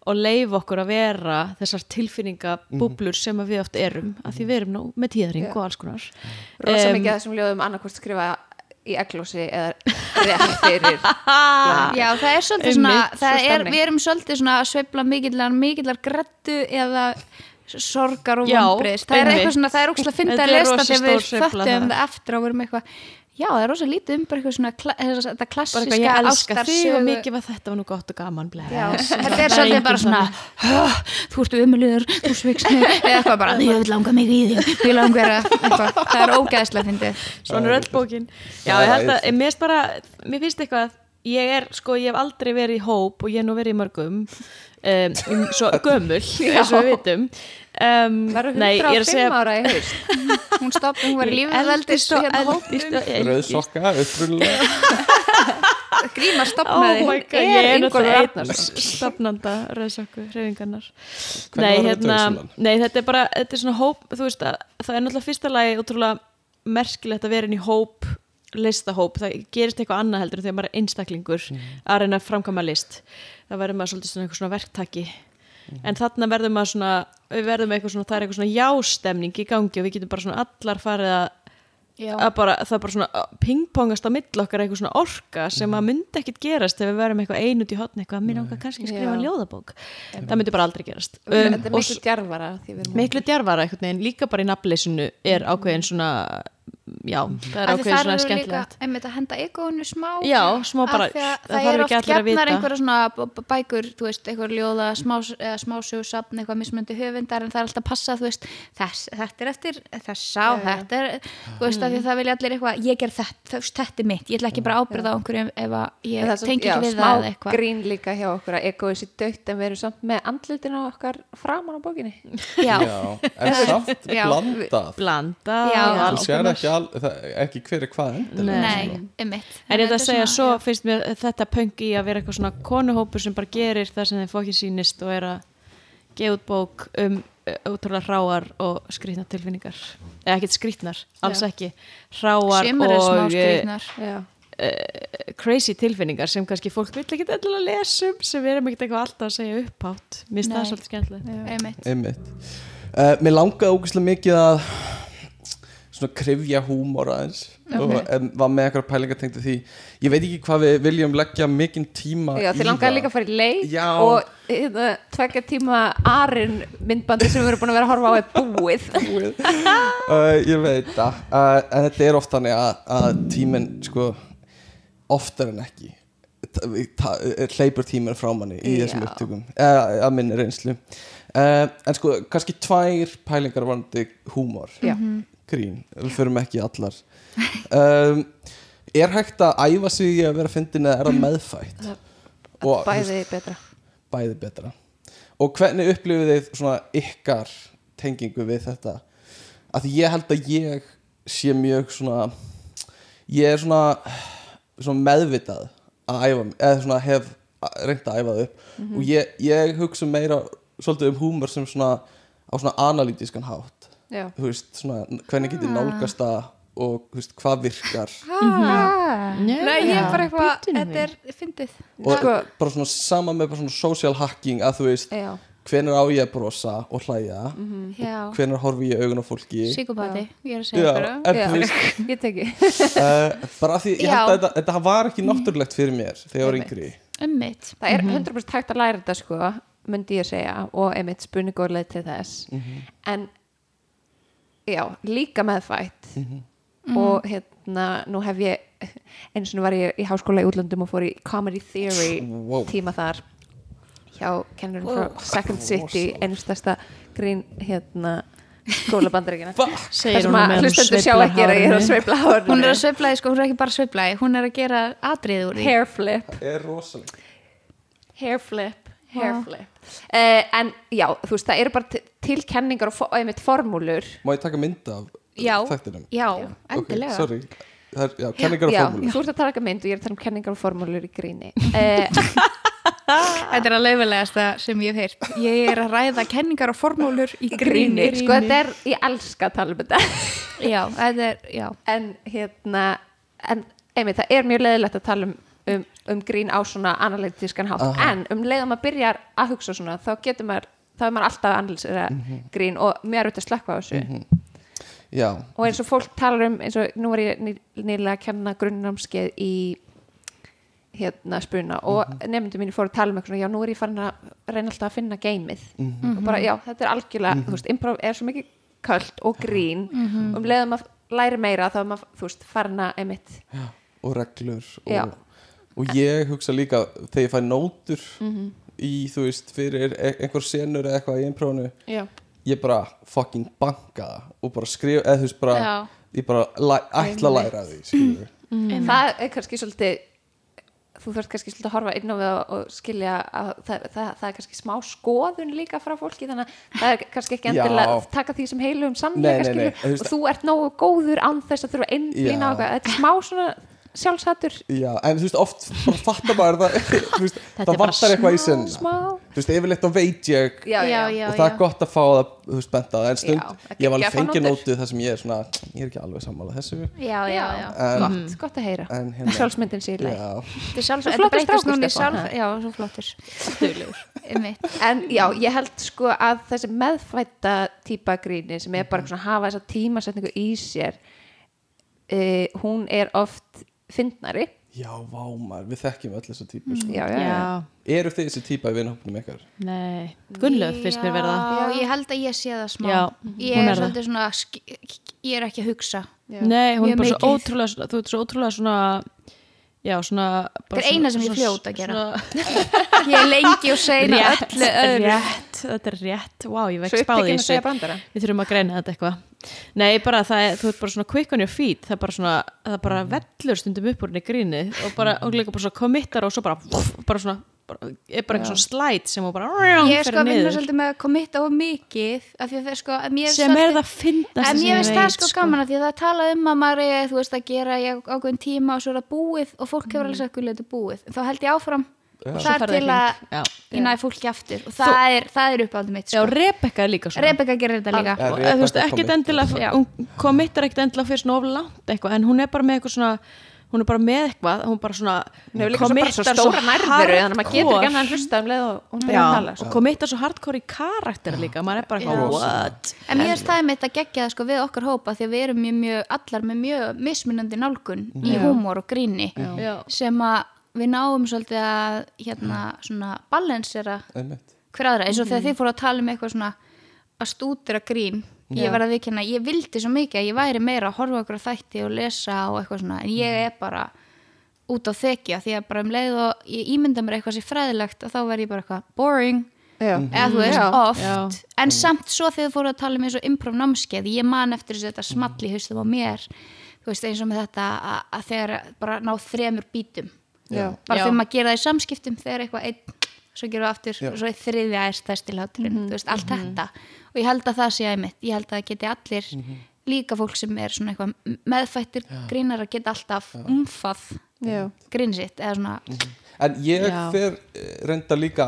og leif okkur að vera þessar tilfinningabúblur sem að við oft erum að því við erum nú með tíðring Já. og alls konar. Rosa Em, mikið af þessum ljóðum annarkvort skrifa í eglósi eða rétt fyrir já, það er svolítið svona, Einmitt, það svo er, stemning. við erum svolítið svona að sveifla mikillar, mikillar grettu eða sorgar og Já, vombriðs það er einmitt. eitthvað svona, það er ógslag að finna Þetta að er lesta rosa þegar við stór sveifla föttum það. það eftir og verum eitthvað já, það er rosa lítið um bara eitthvað svona kla, þetta bara klassiska eitthvað ég elska þig og ástarsögu. mikið var þetta var nú gott og gaman. Já, þetta er svolítið bara svona "Hah, þú ert umliður, þú svikst mig. Eða eitthvað bara, ég vil langa mig í þig. Ég langar að, eitthvað, það er ógæðslega fyndið. Svona er öll bókin. já, ég er held að, mér finnst bara mér finnst eitthvað, ég er, sko, ég hef aldrei verið í hóp og ég hef nú verið í mörgum um, svo gömul, eins og við vitum. Um, Verður nei, ég er að 105 segja ára í haust. Hún stopp, hún var lífveldis eldist og hérna eldist Rauðsokka, upprunalega. Gríma Oh stopnaði my god, er er Arnarsson. stopnanda rauðsökku hreyfingarnar Hvernig nei, var hérna, nei, þetta er bara þetta er svona hóp, þú veist að það er náttúrulega fyrsta lagi ótrúlega merkilegt að vera inn í hóp listahóp, það gerist eitthvað annað heldur en þegar maður er einstaklingur að reyna að framkama list. Það verður maður svolítið svona eitthvað svona verktaki. En þarna verður maður svona við verðum eitthvað svona, það er eitthvað svona jástemning í gangi og við getum bara svona allar farið að Já. að bara, það bara svona pingpongast á mill okkar eitthvað svona orka sem að myndi ekkit gerast ef við verum eitthvað einut í hotn eitthvað, mér langar kannski að skrifa Já. ljóðabók. Það myndi bara aldrei gerast. Um, Þetta er miklu djarfara því við erum miklu djarfara líka bara í nafnleysinu er ákveðin svona já, það er þar svona eru líka skemmtilegt. einmitt að henda egoinu smá Já, smá bara- það það þarf er ekki oft allir að gefnar vita. einhverja svona bækur þú veist, eitthvað ljóða, smás, eða smásögursafn eitthvað mismöndi höfundar en það er alltaf að passa þú veist, þess, þetta er eftir þessa og þetta er, þú veist, af því að það vilja allir eitthvað, ég ger þetta, þú veist, þetta er mitt ég ætla ekki bara ábyrða á einhverjum ef ég það er tengi ekki við það eitthvað. grín líka hjá okkur að egoið sér dögt en við erum samt al, það, ekki hver er hvað endilega nei, sko. um mitt En ég ætla að segja, svo finnst mér þetta punk í að vera eitthvað svona konuhópur sem bara gerir það sem þeim fókið sýnist og er að gefa út bók um uh, ótrúlega hráar og skrýtnar tilfinningar. Eða ekkert skrýtnar, alls Já. ekki. Smá og uh, skrýtnar. Já, crazy tilfinningar sem kannski fólk vil ekki endilega lesa um sem við erum ekkert eitthvað alltaf að segja upphátt. Mér finnst það svolítið skemmtilegt. Um mitt Einmitt. Uh, mér langaði ógæslega mikið að svona krifja húmor aðeins og um, var með eitthvað pælingar tengdi því ég veit ekki hvað við viljum leggja mikinn tíma Já í þið langaði það. líka að fara í leik Já. og hérna, tvekja tíma arin myndbandi sem við erum búin að vera að horfa á er búið uh, ég veit það uh, en þetta er oft þannig að, að tíminn sko oftar en ekki hleypur tíminn frá manni í þessum Já. upptökum eða að minni reynslu uh, en sko kannski tvær pælingar varandi húmor Já. Grín, við förum ekki allar. Um, er hægt að æfa sig í að vera fyndin eða er það meðfætt? Og, Bæði betra. bæði betra. Og hvernig upplifið þið svona ykkar tengingu við þetta? Að ég held að ég sé mjög svona ég er svona, svona meðvitað að æfa mig, eða svona hef reynd að æfa það upp. Og ég, ég hugsa meira svolítið um húmor sem svona á svona analítiskan hátt þú veist, svona, hvernig getið nálgast það og þú veist, hvað virkar? Nei, ég er bara eitthvað, þetta er fyndið. Og Sko- bara svona sama með bara svona social hacking að þú veist, já, hvenær á ég að brosa og hlæja? Já, hvenær horfi ég augun á fólki? Síkopati, ég er að segja Já, ykkur. en þú veist ég teki uh, bara af því ég held að þetta, þetta var ekki náttúrulegt fyrir mér þegar ég var Einmitt. yngri. Mitt Það er 100% hægt að læra þetta sko myndi ég segja og einmitt leið til þess. En já, líka meðfætt. Og hérna nú hef ég eins og var ég í háskóla í útlöndum og fór í Comedy Theory Wow. tíma þar hjá kennurum frá Second City einu stærsta grín hérna skóla bandaríkina segir sem að með hlustendur sjá ekki er að ég er að sveifla hárinu. Hún er að sveiflaði, sko, hún er ekki bara sveiflaði hún er að gera atrið úr því. Hair flip. Er hair flip, hair flip. Uh, en já, þú veist, það eru bara til- til kenningar og einmitt formúlur. Má ég taka mynd af Já, þættinum? Já, Ok, endilega. Sorry. Það er, já, kenningar og já, formúlur. Þú ert að taka mynd og ég er að tala um kenningar og formúlur í gríni. Uh, Þetta er að laufilegasta sem ég hef heyrt. Ég er að ræða kenningar og formúlur í gríni. sko þetta er, ég elska að tala um þetta. Já, þetta er, já. En hérna en einmitt, það er mjög leðilegt að tala um, um, um grín á svona analytískan hátt. Aha. en um leiðum að byrja að hugsa svona þá getur maður, þá er maður alltaf að analysera grín og mér er auðvitað að slökka á þessu. Já, og eins og fólk talar um eins og nú var ég ný, nýlega að kenna grunnnámskeið í hérna spuna og mm nefndu mínu fóru að tala um eitthvað svona, já nú er ég farin að reyna alltaf að finna geimið. Og bara já þetta er algjörlega, þú veist, improv er svo mikið köld og grín. Og um leiðum að læri meira þá er maður, þú veist, farin að emitt og reglur Já. Og, ég hugsa líka þegar ég fæ nótur Mhm. í, þú veist, fyrir e einhver senur eða eitthvað í einprófunu já, ég bara fucking banka og bara skrifa, eða þú veist bara Já. ég bara ætla að læra því skilur það er kannski svolítið þú þurft kannski svolítið að horfa inn á við og, skilja að það, það, það er kannski smá skoðun líka frá fólki þannig að það er kannski ekki endilega að taka því sem heilum Nei, sannleika skilju og þú ert nógu góður án þess að þurfa einblína á Já. eitthvað, þetta er smá svona sjálfshattur. Já, en þú veist, oft fattar maður það veist, Þetta það vantar eitthvað í sinn. smá þú veist, yfirleitt þá veit ég já, já, já, og það er gott að fá það, þú veist, bent á það. En stund, ég var alveg fengið nótið þar sem ég er svona ég er ekki alveg sammála þessu. Já, já, já en, gott, gott að heyra. en hérna sjálfsmyndin sér í leið Þetta er í Stefán, sjálf, já, svo flottur. Einmitt. en já, ég held sko að þessi meðfætta típa gríni sem er bara svona að hafa þessa tímasetningu í sér uh, hún er oft fyndnari já, vá maður, við þekkjum öll þessu típu sko. já, já, já. eru þið þessi típa í vinhópnum ykkar? nei Gunnlöf finnst mér verða Já, ég held að ég sé það smá Já, Ég er er það. svolítið svona sk- Ég er ekki að hugsa Já. Nei, hún er bara svo mikið. ótrúlega svona- þú ert svo ótrúlega svona já, svona Þetta er eina sem ég er fljót að gera. Ég er lengi og segna rétt, öllu öðru. rétt, þetta er rétt. Wow, ég vext báði að brandara. Við þurfum að greina þetta eitthvað. Nei, bara það er, þú ert bara svona quick on your feet. Það er bara svona, það er bara vellur stundum upp úr henni gríni og bara, og líka bara svona committar og svo bara, bara svona bara, er bara eitthvað svona slide sem hún bara Ég er sko að vinna svolítið með að komitta of mikið af því að það er sko að sem er það fyndast En ég veist það sko gaman að því að það tala um að maður er, þú veist, að gera ákveðin tíma og svo er það búið og fólk hefur alveg sagt guðlega þetta er búið. Þá held ég áfram það er til að já. ég næ fólki aftur og það er, það er uppáldið mitt já, sko. Rebecca er líka svona Rebecca gerir þetta líka. Ja, og þú veist, endilega Já. hún committar ekkert endilega fyrir svona of langt eitthvað en hún er bara með eitthvað svona hún er bara með eitthvað, hún bara svona líka svo bara svo hlusta um leið og hún byrja að tala Já, og committar svo hardcore í karakter líka, maður er bara eitthvað, Já. what? En mér finnst það er mitt að gegja það sko við okkar hópa því að við erum mjög, mjög, allar með mjög mismunandi nálgun í húmor og gríni Já. sem að við náum svolítið að hérna svona balansera einmitt. hver aðra, eins og þegar þið fóru að tala um eitthvað svona að stúdira grín ég var að viðkynna, ég vildi svo mikið að ég væri meira að horfa okkur á þætti og lesa og eitthvað svona, en ég er bara út á þekja, því að bara um leið og ég ímynda mér eitthvað sér fræðilegt og þá verð ég bara eitthvað boring. Já. eða þú veist, Já. oft. Já. en samt svo þegar þú fóru að tala um eins og improv námskeið, ég man eftir þess að þetta small í haustum á mér. Þú veist, eins og með þetta að, að þegar bara ná þremur bítum Já. bara Já. fyrir maður að gera það í samskiptum þegar eitthvað einn, svo gerum við aftur Já. og svo er þriðja er stærsti hláturinn þú veist, allt þetta og ég held að það sé æmitt ég held að það geti allir líka fólk sem er svona eitthvað meðfættir grínar að geta alltaf umfað Já. grín sitt eða svona, En ég Já. fer eh, reynda líka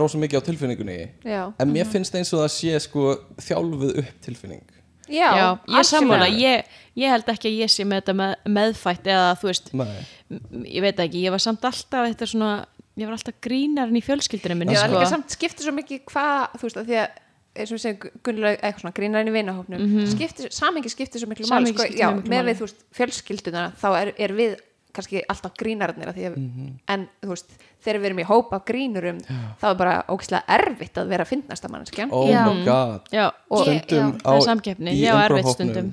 rosa mikið á tilfinningunni Já. En mér finnst eins og það sé sko þjálfuð upp tilfinning Já, Já, ég er sammála, ég, ég held ekki að ég sé með þetta með, meðfætt eða þú veist, ég veit ekki, ég var samt alltaf þetta svona, ég var alltaf grínarinn í fjölskyldunum minni, Já, en sko. líka samt skiptir svo mikið hvað, þú veist, að því að eins og við segjum Gunnilega eitthvað svona grínarinn í vinahópnum mm skiptir, samingi skiptir svo miklu Samhengi sko, já, með við, þú veist, fjölskylduna þá er, er við kannski alltaf að því að, en þú veist, þegar við erum í hóp af grínurum þá er bara ógislega erfitt að vera að finnast að manneskjan oh Já. my god. Já, Og- Stundum Já, á, er í stundum.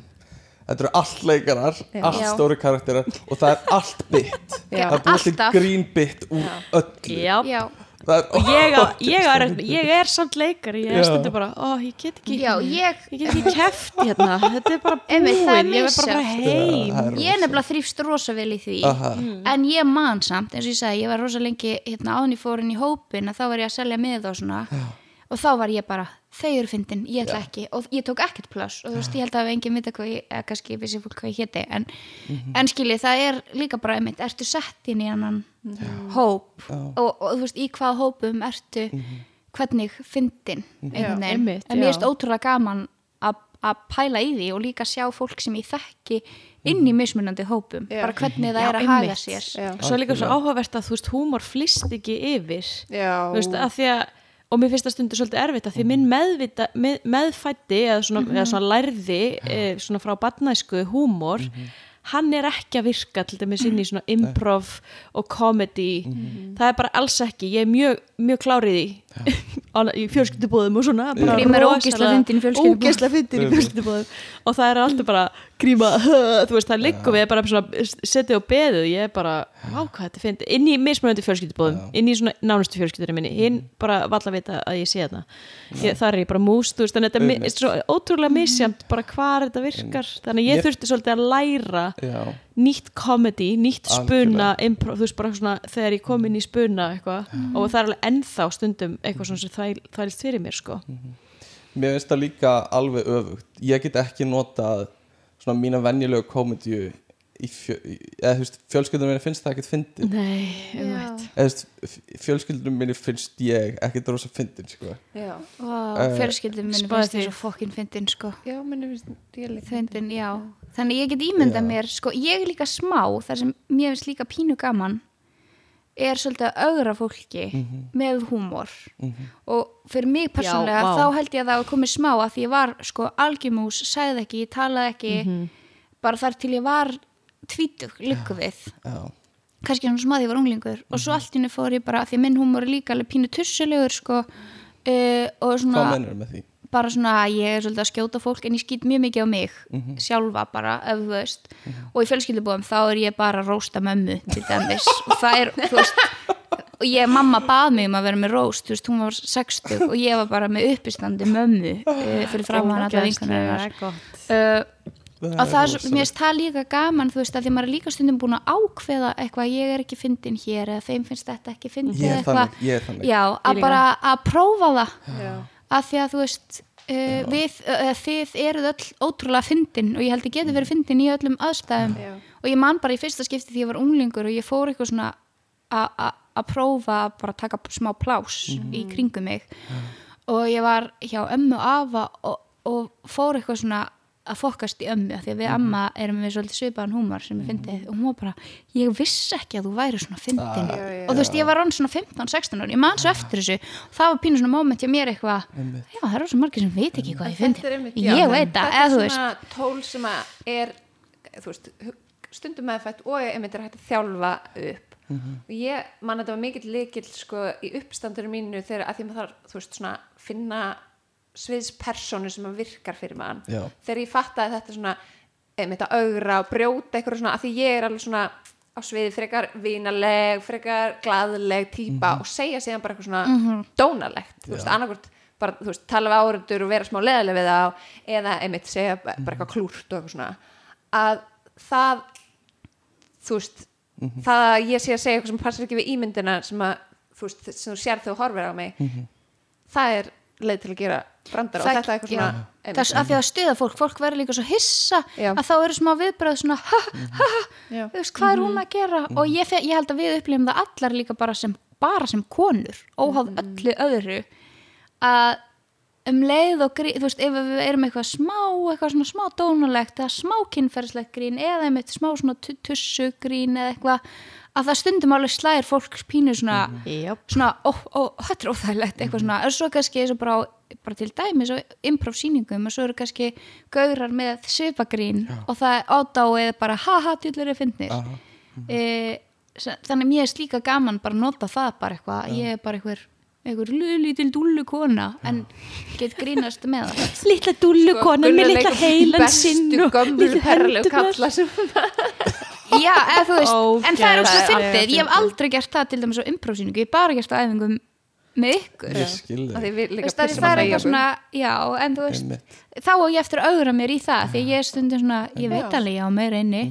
Þetta eru allt leikarar, allt Já. stóri karakterar og það er allt bit Já. Það er búið til Alltaf. grín bit úr öllu. Já, er, og ég, á, ég, á, ég er samt leikari, ég er Já. stundu bara, ó, ég get ekki, já, ég ég get ekki keft hérna, þetta er bara búin, Einmitt, það er ég verð bara heim. Það er ég er nefnilega þrýfst rosa vel í því Aha. en ég man samt, eins og ég sagði ég var rosa lengi hérna áðan ég fór inn í hópin að þá var ég að selja með og svona og þá var ég bara, þau eru fyndin ég ætla ekki, og ég tók ekkert pláss. Og þú veist, ég held að enginn vita hvað ég, eða kannski vissi fólk hvað ég héti, en, en skiljið það er líka bara einmitt, ertu sett inn í annan hóp? Og, og þú veist, í hvað hópum ertu hvernig fyndin einhvern veginn, einmitt, en mér já. finnst ótrúlega gaman að að pæla í því og líka sjá fólk sem ég þekki inn í mismunandi hópum. Já. bara hvernig það Já, er að haga sér. Já. Svo er líka svo áhugavert að þú veist, húmor flýst ekki yfir. Já. þú veist, að því að og mér finnst það stundur svolítið erfitt að því minn meðvita, með, meðfætti eða svona, eða svona lærði e, svona frá badnæsku húmor hann er ekki að virka til dæmis inn í svona improv og comedy. Það er bara alls ekki. Ég er mjög, mjög klárið í í fjölskyldubóðum og svona bara Grímur er ógeðslega fyndinn í fjölskyldubóðum og það er alltaf bara gríma þú veist, það liggur við bara svona setið á beðu, ég er bara vá hvað þetta finnst, inn í mismunandi fjölskyldubóðum inn í svona nánustu fjölskyldurinn minni hinn bara valla vita að ég sé þetta ég, þar er ég bara múst, þú veist, þannig að þetta er ótrúlega misjamt bara hvar þetta virkar, þannig að ég Ég- þurfti svolítið að læra Já, nýtt comedy, nýtt spuna improv, þú veist bara svona þegar ég kom inn í spuna eitthvað og það er alveg ennþá stundum eitthvað svona sem þvæl, þvælst fyrir mér sko. Mér finnst það líka alveg öfugt. Ég get ekki notað svona mína venjulegu komedíu í fjö, eða þú veist, fjölskyldunum minni finnst það ekkert fyndið. Nei, um veit eða þú veist, fjölskyldunum minni finnst ég ekkert rosa fyndin sko. já, Vá, Eh, fjölskyldum minni finnst því. þess að fokkin fyndin sko. Já, minni finnst já þannig ég get ímyndað Já. mér, sko, ég er líka smá þar sem mér finnst líka pínu gaman er svolítið að augra fólki með húmor. Og fyrir mig persónlega vá. þá held ég að það var komið smá að því ég var sko algjumús, sagði ekki, ég talaði ekki. Bara þar til ég var tvítug, líku við. já, kannski hann smaði ég var unglingur. Og svo allt í henni fór ég bara, af því minn húmor er líka alveg pínu tussulegur sko uh, og svona hvað mennur með því? Bara svona að ég er svolítið að skjóta fólk en ég skýt mjög mikið á mig sjálfa bara, ef þú veist. Og í fjölskyldubóðum þá er ég bara að rósta mömmu til dæmis. Og það er, þú veist og ég, mamma bað mig um að vera með róst þú veist, hún var 60 og ég var bara með uppistandi mömmu uh, fyrir framan alla vinkunar hennar. uh, og það er, svo- mér finnst það líka gaman þú veist, að því maður er líka stundum búin að ákveða eitthvað, ég er ekki fyndin hér eða þeim finnst þetta ekki fyndin Að að að því að þú veist uh, við, uh, þið eruð öll ótrúlega fyndin og ég held ég geti verið fyndin í öllum aðstæðum. Já. og ég man bara í fyrsta skipti því ég var unglingur og ég fór eitthvað svona að prófa að bara taka smá plás í kringum mig. Og ég var hjá ömmu og afa og, og fór eitthvað svona að fokast í ömmu því að við amma erum við svolítið svipaðan húmar sem ég fyndið. Og hún var bara, ég vissi ekki að þú væri svona fyndin. Já, já. og þú veist, ég var rann svona 15-16 ára, ég man svo eftir þessu. Það var pínu svona moment hjá mér eitthvað já, það eru svo margir sem veit ekki hvað ég fyndi Þetta er ég veit það, þetta eða þú er veist. svona tól sem að er veist, stundum meðfætt og einmitt er hægt að þjálfa upp. Og ég man að þetta var mikill leikil sko í uppstandur mínu þegar að því maður þarf sviðspersonu sem að virkar fyrir mann. Já. þegar ég fattaði þetta svona einmitt að augra og brjóta eitthvað svona að því ég er alveg svona á sviði frekar vinaleg, frekar glaðleg típa og segja síðan bara eitthvað svona dónalegt, þú veist, annarkvort bara, þú veist, tala við áhörundur og vera smá leðileg við þá, eða einmitt segja bara eitthvað klúrt og eitthvað svona. Að það þú veist, það að ég sé að segja eitthvað sem passar ekki við ímyndina sem að, þú veist, sem þú sér þegar þú horfir á mig það er leið til að gera brandar og þetta er eitthvað svona það er að því að stuða fólk, fólk verður líka svo hissa Já. að þá eru smá viðbröð svona ha, ha, ha, þú veist, hvað er hún að gera? Og ég, fe- ég held að við upplifum það allar líka bara sem, bara sem konur óháð öllu öðru að um leið og grín, þú veist, ef við erum eitthvað smá, eitthvað svona smá dónulegt eða smá kynferðislegt grín eða einmitt smá svona tu- tussu grín eða eitthvað, að það stundum alveg slæðir fólk pínu svona Jáp. svona, ó, ó, þetta er óþægilegt eitthvað svona, og svo kannski eins og bara, á- bara til dæmis og improv sýningum og svo eru kannski gaurar með svipagrín og það er ádáið bara ha-ha, djúlur er fyndnir. Aha. e, þannig að mér er slíka gaman bara að nota það bara eitthvað. Ég er bara einhver, einhver lítil dúllu kona en get grínast með það. Litla dúllu Sko, með litla leikur heilan sinn bestu perlegu hendurnar. kalla já, eða þú veist, en það er Ógeðslega fyndið. Ég hef aldrei gert það til dæmis á improv sýningu. Ég hef bara gert það æfingum með ykkur. Að veist, það, það er eitthvað svona, já, en þú veist Einmitt. þá á ég eftir að augra mér í það því ég er stundum svona, ég veit Já. alveg ég á meira inni.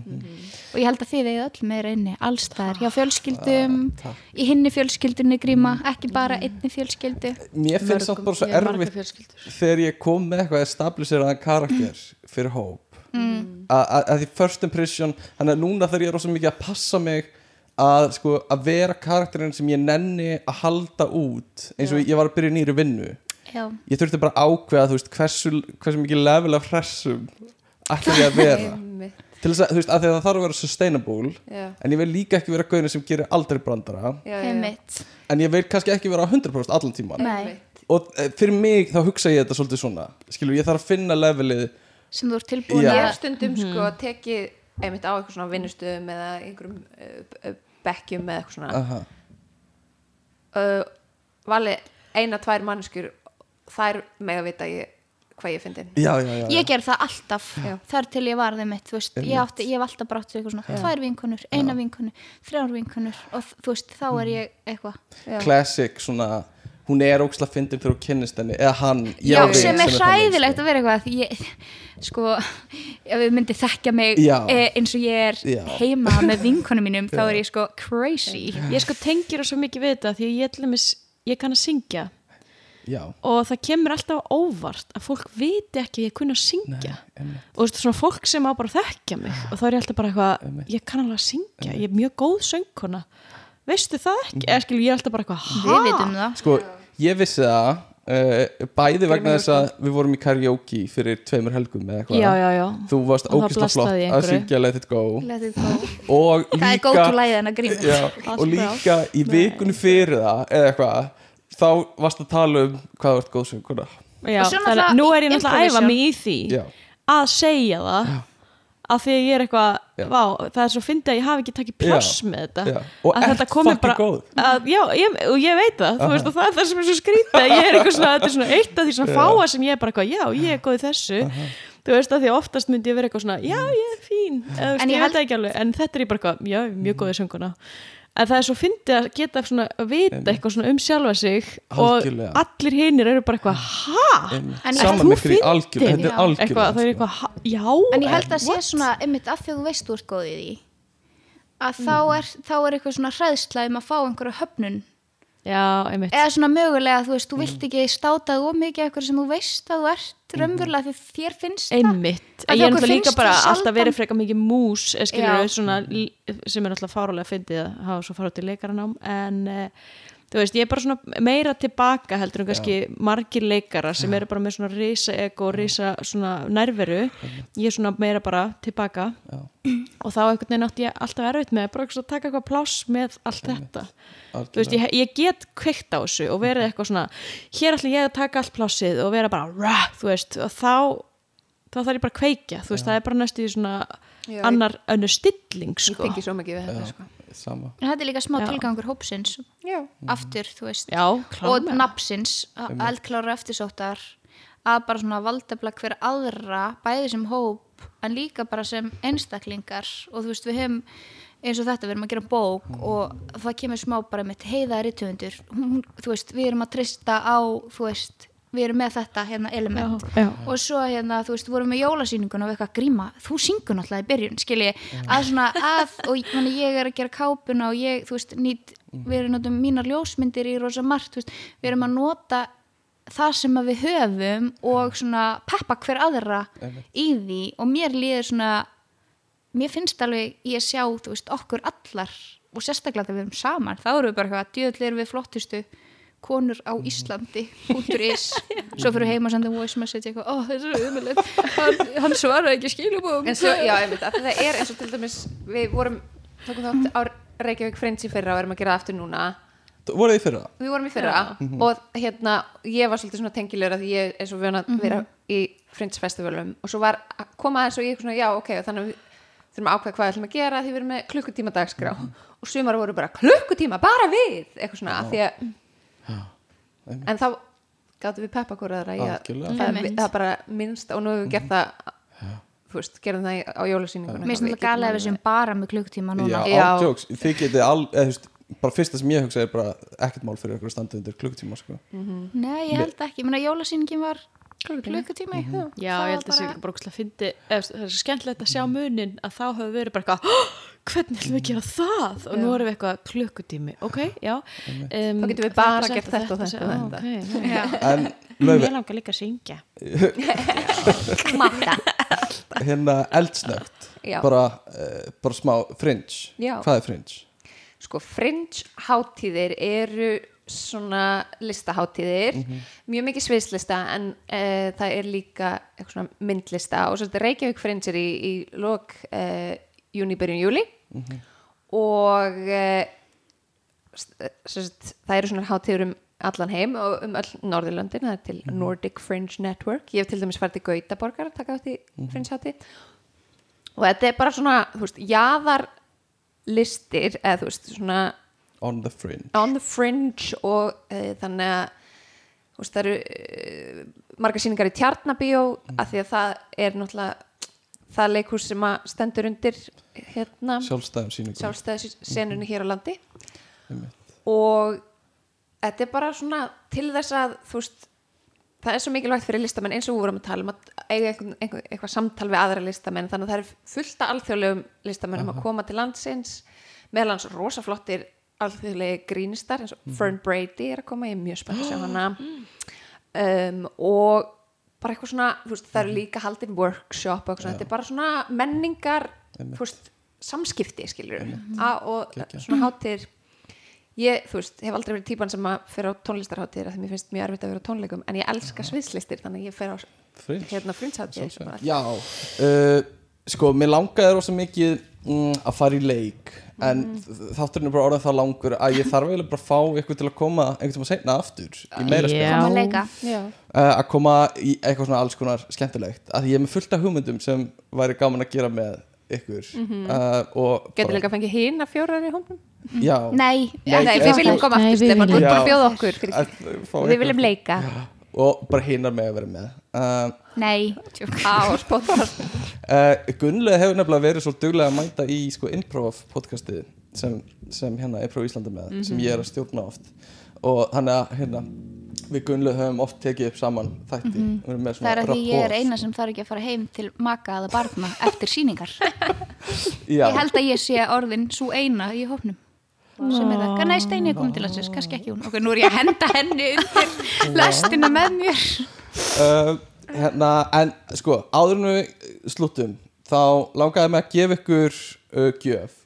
Og ég held að þið eigið öll meira inni allstaðar, hjá fjölskyldum takk. í hinni fjölskyldunni gríma ekki bara einni fjölskyldu. Mér finnst samt bara svo erfitt þegar ég kom með eitthvað establiseraðan karakter fyrir hóp. Mm. að að- að því first impression þannig að núna þegar ég er rosa mikið að passa mig að sko að vera karakterinn sem ég nenni að halda út eins og ég var að byrja í nýri vinnu. Já, ég þurfti bara að ákveða veist hversu, hversu mikið level af hressum ætla ég að vera. Til þess að þú veist að því að það þarf að vera sustainable já, en ég vil líka ekki vera gauðin sem gerir aldrei brandara. Já, já. en ég vil kannski ekki vera á 100% allan tíman Nei. Og eh, fyrir mig þá hugsa ég þetta svolítið svona. Skilur ég þarf að finna levelið sem þú ert tilbúin Já. ég að stundum sko tekið einmitt á eitthvað svona vinnustöðum eða einhverjum uh, bekkjum eða eitthvað svona Aha. uh, vali eina, tvær mannskjur þær með að vita ég hvað ég já, já, já, já. ég ger það alltaf Já. þar til ég var þeim veist, ég, átti, ég hef alltaf brátt eitthvað svona tvær vinkonur, eina vinkonu, þrjár vinkonur og þú veist, þá er ég eitthvað Já. classic svona hún er óksla fyndin þegar þú kynnist henni eða hann já, við, sem er hræðilegt sko. að vera eitthvað því ég, sko, ef við myndi þekkja mig Já. e, eins og ég er Já. heima með vinkonum mínum þá er ég sko crazy. Ég sko tengir það svo mikið við þetta því að ég, til dæmis, ég kann að syngja. Já, og það kemur alltaf óvart að fólk viti ekki að ég kunna að syngja. Einmitt. og þú veist svona fólk sem á bara að þekkja mig og þá er ég alltaf bara eitthvað, ég kann alveg að syngja ég er mjög góð söngkona. Veistu það ekki, eða skil ég er alltaf bara eitthvað við vitum það. Sko, ég vissi það uh, bæði vegna þess að við vorum í karaoke fyrir tveimur helgum eða eitthvað. Já, já, já, þú varst óksla flott að syngja Let It Go. Let it go. og það er líka til læðið en að gríma já, og líka í vikunni fyrir það eða eitthvað þá varst að tala um hvað þú ert góð sönguna já Og svo þannig, náttúrulega nú er ég náttúrulega að æfa mig í því já, að segja það að því að ég er eitthvað, Já. vá, það er svo fyndið að ég hafi ekki takið pláss Já. með þetta. Já. og ert komi fucking bara góð. að, já, ég, og ég veit það, þú veist, og það er það sem er svo skrítið að ég er eitthvað svona, þetta er svona eitt af því svona fáa sem ég er bara eitthvað, já, ég er góð í þessu. Þú veist, að því að oftast myndi ég vera eitthvað svona já, ég er fín, eða, þú veist, En ég ég, held- veit það ekki alveg en þetta er ég bara eitthvað, já, mjög góð í sönguna en það er svo fyndið að geta svona að vita eitthvað svona um sjálfa sig Algjörlega. og allir hinir eru bara eitthvað, ha? Einmitt. En saman þú með fyrir fyndin? algjörlega þetta er Já. algjörlega eitthvað, það er sko. eitthvað, ha, já en ég held að sé what? svona einmitt af því að þú veist þú ert góð í því að þá Mm. er, þá er eitthvað svona hræðsla um að fá einhverju höfnun já, einmitt. Eða svona mögulega þú veist, þú Mm. vilt ekki státað of mikið eitthvað sem þú veist að þú ert raunverulega því þér finnst það. Einmitt, Að ég er náttúrulega líka bara alltaf verið frekar mikið mús eh, skilur svona, sem er náttúrulega fárulega fyndið að hafa svo farið til leikaranám en uh, þú veist, ég er bara svona meira tilbaka heldur en kannski margir leikara sem eru bara með svona risa ego og risa svona nærveru. Ég er svona meira bara tilbaka. Já. og þá einhvern veginn átti ég alltaf erfitt með bara að taka eitthvað pláss með allt þetta. Þú veist, Algjörlega. ég, ég get kveikt á þessu og verið eitthvað svona hér ætla ég að taka allt plássið og vera bara rah, þú veist, og þá þá þarf ég bara að kveikja, þú veist, það er bara næstu í svona Já, annar önnur stilling ég sko. tengi svo mikið við þetta sko. Sama. En þetta er líka smá Já. tilgangur hópsins. Já, aftur, þú veist. Já, og klárlega nafnsins, eldklára eftirsóttar að bara svona valdefla hver aðra, bæði sem hóp en líka bara sem einstaklingar. Og þú veist, við höfum eins og þetta, við erum að gera bók og það kemur smá bara með heiða rithöfundur hún, þú veist, við erum að trista á þú veist, við erum með þetta hérna element. Já, já. og svo hérna, þú veist, vorum við jólasýningun og við eitthvað gríma, þú syngur náttúrulega í byrjun skilji, að svona að og meni, ég er að gera kápuna og ég, þú veist nýtt, við erum notum mínar ljósmyndir í rosa margt, þú veist, við erum að nota það sem að við höfum og svona peppa hver aðra í því. Og mér líður svona mér finnst alveg ég sjá, þú veist, okkur allar og sérstaklega þegar við erum saman þá erum við bara eitthvað, djöðlega erum við flottustu konur á Íslandi .is. Svo fyrir heim og senda voice message eitthvað, ó þessu er umilegt hann, hann svaraði ekki skilubóðum en svo, já, einmitt, af því það er eins og til dæmis við vorum, tókum þátt á Reykjavík Friends í fyrra og erum að gera aftur núna. Voruð þið fyrir það? við vorum í fyrra og hérna, ég var svolítið svona tengilegur að ég er svo vön að vera í Friends festivalum og svo var að koma aðeins og ég svona, já, ok, þannig að þurfum að ákveða hvað við ætlum að gera því við erum með klukkutíma dagskrá. Og sumar voru bara klukkutíma, bara við? Eitthvað svona, af því að einmitt. en þá gáttum við peppa hvora aðra í að Algjörlega. það, bara minnst og nú hefur við gert það þú veist, gerðum það á jólasýningunum mér finnst þetta gala ef við sem bara með klukktíma núna. Já, ántjóks, þið getið al, eða, veist, bara fyrsta sem ég hugsa er bara ekkert mál fyrir ykkur að standa undir klukkutíma sko. nei, ég held ekki, ég meina jólasýningin var klukkutími Já, Það ég var held að það sé ógeðslega fyndi það er svo skemmtilegt að sjá munin að þá hefur verið bara eitthvað "Hó, hvernig ætlum við að gera það og nú erum við eitthvað klukkutími ok, já um, Þá getum við bara gert þetta og þetta og Á, þetta. okay, já. Já. en löfi, langar líka að syngja Matta hérna eldsnögt Já. bara, uh, bara smá fringe Já. hvað er fringe? Sko, fringe hátíðir eru svona listaháttíðir mjög mikið sviðslista en uh, það er líka eitthvað svona myndlista og svo þetta Reykjavík fringe er í, í lok uh, júni, byrjun júli og uh, sérst, það eru svona hátíður um allan heim og um öll Norðurlöndin það er til Nordic Fringe Network. Ég hef til dæmis farið til Gautaborgar að taka átt í fringe hátíð. Og þetta er bara svona, þú veist, jaðar listir, eða þú veist, svona on the fringe. On the fringe og uh, þannig að veist, það eru uh, margar sýningar í tjarnabíó af því að það er náttúrulega það leikhús sem að stendur undir hérna sjálfstæðum sýningum. sjálfstæðissenunni hér á landi. Einmitt. og þetta er bara svona til þess að þú veist það er svo mikilvægt fyrir listamenn eins og við vorum að tala um að eiga eitthvað samtal við aðra listamenn. Þannig að það er fullt af alþjóðlegum listamennum að koma til landsins. Meðal hans rosaflottir alþjóðlegi grínistar eins og Fern Brady er að koma, ég er mjög spennt að sjá hana. Um, og bara eitthvað svona, veist, það eru líka haldin workshop og þetta er bara svona menningar, veist samskipti, skilur og svona hátir ég, veist, hef aldrei verið típan sem að fyrir á tónlistarháttir að því mér finnst mjög erfitt að vera á tónleikum en ég elska sviðslistir, þannig að ég fer á hérna frunsháttir Já, uh, sko, mér langaði rosa mikið mm, að fara í leik en Mhm. þátturinn er bara orðin það langur að ég þarf eiginlega bara að fá eitthvað til að koma einhvern tíma seinna aftur í meira spil Já. Já. uh, að koma í eitthvað svona alls konar skemmtilegt að ég er með fullt af hugmyndum sem væri gaman að gera með ykkur uh, og Getur Mhm. líka að fengið hín að fjórar í hómum? já, nei, Nei, Nei, ekki- við viljum koma aftur, við viljum. bara Já. bjóða okkur fyrir að fá Við viljum leika og bara hinnar með að vera með. Uh, nei á podcast Uh, Gunnlega hefur nefnilega verið svo duglega að mæta í sko, improv podcastið sem, sem hérna Improv Íslandi með sem ég er að stjórna oft. Og þannig að hérna við Gunnlega höfum oft tekið upp saman þætti. Mm -hmm. það er að því ég er eina sem þarf ekki að fara heim til maka eða barna eftir síningar Já, ég held að ég sé orðin svo eina í hópnum sem er það, nei Steini er komin til landsins? Kannski ekki hún, ok, nú er ég að henda henni undir lestina með mér. Uh, hérna, en sko áður en við slúttum þá langaði mig að gefa ykkur uh, gjöf.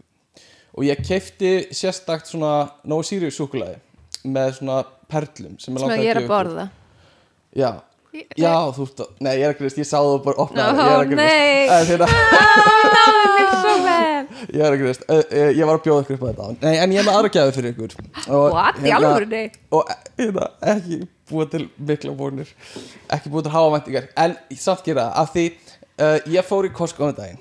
Og ég keipti sérstakt svona No Serious súkulaði með svona perlum sem, sem ég er að ykkur. borða. Já, já, þú ert að Nei, ég er að grist, ég sá þú bara opna Ó, ég er að nei. En hérna, Svo vel. Ég er að grist, ég var að bjóða ykkur upp á þetta Nei, en ég er með aðra gæði fyrir ykkur. Og What? Í hérna- alvörunni? Og hérna, ekki búið til mikla vonir. Ekki búið til háa væntingar En samt gera af því Ég fór í um daginn.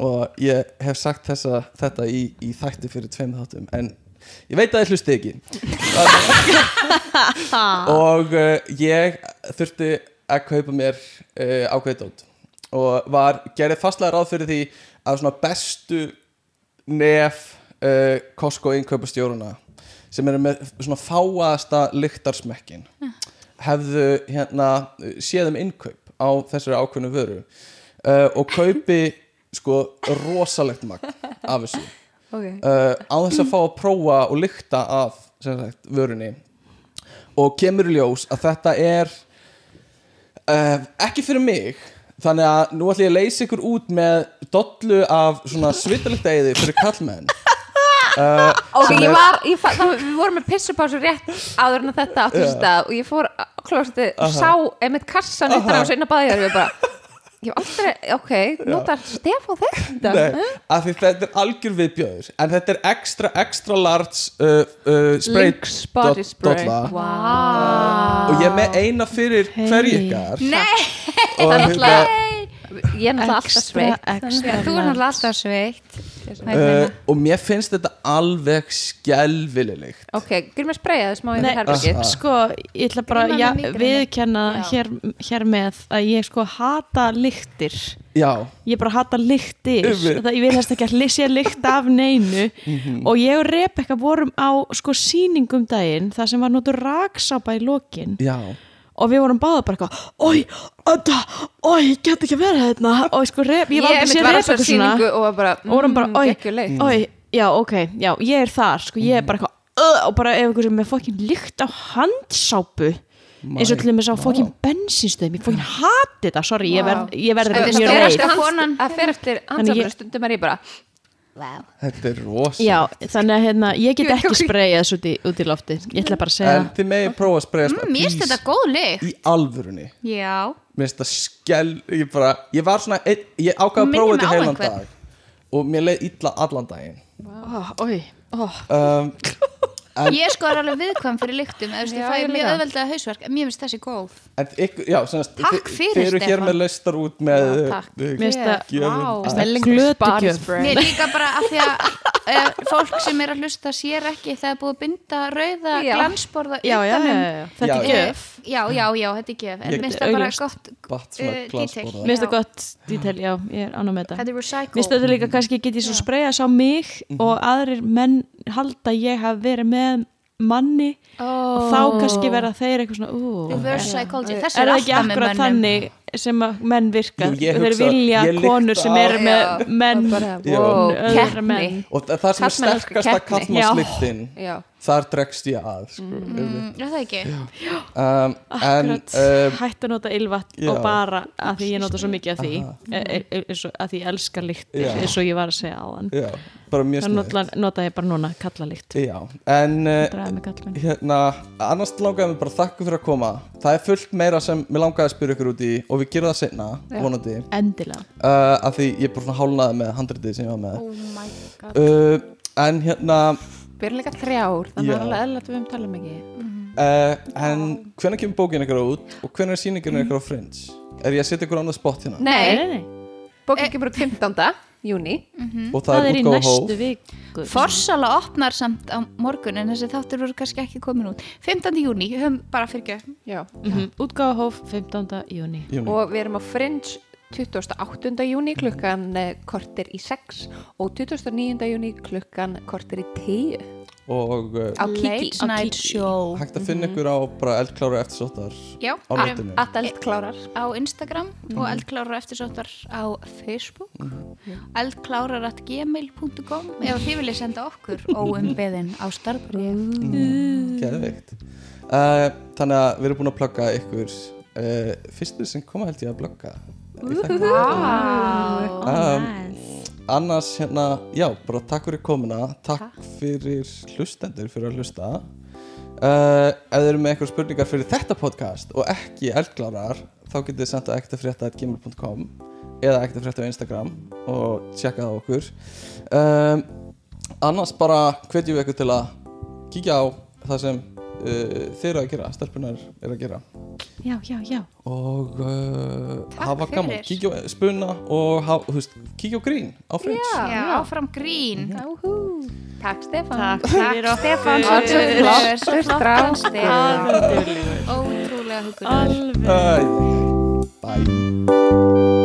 Og ég hef sagt þessa, þetta í, í þætti fyrir tveim þáttum. En ég veit að ég hlusti ekki. Og uh, ég þurfti að kaupa mér uh, ákveðdót og var, gerði fastlega ráð fyrir því að svona bestu nef uh, Costco innkaupastjóruna sem eru með svona fáaðasta lyktarsmekkin hefðu hérna uh, séð um innkaup á þessari ákveðnu vöru og kaupi sko rosalegt magn af þessu Ok. Uh, á þess að fá að prófa og lykta af sagt, vörunni. Og kemur í ljós að þetta er uh, ekki fyrir mig. Þannig að nú ætlum ég að leysa ykkur út með dollu af svona svitalikta fyrir kallmenn uh, Ok, sem ég var, ég, fa- það, við vorum með pissupásu rétt áður en þetta Já. yeah. stað og ég fór á klósetti og sá einmitt kassan svo inn að baðja og ég bara, ég hef aldrei, ok, notar Stefán þetta? Nei, af því þetta er algjör viðbjöður en þetta er extra, extra large uh, uh, spray Lynx body spray. Wow. og ég er með eina fyrir Hey. hverju ykkar nei, Það er hérna, náttúrulega, ég er náttúrulega alltaf sveitt. þú er náttúrulega alltaf sveitt uh, og mér finnst þetta alveg skelvililegt Ok, grímur að spreyja það smá yfir herbergið. sko, ég ætla bara mígreni. viðkenna Já. hér, hér með að ég sko hata lyktir. Já, ég bara hata lyktir. Það, ég vil helst ekki að sé lykt af neinu. Og ég og Rebecca vorum á sko sýningum daginn þar sem var notur raksápa í lokin. Já og við vorum báða bara eitthvað oi, ötta, oi, ég get ekki að vera hérna? Og sko, Reb, ég var séð var á Rebecca svo svona. og bara, og vorum bara, mm, oi, geggjuleg. oi já, ok, já, ég er þar sko, ég er bara eitthvað, uh, og bara ef einhver sem er fokkin lykt á handsápu eins og til dæmis á fokkin bensinstöðum ég fokkin hati þetta, sorry, ég verð, ég verð Þetta er mjög konan. að fer eftir hansamlega stundum er ég bara wow. Þetta er rosa já, þannig að hérna, ég get Ég- ekki spreyjað þessu út í, út í lofti ég ætla bara að segja En þið megið prófa að spreyja mm, mér finnst þetta góð lykt. Í alvörunni. Já, Mér finnst þetta skell Ég bara, ég var svona ein, Ég ákvað að prófa þetta heilan dag. Og mér leið illa allan daginn. Oh, oi, oh. En- ég sko er alveg viðkvæm fyrir lyktum eða þú veist, ég Já, fæ ég mjög auðveldlega hausverk. En mér finnst þessi góð. En ykkur, já, semast Takk fyrir, Þið eru hér með laustar út með takk. uh, Mér líka bara af því að uh, fólk sem er að hlusta sér ekki það er búið að binda rauða glansborða já, þetta er gjöf já, já, já, þetta er gjöf. En minnst það bara gott. Mér finnst Já. það gott dítel, já, ég er ánum með þetta. Þetta er Mér recycle finnst þetta líka kannski get ég svo spreyja á mig og aðrir menn halda að ég hafi verið með manni og þá kannski verða þeir eitthvað svona er er það ekki akkurat þannig sem að menn virka? Jú, þeir vilja konur sem eru með menn og öðra menn. og það sem er elska sterkasta keppni. kallmannslyktin Já, þar dregst ég að sko, Mm, er það ekki? um, en akkurat, um, hætt að nota ylvat já. og bara að því ég nota svo mikið af því. E, e, e, eins og- að því ég elska lykt Já. eins og ég var að segja á þann já, nota, nota ég bara núna kalla lykt. Já, en uh, kalla hérna, annars langaði mig bara að þakka fyrir að koma. Það er fullt meira sem mér langaði að spyrja ykkur út í og við gerum það seinna, Já. vonandi. Endilega. Uh, af því ég bara svona hálnaði með handritið sem ég var með. Oh my god. Uh, en hérna við erum líka þrjár þannig að það er alveg að við um tala mikið. Uh, en hvenær kemur bókin ykkur út og hvenær er sýningin ykkur á Fringe? Er ég að setja ykkur annað spott hérna? Nei, nei, nei. bókin kemur út 15. júni og það, það er í útgáfa næstu viku. Forsala opnar samt á morgun en þessi þáttur voru kannski ekki komin út. 15. júni, höfum bara fyrir Já. Mhm, útgáfa hóf 15. júni Júní. og við erum á Fringe 28. júni klukkan eh, korter í 6 og 29. júni klukkan korter í 10 og á Kiki Late Night Kiki. Show. Hægt að finna ykkur á bara eldkláru eftir sóttar Já, á netinu. á Instagram og eldklárar eftirsóttar á Facebook. Eldklárar.gmail.com ef þið viljið senda okkur óumbeðin á starfbríð Geðveikt. Uh, Þannig að við erum búin að plugga ykkur uh, Fyrstur sem koma held ég að plugga um, Annars hérna, já, bara takk fyrir komuna. Takk fyrir hlustendur fyrir að hlusta. Uh, Ef þið eru með eitthvað spurningar fyrir þetta podcast og ekki eldklárar þá getið þið senda ektafrétta.gmail.com eða ektafrétta á Instagram og tjekka það okkur. Um, Annars bara hvetjum við ykkur til að kíkja á það sem uh, þeir eru að gera, stelpunar eru að gera. Já, já, já. Og uh, Takk hafa gaman. kíkja á spuna og hafa, þú veist, kíkja á grín á Fringe Já, áfram grín. Áhú. Takk Stefán. Takk Stefán. strákur. Stefán Ótrúlega hugulegur alveg. Bye